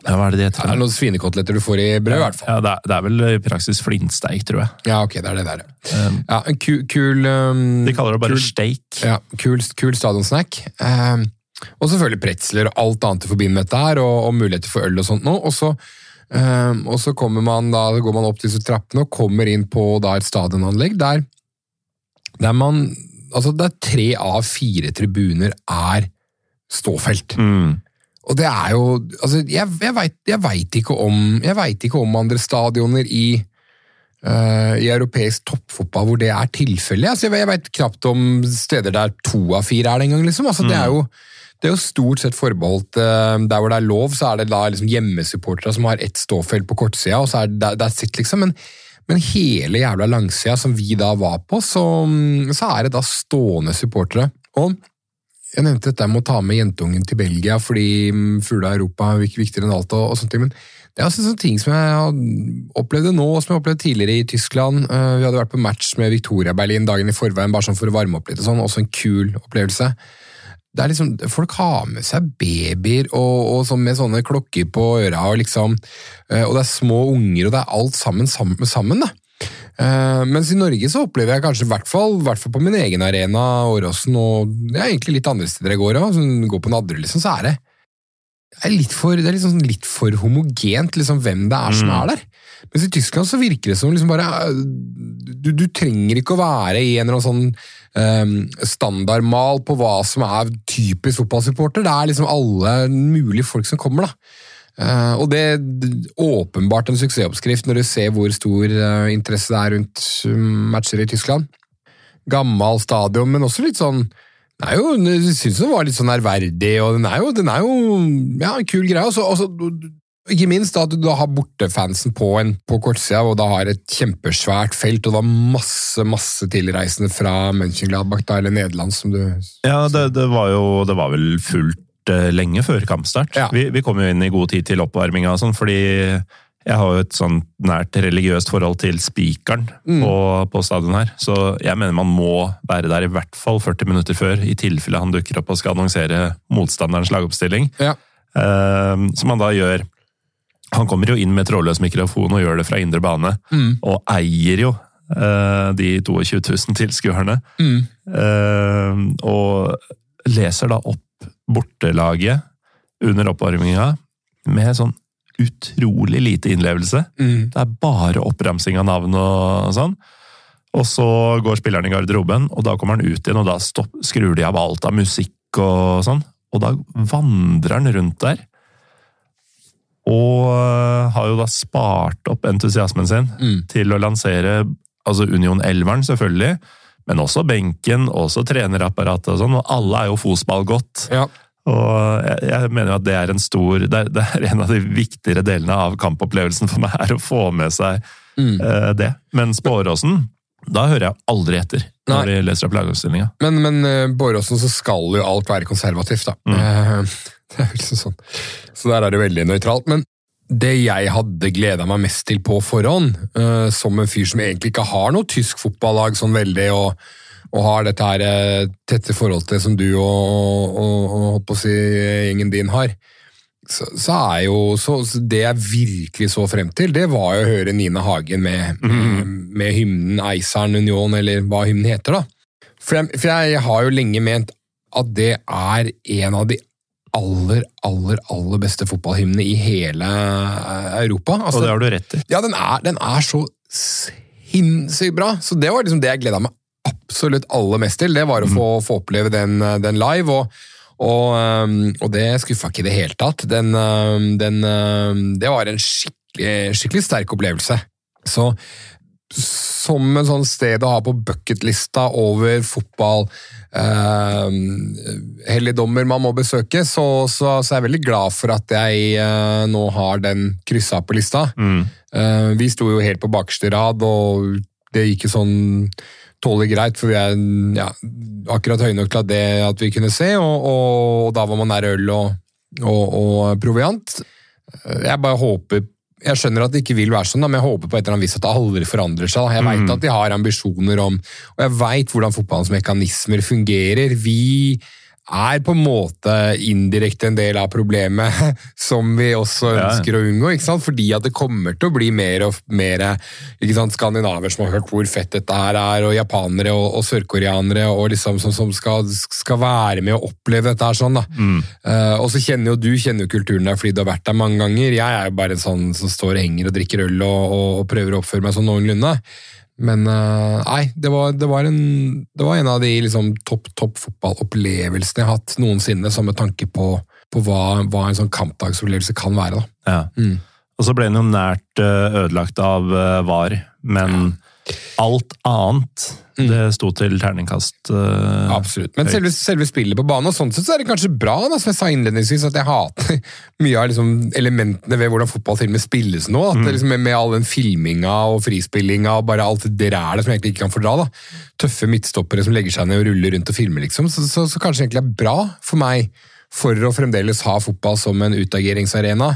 Ja, hva er det det heter? Det er noen svinekoteletter du får i brød, i hvert fall. Ja, det, er, det er vel i praksis flintsteik, tror jeg. Ja, ok, det er det der. Ja, en kul, kul um, De kaller det bare kul, steak. ja, kul, kul stadionsnack. Um, og selvfølgelig pretzler og alt annet i forbindelse med dette her, og, og muligheter for øl og sånt nå. Og så, um, og så kommer man da, går man opp disse trappene og kommer inn på da, et stadionanlegg der, der man Altså, der tre av fire tribuner er ståfelt. Mm. Og det er jo altså, Jeg, jeg veit ikke, om- jeg vet ikke om andre stadioner i, uh, i europeisk toppfotball hvor det er tilfellet. Altså, jeg jeg veit knapt om steder der to av fire er det engang. Liksom. Altså, det, er jo, det er jo stort sett forbeholdt uh, Der hvor det er lov, så er det da liksom hjemmesupportere som har ett ståfelt på kortsida, og så er det that's it, liksom. Men, men hele jævla langsida som vi da var på, så, så er det da stående supportere. Og jeg nevnte dette med å ta med jentungen til Belgia fordi mm, fugla Europa er vik- viktigere enn alt. og, og ting, men det er også sånne ting som jeg opplevde nå, og som jeg opplevde tidligere i Tyskland. Eh, Vi hadde vært på match med Victoria Berlin dagen i forveien, bare sånn for å varme opp litt. og sånn, Også en kul opplevelse. Det er liksom, Folk har med seg babyer og, og sånn med sånne klokker på øra, og liksom, eh, og det er små unger, og det er alt sammen sammen. sammen da. Eh, mens i Norge så opplever jeg kanskje, i hvert fall, på min egen arena, Åråsen, og er egentlig litt andre steder jeg går òg, går på Nadderud, liksom, så er det, er litt for, det er liksom litt for homogent liksom, hvem det er som er der. Mens i Tyskland så virker det som liksom bare eh, du, du trenger ikke å være i en eller annen sånn um, standardmal på hva som er typisk fotballsupporter. Det er liksom alle mulige folk som kommer, da. Eh, og det er åpenbart en suksessoppskrift når du ser hvor stor uh, interesse det er rundt um, matcher i Tyskland. Gammel stadion, men også litt sånn er jo, Jeg syns den var litt sånn ærverdig, og den er jo, den er jo ja, en kul greie. Også, også, ikke minst da, at du da har bortefansen på, en, på kortsida, og da har et kjempesvært felt, og det var masse masse tilreisende fra Mönchengladbach, da, eller Nederland, som du Ja, det, det var jo Det var vel fullt eh, lenge før kampstart. Ja. Vi, vi kom jo inn i god tid til oppvarminga og sånn, fordi jeg har jo et sånn nært religiøst forhold til spikeren Mm. på, på stadion her. Så jeg mener man må være der i hvert fall 40 minutter før, i tilfelle han dukker opp og skal annonsere motstanderens lagoppstilling. Ja. Eh, som han da gjør Han kommer jo inn med trådløs mikrofon og gjør det fra indre bane, Mm. og eier jo eh, de 22 000 tilskuerne. Mm. Eh, og leser da opp bortelaget under oppvarminga med sånn utrolig lite innlevelse. Mm. Det er bare oppramsing av navn og sånn. Og så går spilleren i garderoben, og da kommer han ut igjen, og da stopp, skrur de av alt av musikk og sånn. Og da vandrer han rundt der. Og øh, har jo da spart opp entusiasmen sin Mm. til å lansere altså Union Elveren, selvfølgelig, men også benken, også trenerapparatet og sånn, og alle er jo fotballgodt. Ja. Og jeg, jeg mener jo at det er en stor det er, det er en av de viktigere delene av kampopplevelsen for meg, er å få med seg Mm. uh, det. Mens Spåråsen da hører jeg aldri etter når Nei. de leser opp lagoppstillinga. Men, men uh, Båråsen så skal jo alt være konservativt, da. Eh, Det er liksom sånn. Så der er det veldig nøytralt. Men det jeg hadde gleda meg mest til på forhånd, eh, som en fyr som egentlig ikke har noe tysk fotballag sånn veldig, og, og har dette her eh, tette forholdet til som du og, og, og si gjengen din har, så, så er jo så, så Det jeg virkelig så frem til, det var jo å høre Nina Hagen med, med, med hymnen Eisern Union, eller hva hymnen heter, da. For jeg, for jeg har jo lenge ment at det er en av de aller, aller, aller beste fotballhymne i hele eh, Europa. Altså, Og det har du rett i. ja, den er, den er så sinnssykt bra. Så det var liksom det jeg gleda meg absolutt aller mest til. Det var å få, få oppleve den, den live. og og, og det skuffa ikke i det hele tatt. Den, den, det var en skikkelig, skikkelig sterk opplevelse. Så som en sånn sted å ha på bucketlista over fotball eh, helligdommer man må besøke, så, så, så er jeg veldig glad for at jeg eh, nå har den kryssa på lista. Mm. Eh, vi sto jo helt på bakerste rad, og det gikk jo sånn tålelig greit, for vi er ja, akkurat høye nok til at, det, at vi kunne se, og, og, da var man nær øl og, og, og proviant. Eh, Jeg bare håper jeg skjønner at det ikke vil være sånn, men jeg håper på et eller annet vis at det aldri forandrer seg. Jeg Jeg vet at de har ambisjoner om, og jeg vet hvordan fotballens mekanismer fungerer. Vi er på en måte indirekte en del av problemet, som vi også Ja. ønsker å unngå. ikke sant? Fordi at det kommer til å bli mer og mer ikke sant, skandinaver som har hørt hvor fett dette her er, og japanere og, og sørkoreanere og liksom, som, som skal, skal være med og oppleve dette her sånn. da. Eh, og så kjenner jo du kjenner jo kulturen der fordi du har vært der mange ganger. Jeg er jo bare en sånn som står og henger og drikker øl og, og, og prøver å oppføre meg sånn noenlunde. Men eh, nei, det var, det, var en, det var en av de liksom, topp topp fotballopplevelsene jeg har hatt noensinne, som med tanke på, på hva, hva en sånn kampdagsopplevelse kan være. da. Ja. Mm. Og så ble den jo nært eh, ødelagt av eh, VAR, men alt annet det sto til terningkast uh, Absolutt. Men selve, selve, spillet på banen, og sånn sett så er det kanskje bra, da, som jeg sa innledningsvis, at jeg hater mye av liksom, elementene ved hvordan fotball til og med spilles nå. at mm. liksom, med, med, all den filminga og frispillinga og bare alt det rælet som jeg egentlig ikke kan fordra. da. Tøffe midtstoppere som legger seg ned og ruller rundt og filmer, liksom. Så, så, så kanskje egentlig er bra for meg, for å fremdeles ha fotball som en utageringsarena.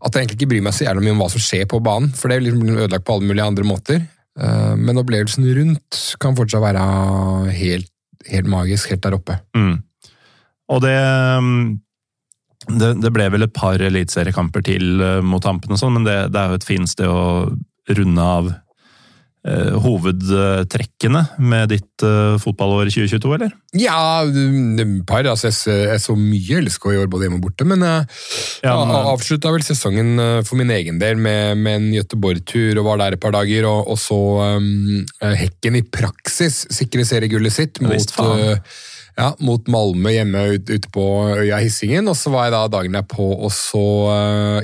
At jeg egentlig ikke bryr meg så jævlig mye om hva som skjer på banen, for det blir liksom ødelagt på alle mulige andre måter. Eh, men opplevelsen rundt kan fortsatt være helt, helt magisk, helt der oppe. Mm. Og det, mm, det, det ble vel et par eliteseriekamper til mot Tampen, og sånn, men det, det, er jo et fint sted å runde av Eh, hovedtrekkene med ditt uh, fotballår 2022, eller? Ja, et par. Altså, jeg, jeg, så mye LSK i år, både hjemme og borte. Men jeg uh, ja, avslutta vel sesongen uh, for min egen del med, med en Göteborg-tur og var der et par dager. Og, og så um, Hekken i praksis sikre seriegullet sitt mot, ja, mot Malmö hjemme ute ut på øya Hissingen. Og så var jeg da dagen derpå og så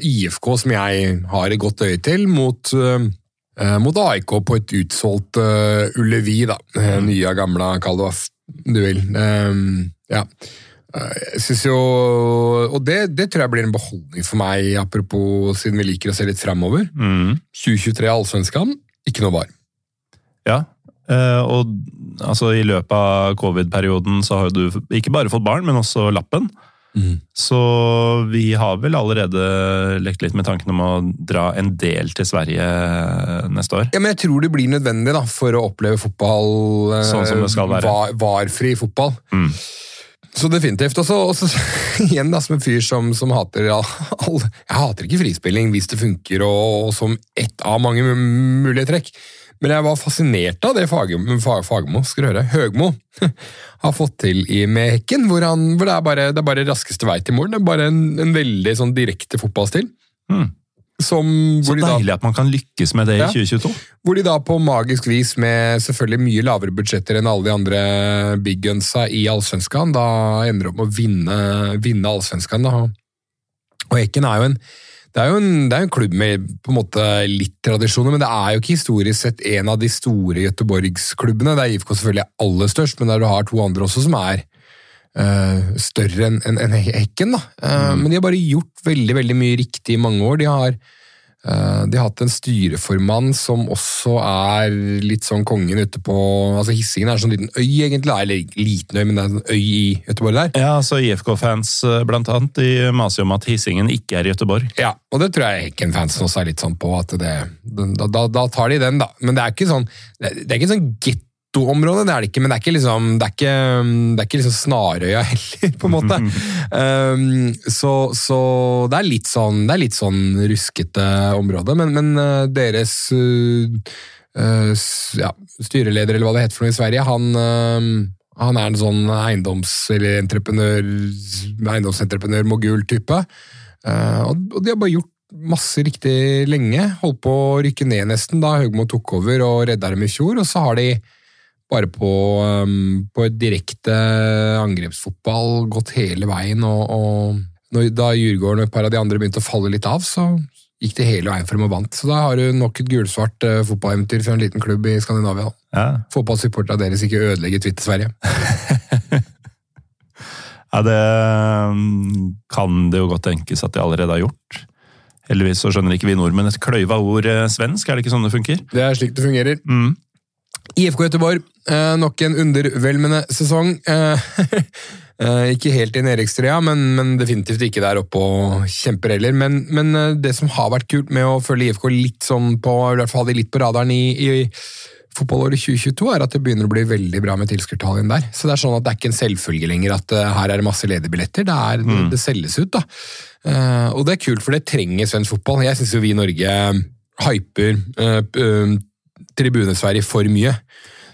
IFK, som jeg har et godt øye til, mot Eh, mot AIK på et utsolgt uh, Ullevi, da. Uh, nye, gamle, kall det hva du vil. Um, ja. Jeg synes jo Og det, det, tror jeg blir en beholdning for meg, apropos siden vi liker å se litt framover. Mm. 2023 Allsvenskan, ikke noe var. Ja, og altså, i løpet av covid-perioden så har du ikke bare fått barn, men også lappen. Mm. Så vi har vel allerede lekt litt med tanken om å dra en del til Sverige neste år. Ja, men Jeg tror det blir nødvendig da, for å oppleve fotball sånn som det skal være. Var, varfri fotball. Mm. Så definitivt. Og så igjen da, som en fyr som, som hater all, all, Jeg hater ikke frispilling hvis det funker, og, og som ett av mange mulige trekk. Men jeg var fascinert av det Fagmo, Fagmo skal høre, Høgmo har fått til i, med Hekken. Hvor, han, hvor det, er bare, det, er bare, raskeste vei til mål. Det er bare en, en veldig sånn direkte fotballstil. Mm. Som, Så deilig da, at man kan lykkes med det i 2022. Hvor de da på magisk vis, med selvfølgelig mye lavere budsjetter enn alle de andre big gunsa i Allsvenskan, da ender opp med å vinne, vinne Allsvenskan. Og Hekken er jo en det er jo en, er en, klubb med på en måte litt tradisjoner, men det er jo ikke historisk sett en av de store Göteborgsklubbene. Det er IFK selvfølgelig aller størst, men der du har to andre også som er uh, større enn en, en Hekken. da. Uh, mm. Men de har bare gjort veldig veldig mye riktig i mange år. De har de har hatt en styreformann som også er litt sånn kongen ute på altså Hissingen er en sånn liten øy, egentlig. Eller liten øy, men det er en øy i Göteborg der. Ja, så IFK-fans eh, blant annet, de maser om at Hissingen ikke er i Göteborg. Ja, og det tror jeg Hekken-fansen også er litt sånn på. at det, da, da, da, tar de den, da. Men det er ikke sånn det er ikke sånn get Getto-område, det er det ikke, men det er ikke, liksom, det er ikke, det er ikke liksom Snarøya heller, på en måte. um, så, så, det er litt sånn, det er litt sånn ruskete område, men, men uh, deres uh, uh, ja, styreleder, eller hva det heter for noe i Sverige, han, han er en sånn eiendoms- eller entreprenør, eiendomsentreprenør, mogul-type. og, og de har bare gjort masse riktig lenge. Holdt på å rykke ned nesten da Høgmo tok over og redda dem i fjor. Og så har de bare på, um, på direkte angrepsfotball gått hele veien. og, og når, Da Djurgården og et par av de andre begynte å falle litt av, så gikk det hele veien for dem og vant. Så da har du nok et gulsvart uh, fotballeventyr fra en liten klubb i Skandinavia. Ja. Få deres ikke ødelegger Twitter-Sverige. ja, det um, kan det jo godt tenkes at de allerede har gjort. Heldigvis så skjønner ikke vi nordmenn et kløyva ord eh, svensk, er det ikke sånn det funker? Det er slik det fungerer. Mm. IFK Göteborg, eh, nok en undervelmende sesong. Eh, eh, ikke helt i nedrykkstrea, men, men, definitivt ikke der oppe og kjemper heller. Men, men, det som har vært kult med å følge IFK litt sånn på, i hvert fall ha de litt på radaren i, i fotballåret 2022, er at det begynner å bli veldig bra med tilskuertallene der. Så det er sånn at det er ikke en selvfølge lenger at her er det masse lederbilletter. Det, er, mm. det, selges ut, da. Og det er kult, for det trenger svensk fotball. Jeg syns jo vi i Norge hyper Tribune-Sverige for mye.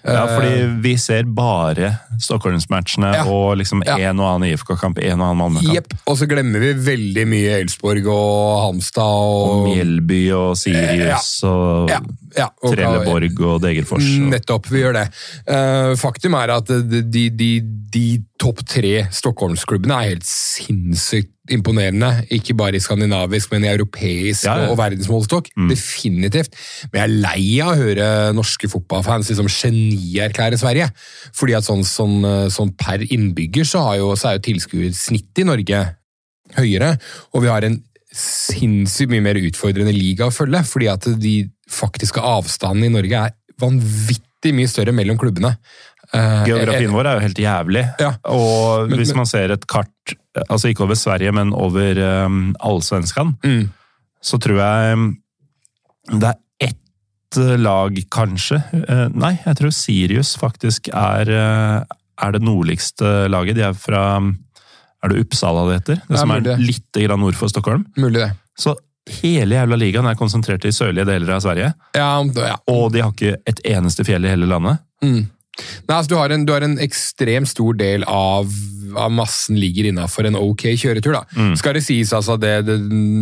Ja, fordi eh, vi ser bare Stockholms-matchene ja. og liksom en og annen IFK-kamp, en og annen Malmö-kamp. Yep. Og så glemmer vi veldig mye Elsborg og Halmstad og, og Mjelby og Sirius ja. og, ja. og Trelleborg og Degerfors. Og... Nettopp, vi gjør det. Uh, faktum er at de, de, de topp tre Stockholmsklubbene er helt sinnssykt imponerende. Ikke bare i skandinavisk, men i europeisk Ja, ja. og verdensmålestokk. Definitivt. Men jeg er lei av å høre norske fotballfans liksom genierklære Sverige. Fordi at sånn, sånn, sånn per innbygger så, har jo, så er jo tilskuersnittet i Norge høyere, og vi har en sinnssykt mye mer utfordrende liga å følge, fordi at de faktiske avstandene i Norge er vanvittig mye større mellom klubbene. Eh, Geografien eh, vår er jo helt jævlig. Ja. Og hvis men- man ser et kart, altså ikke over Sverige, men over um, allsvenskan, Mm. så tror jeg um, det er ett uh, lag, kanskje. Uh, nei, jeg tror Sirius faktisk er, uh, er det nordligste laget. De er fra Er det Uppsala det heter? Det Ja, som er mulig. litt grann nord for Stockholm. Mulig det. Så hele jævla ligaen er konsentrert i sørlige deler av Sverige. Ja, ja. Og de har ikke et eneste fjell i hele landet. Mm. Nei, altså, du, har en, du har en ekstremt stor del av, av massen ligger innafor en ok kjøretur. da. Mm. Skal det sies altså det, det,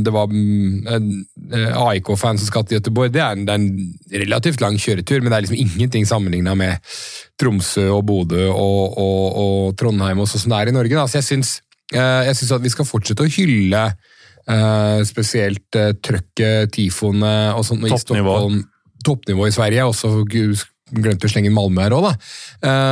det var mm, en eh, AIK-fan som skal til Göteborg. Det er, en, det er en relativt lang kjøretur, men det er liksom ingenting sammenligna med Tromsø og Bodø og, og, og Trondheim og sånn som det er i Norge. Da. Så jeg syns, eh, jeg syns at vi skal fortsette å hylle eh, spesielt uh, trøkket, tifoene og sånt. i Toppnivå. Stockholm. Toppnivå i Sverige. Også glemte å slenge inn Malmö her òg, da.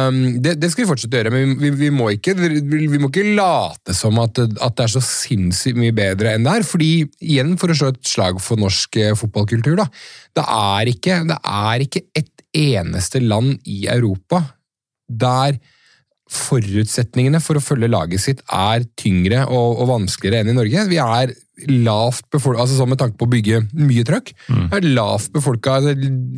Um, det, det skal vi fortsette å gjøre, men vi, vi, må, ikke, vi, må ikke late som at, at det er så sinnssykt mye bedre enn det er. fordi, igjen for å slå et slag for norsk eh, fotballkultur, da. Det er ikke, det er ikke et eneste land i Europa der forutsetningene for å følge laget sitt er tyngre og, og vanskeligere enn i Norge. Vi er lavt befolka, altså sånn med tanke på å bygge mye trøkk. Vi er lavt befolka,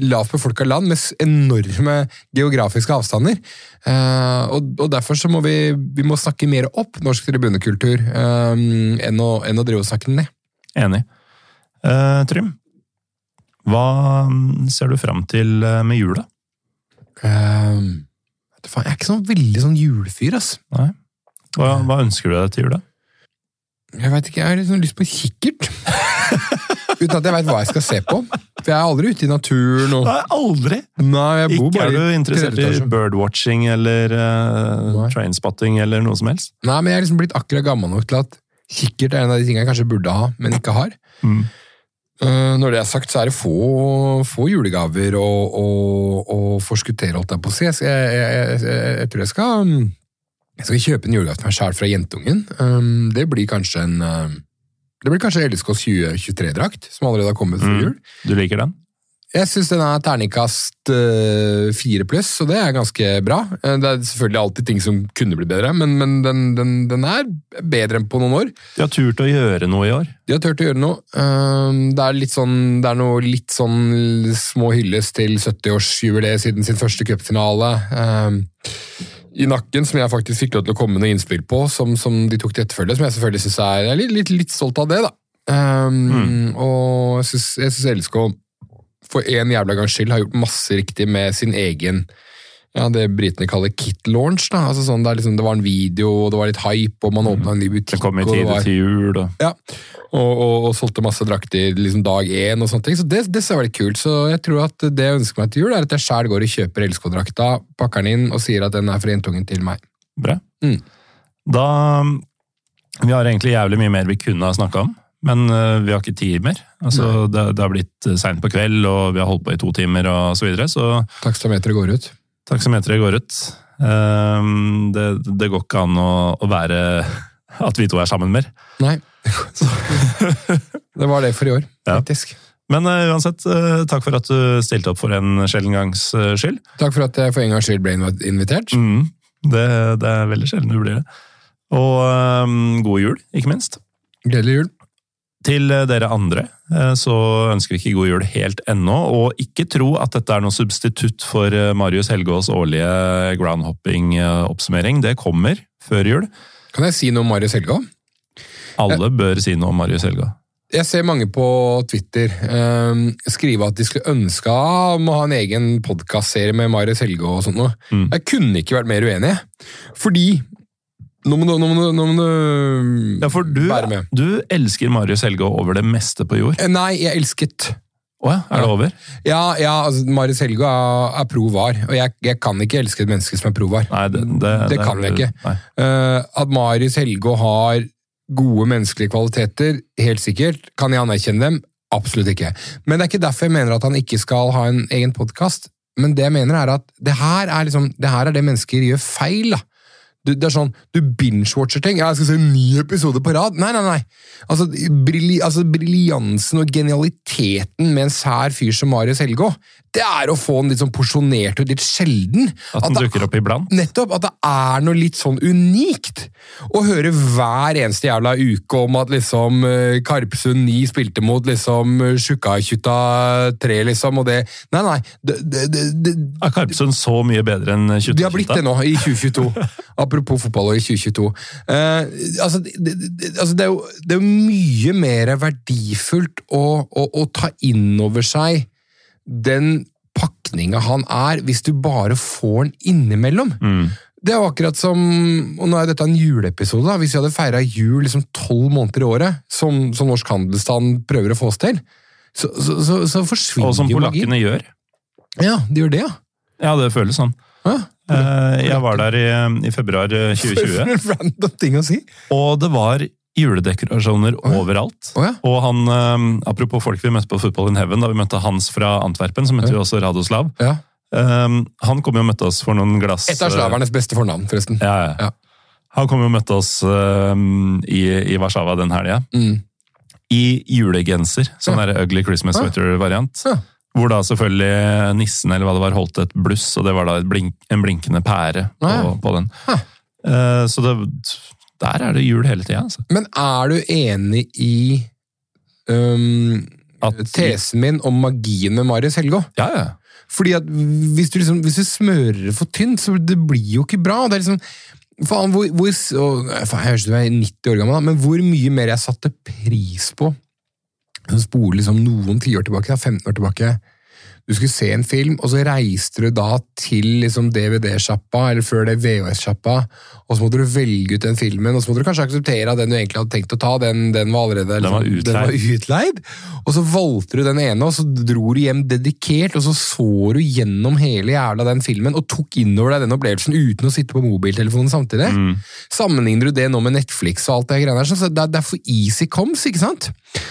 lavt befolka land med enorme geografiske avstander. Eh, og, og derfor så må vi, vi må snakke mer opp norsk tribunekultur eh, enn, å, enn å drive og snakke den ned. Enig. Eh, Trym, hva mm, ser du fram til med jula? Faen, jeg er ikke sånn veldig sånn julefyr, ass. Nei? Hva, hva ønsker du deg til jul, da? Jeg vet ikke, jeg har liksom lyst på kikkert. Uten at jeg veit hva jeg skal se på. For jeg er aldri ute i naturen. Og... Nei, aldri! Nei, jeg bor Ikke er du interessert i birdwatching eller uh, trainspotting eller noe som helst? Nei, men jeg er liksom blitt akkurat gammel nok til at kikkert er en av de tingene jeg kanskje burde ha, men ikke har. Mm. Eh, når det er sagt, så er det få, få julegaver å, å, å forskuttere, holdt jeg på å si. Jeg, jeg, jeg, jeg, tror jeg skal mm, jeg skal kjøpe en julegave til meg sjæl fra jentungen. Um, det blir kanskje en um, det blir kanskje LSKs 2023-drakt, som allerede har kommet før Mm. jul. Du liker den? Jeg syns den er terningkast eh, fire pluss, og det er ganske bra. Eh, Det er selvfølgelig alltid ting som kunne blitt bedre, men, men den, den, den er bedre enn på noen år. De har turt å gjøre noe i år. De har turt å gjøre noe. Eh, Det er litt sånn, det er noe litt sånn små hylles til 70-årsjubileet siden sin første cupfinale. I nakken, som jeg faktisk fikk lov til å komme med noen innspill på, som, som de tok til etterfølge, som jeg selvfølgelig synes er Jeg er litt, litt, litt stolt av det, da. Mm. Og syns, jeg syns LSK for en jævla gangs skyld har gjort masse riktig med sin egen ja, det britene kaller kit launch. da, altså sånn, liksom, det var en video, og det var litt hype, og man åpna en ny butikk. Det kom i tide var- til jul. Da. ja, og, og, og solgte masse drakter liksom dag én og sånne ting. Så det, det ser veldig kult. Så jeg tror at det jeg ønsker meg til jul, er at jeg sjæl går og kjøper LSK-drakta, pakker den inn og sier at den er fra jentungen til meg. Bra. Mm. Da Vi har egentlig jævlig mye mer vi kunne ha snakka om, men eh, vi har ikke tid mer. Altså, det, det har blitt seint på kveld, og vi har holdt på i to timer og så videre, så Taksameteret går ut. taksameteret går ut. Ehm, det, det går ikke an å, å være at vi to er sammen mer. Nei. det var det for i år, Ja. Men uh, uansett, uh, takk for at du stilte opp for en sjelden gangs uh, skyld. Takk for at jeg for en gangs skyld ble invitert. Mm, det, det er veldig sjelden du blir det. Og um, god jul, ikke minst. Gledelig jul. Til eh, dere andre eh, så ønsker vi ikke god jul helt ennå, og ikke tro at dette er noe substitutt for eh, Marius Helgaas årlige groundhopping-oppsummering. Det kommer før jul. Kan jeg si noe om Marius Helga? Alle bør si noe om Marius Helga. Jeg ser mange på Twitter eh, skrive at de skulle ønske om å ha en egen podkastserie med Marius Helge og sånt noe. Mm. Jeg kunne ikke vært mer uenig. Fordi Nå må du, nå må du, nå må du Ja, for du, være med. du elsker Marius Helge over det meste på jord. Eh, Nei, jeg elsket Å ja, er det over? Ja, ja altså, Marius Helge er, er pro var, og jeg, jeg kan ikke elske et menneske som er pro var. Nei, det, det, Det kan jeg ikke. Eh, at Marius Helge har gode menneskelige kvaliteter, helt sikkert. Kan jeg anerkjenne dem? Absolutt ikke. Men det er ikke derfor jeg mener at han ikke skal ha en egen podkast. Men det jeg mener er at det her er, liksom, det, her er det mennesker gjør feil. da. Du, det er sånn, du binge-watcher ting. Ja, jeg skal se en ny episode på rad. Nei, nei, nei. Altså, brilli, altså Briljansen og genialiteten med en sær fyr som Marius Helgå, det er å få den litt sånn porsjonert og litt sjelden. At den det- dukker opp iblant? Nettopp, at det er noe litt sånn unikt. Å høre hver eneste jævla uke om at liksom eh, Karpsund 9 spilte mot liksom eh, Tjukkakjutta 3, liksom, og det Nei, nei. Det, det, det, det, Er Karpsund så mye bedre enn de har blitt det nå, i 2022. Apropos fotball og i 2022. Uh, altså, det, det, altså det, er jo, det er mye mer verdifullt å, å, å ta inn over seg den pakninga han er, hvis du bare får den innimellom. Mm. Det er jo akkurat som og Nå er dette en juleepisode. da, Hvis vi hadde feira jul liksom tolv måneder i året, som, som Norsk Handelsstand prøver å få oss til, så, så, så, så forsvinner Og som jo magien. polakkene gjør. Ja, de gjør det, ja. Ja, det føles sånn. ja. Eh, Jeg var der i, i februar eh, 2020, For en random ting å si. og det var juledekorasjoner oh ja. overalt. Oh ja. Og han, eh, apropos folk vi møtte på Football in Heaven, da vi møtte Hans fra Antwerpen, så møtte vi også Radoslav. Eh, Han kom jo og møtte oss for noen glass Et av slavernes beste fornavn, forresten. Han kom jo og møtte oss um, i, i Warszawa den helga. Mm. I julegenser. Sånn der Ugly Christmas. Sweater-variant. Hvor da selvfølgelig nissen eller hva det var holdt et bluss, og det var da blink, en blinkende pære på, på den. Ja. Uh, så det, der er det jul hele tida. Altså. Men er du enig i um, At- tesen min om magien med Marius Helgå? Ja, ja. Fordi at hvis du, liksom, hvis du smører for tynt, så det blir jo ikke bra. Det er liksom, faen, hvor, hvor, og, faen, jeg høres ut som jeg er 90 år gammel, da, men hvor mye mer jeg satte pris på å spole liksom noen tiår tilbake, da, 15 år tilbake. Du skulle se en film, og så reiste du da til liksom DVD-sjappa, eller før det VHS-sjappa, og så måtte du velge ut den filmen, og så måtte du kanskje akseptere at den du egentlig hadde tenkt å ta, den, den var allerede Den var liksom, den var utleid. Og så valgte du den ene, og så dro du hjem dedikert, og så så du gjennom hele jævla den filmen, og tok innover deg den opplevelsen uten å sitte på mobiltelefonen samtidig. Mm. Sammenligner du det nå med Netflix og alt det greiene der, så det er, det er for easy comes, ikke sant?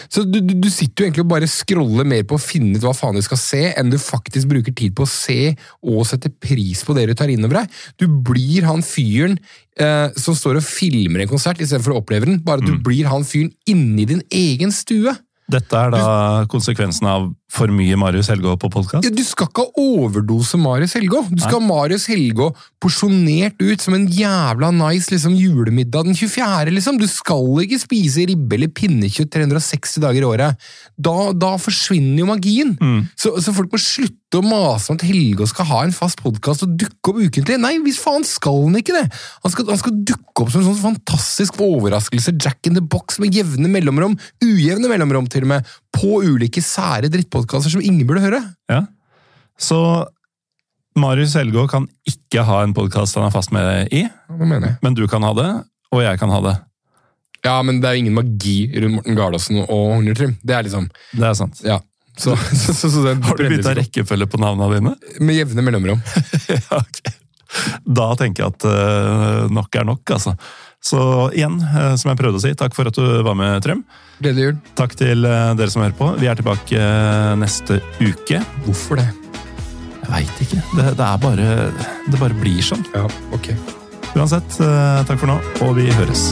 Så du, du, du sitter jo egentlig og bare scroller mer på å finne ut hva faen du skal se, enn du faktisk bruker tid på å se og sette pris på det du tar innover deg. Du blir han fyren eh, som står og filmer en konsert istedenfor å oppleve den, bare at du blir han fyren inni din egen stue. Dette er da konsekvensen av for mye Marius Helgå på podkast. Ja, du skal ikke overdose Marius Helgå. Du skal ha Marius Helgå porsjonert ut som en jævla nice liksom, julemiddag den 24. Liksom. Du skal ikke spise ribbe eller pinnekjøtt 360 dager i året. Da, da forsvinner jo magien. Så, så folk må slutte å mase om at Helge skal ha en fast podkast og dukke opp ukentlig. Nei, hvis faen skal han ikke det! Han skal, han skal dukke opp som en sånn fantastisk overraskelse, Jack in the box med jevne mellomrom, ujevne mellomrom til og med, på ulike sære drittpodkaster som ingen burde høre. Ja. Så Marius Helgå kan ikke ha en podkast han er fast med i, men du kan ha det, og jeg kan ha det. Ja, men det er jo ingen magi rundt Morten Garlåsen og Hornertrim. Det er liksom Det er sant. Ja. Så, så, så, så den Har du bytta rekkefølge på navnene dine? Med jevne mellomrom. ja, okay. Da tenker jeg at uh, nok er nok, altså. Så igjen, uh, som jeg prøvde å si, takk for at du var med, Trym. Gledelig jul. Takk til uh, dere som hører på. Vi er tilbake neste uke. Hvorfor det? Jeg veit ikke. Det, det er bare Det bare blir sånn. Ja, ok. Uansett, takk for nå, og vi høres.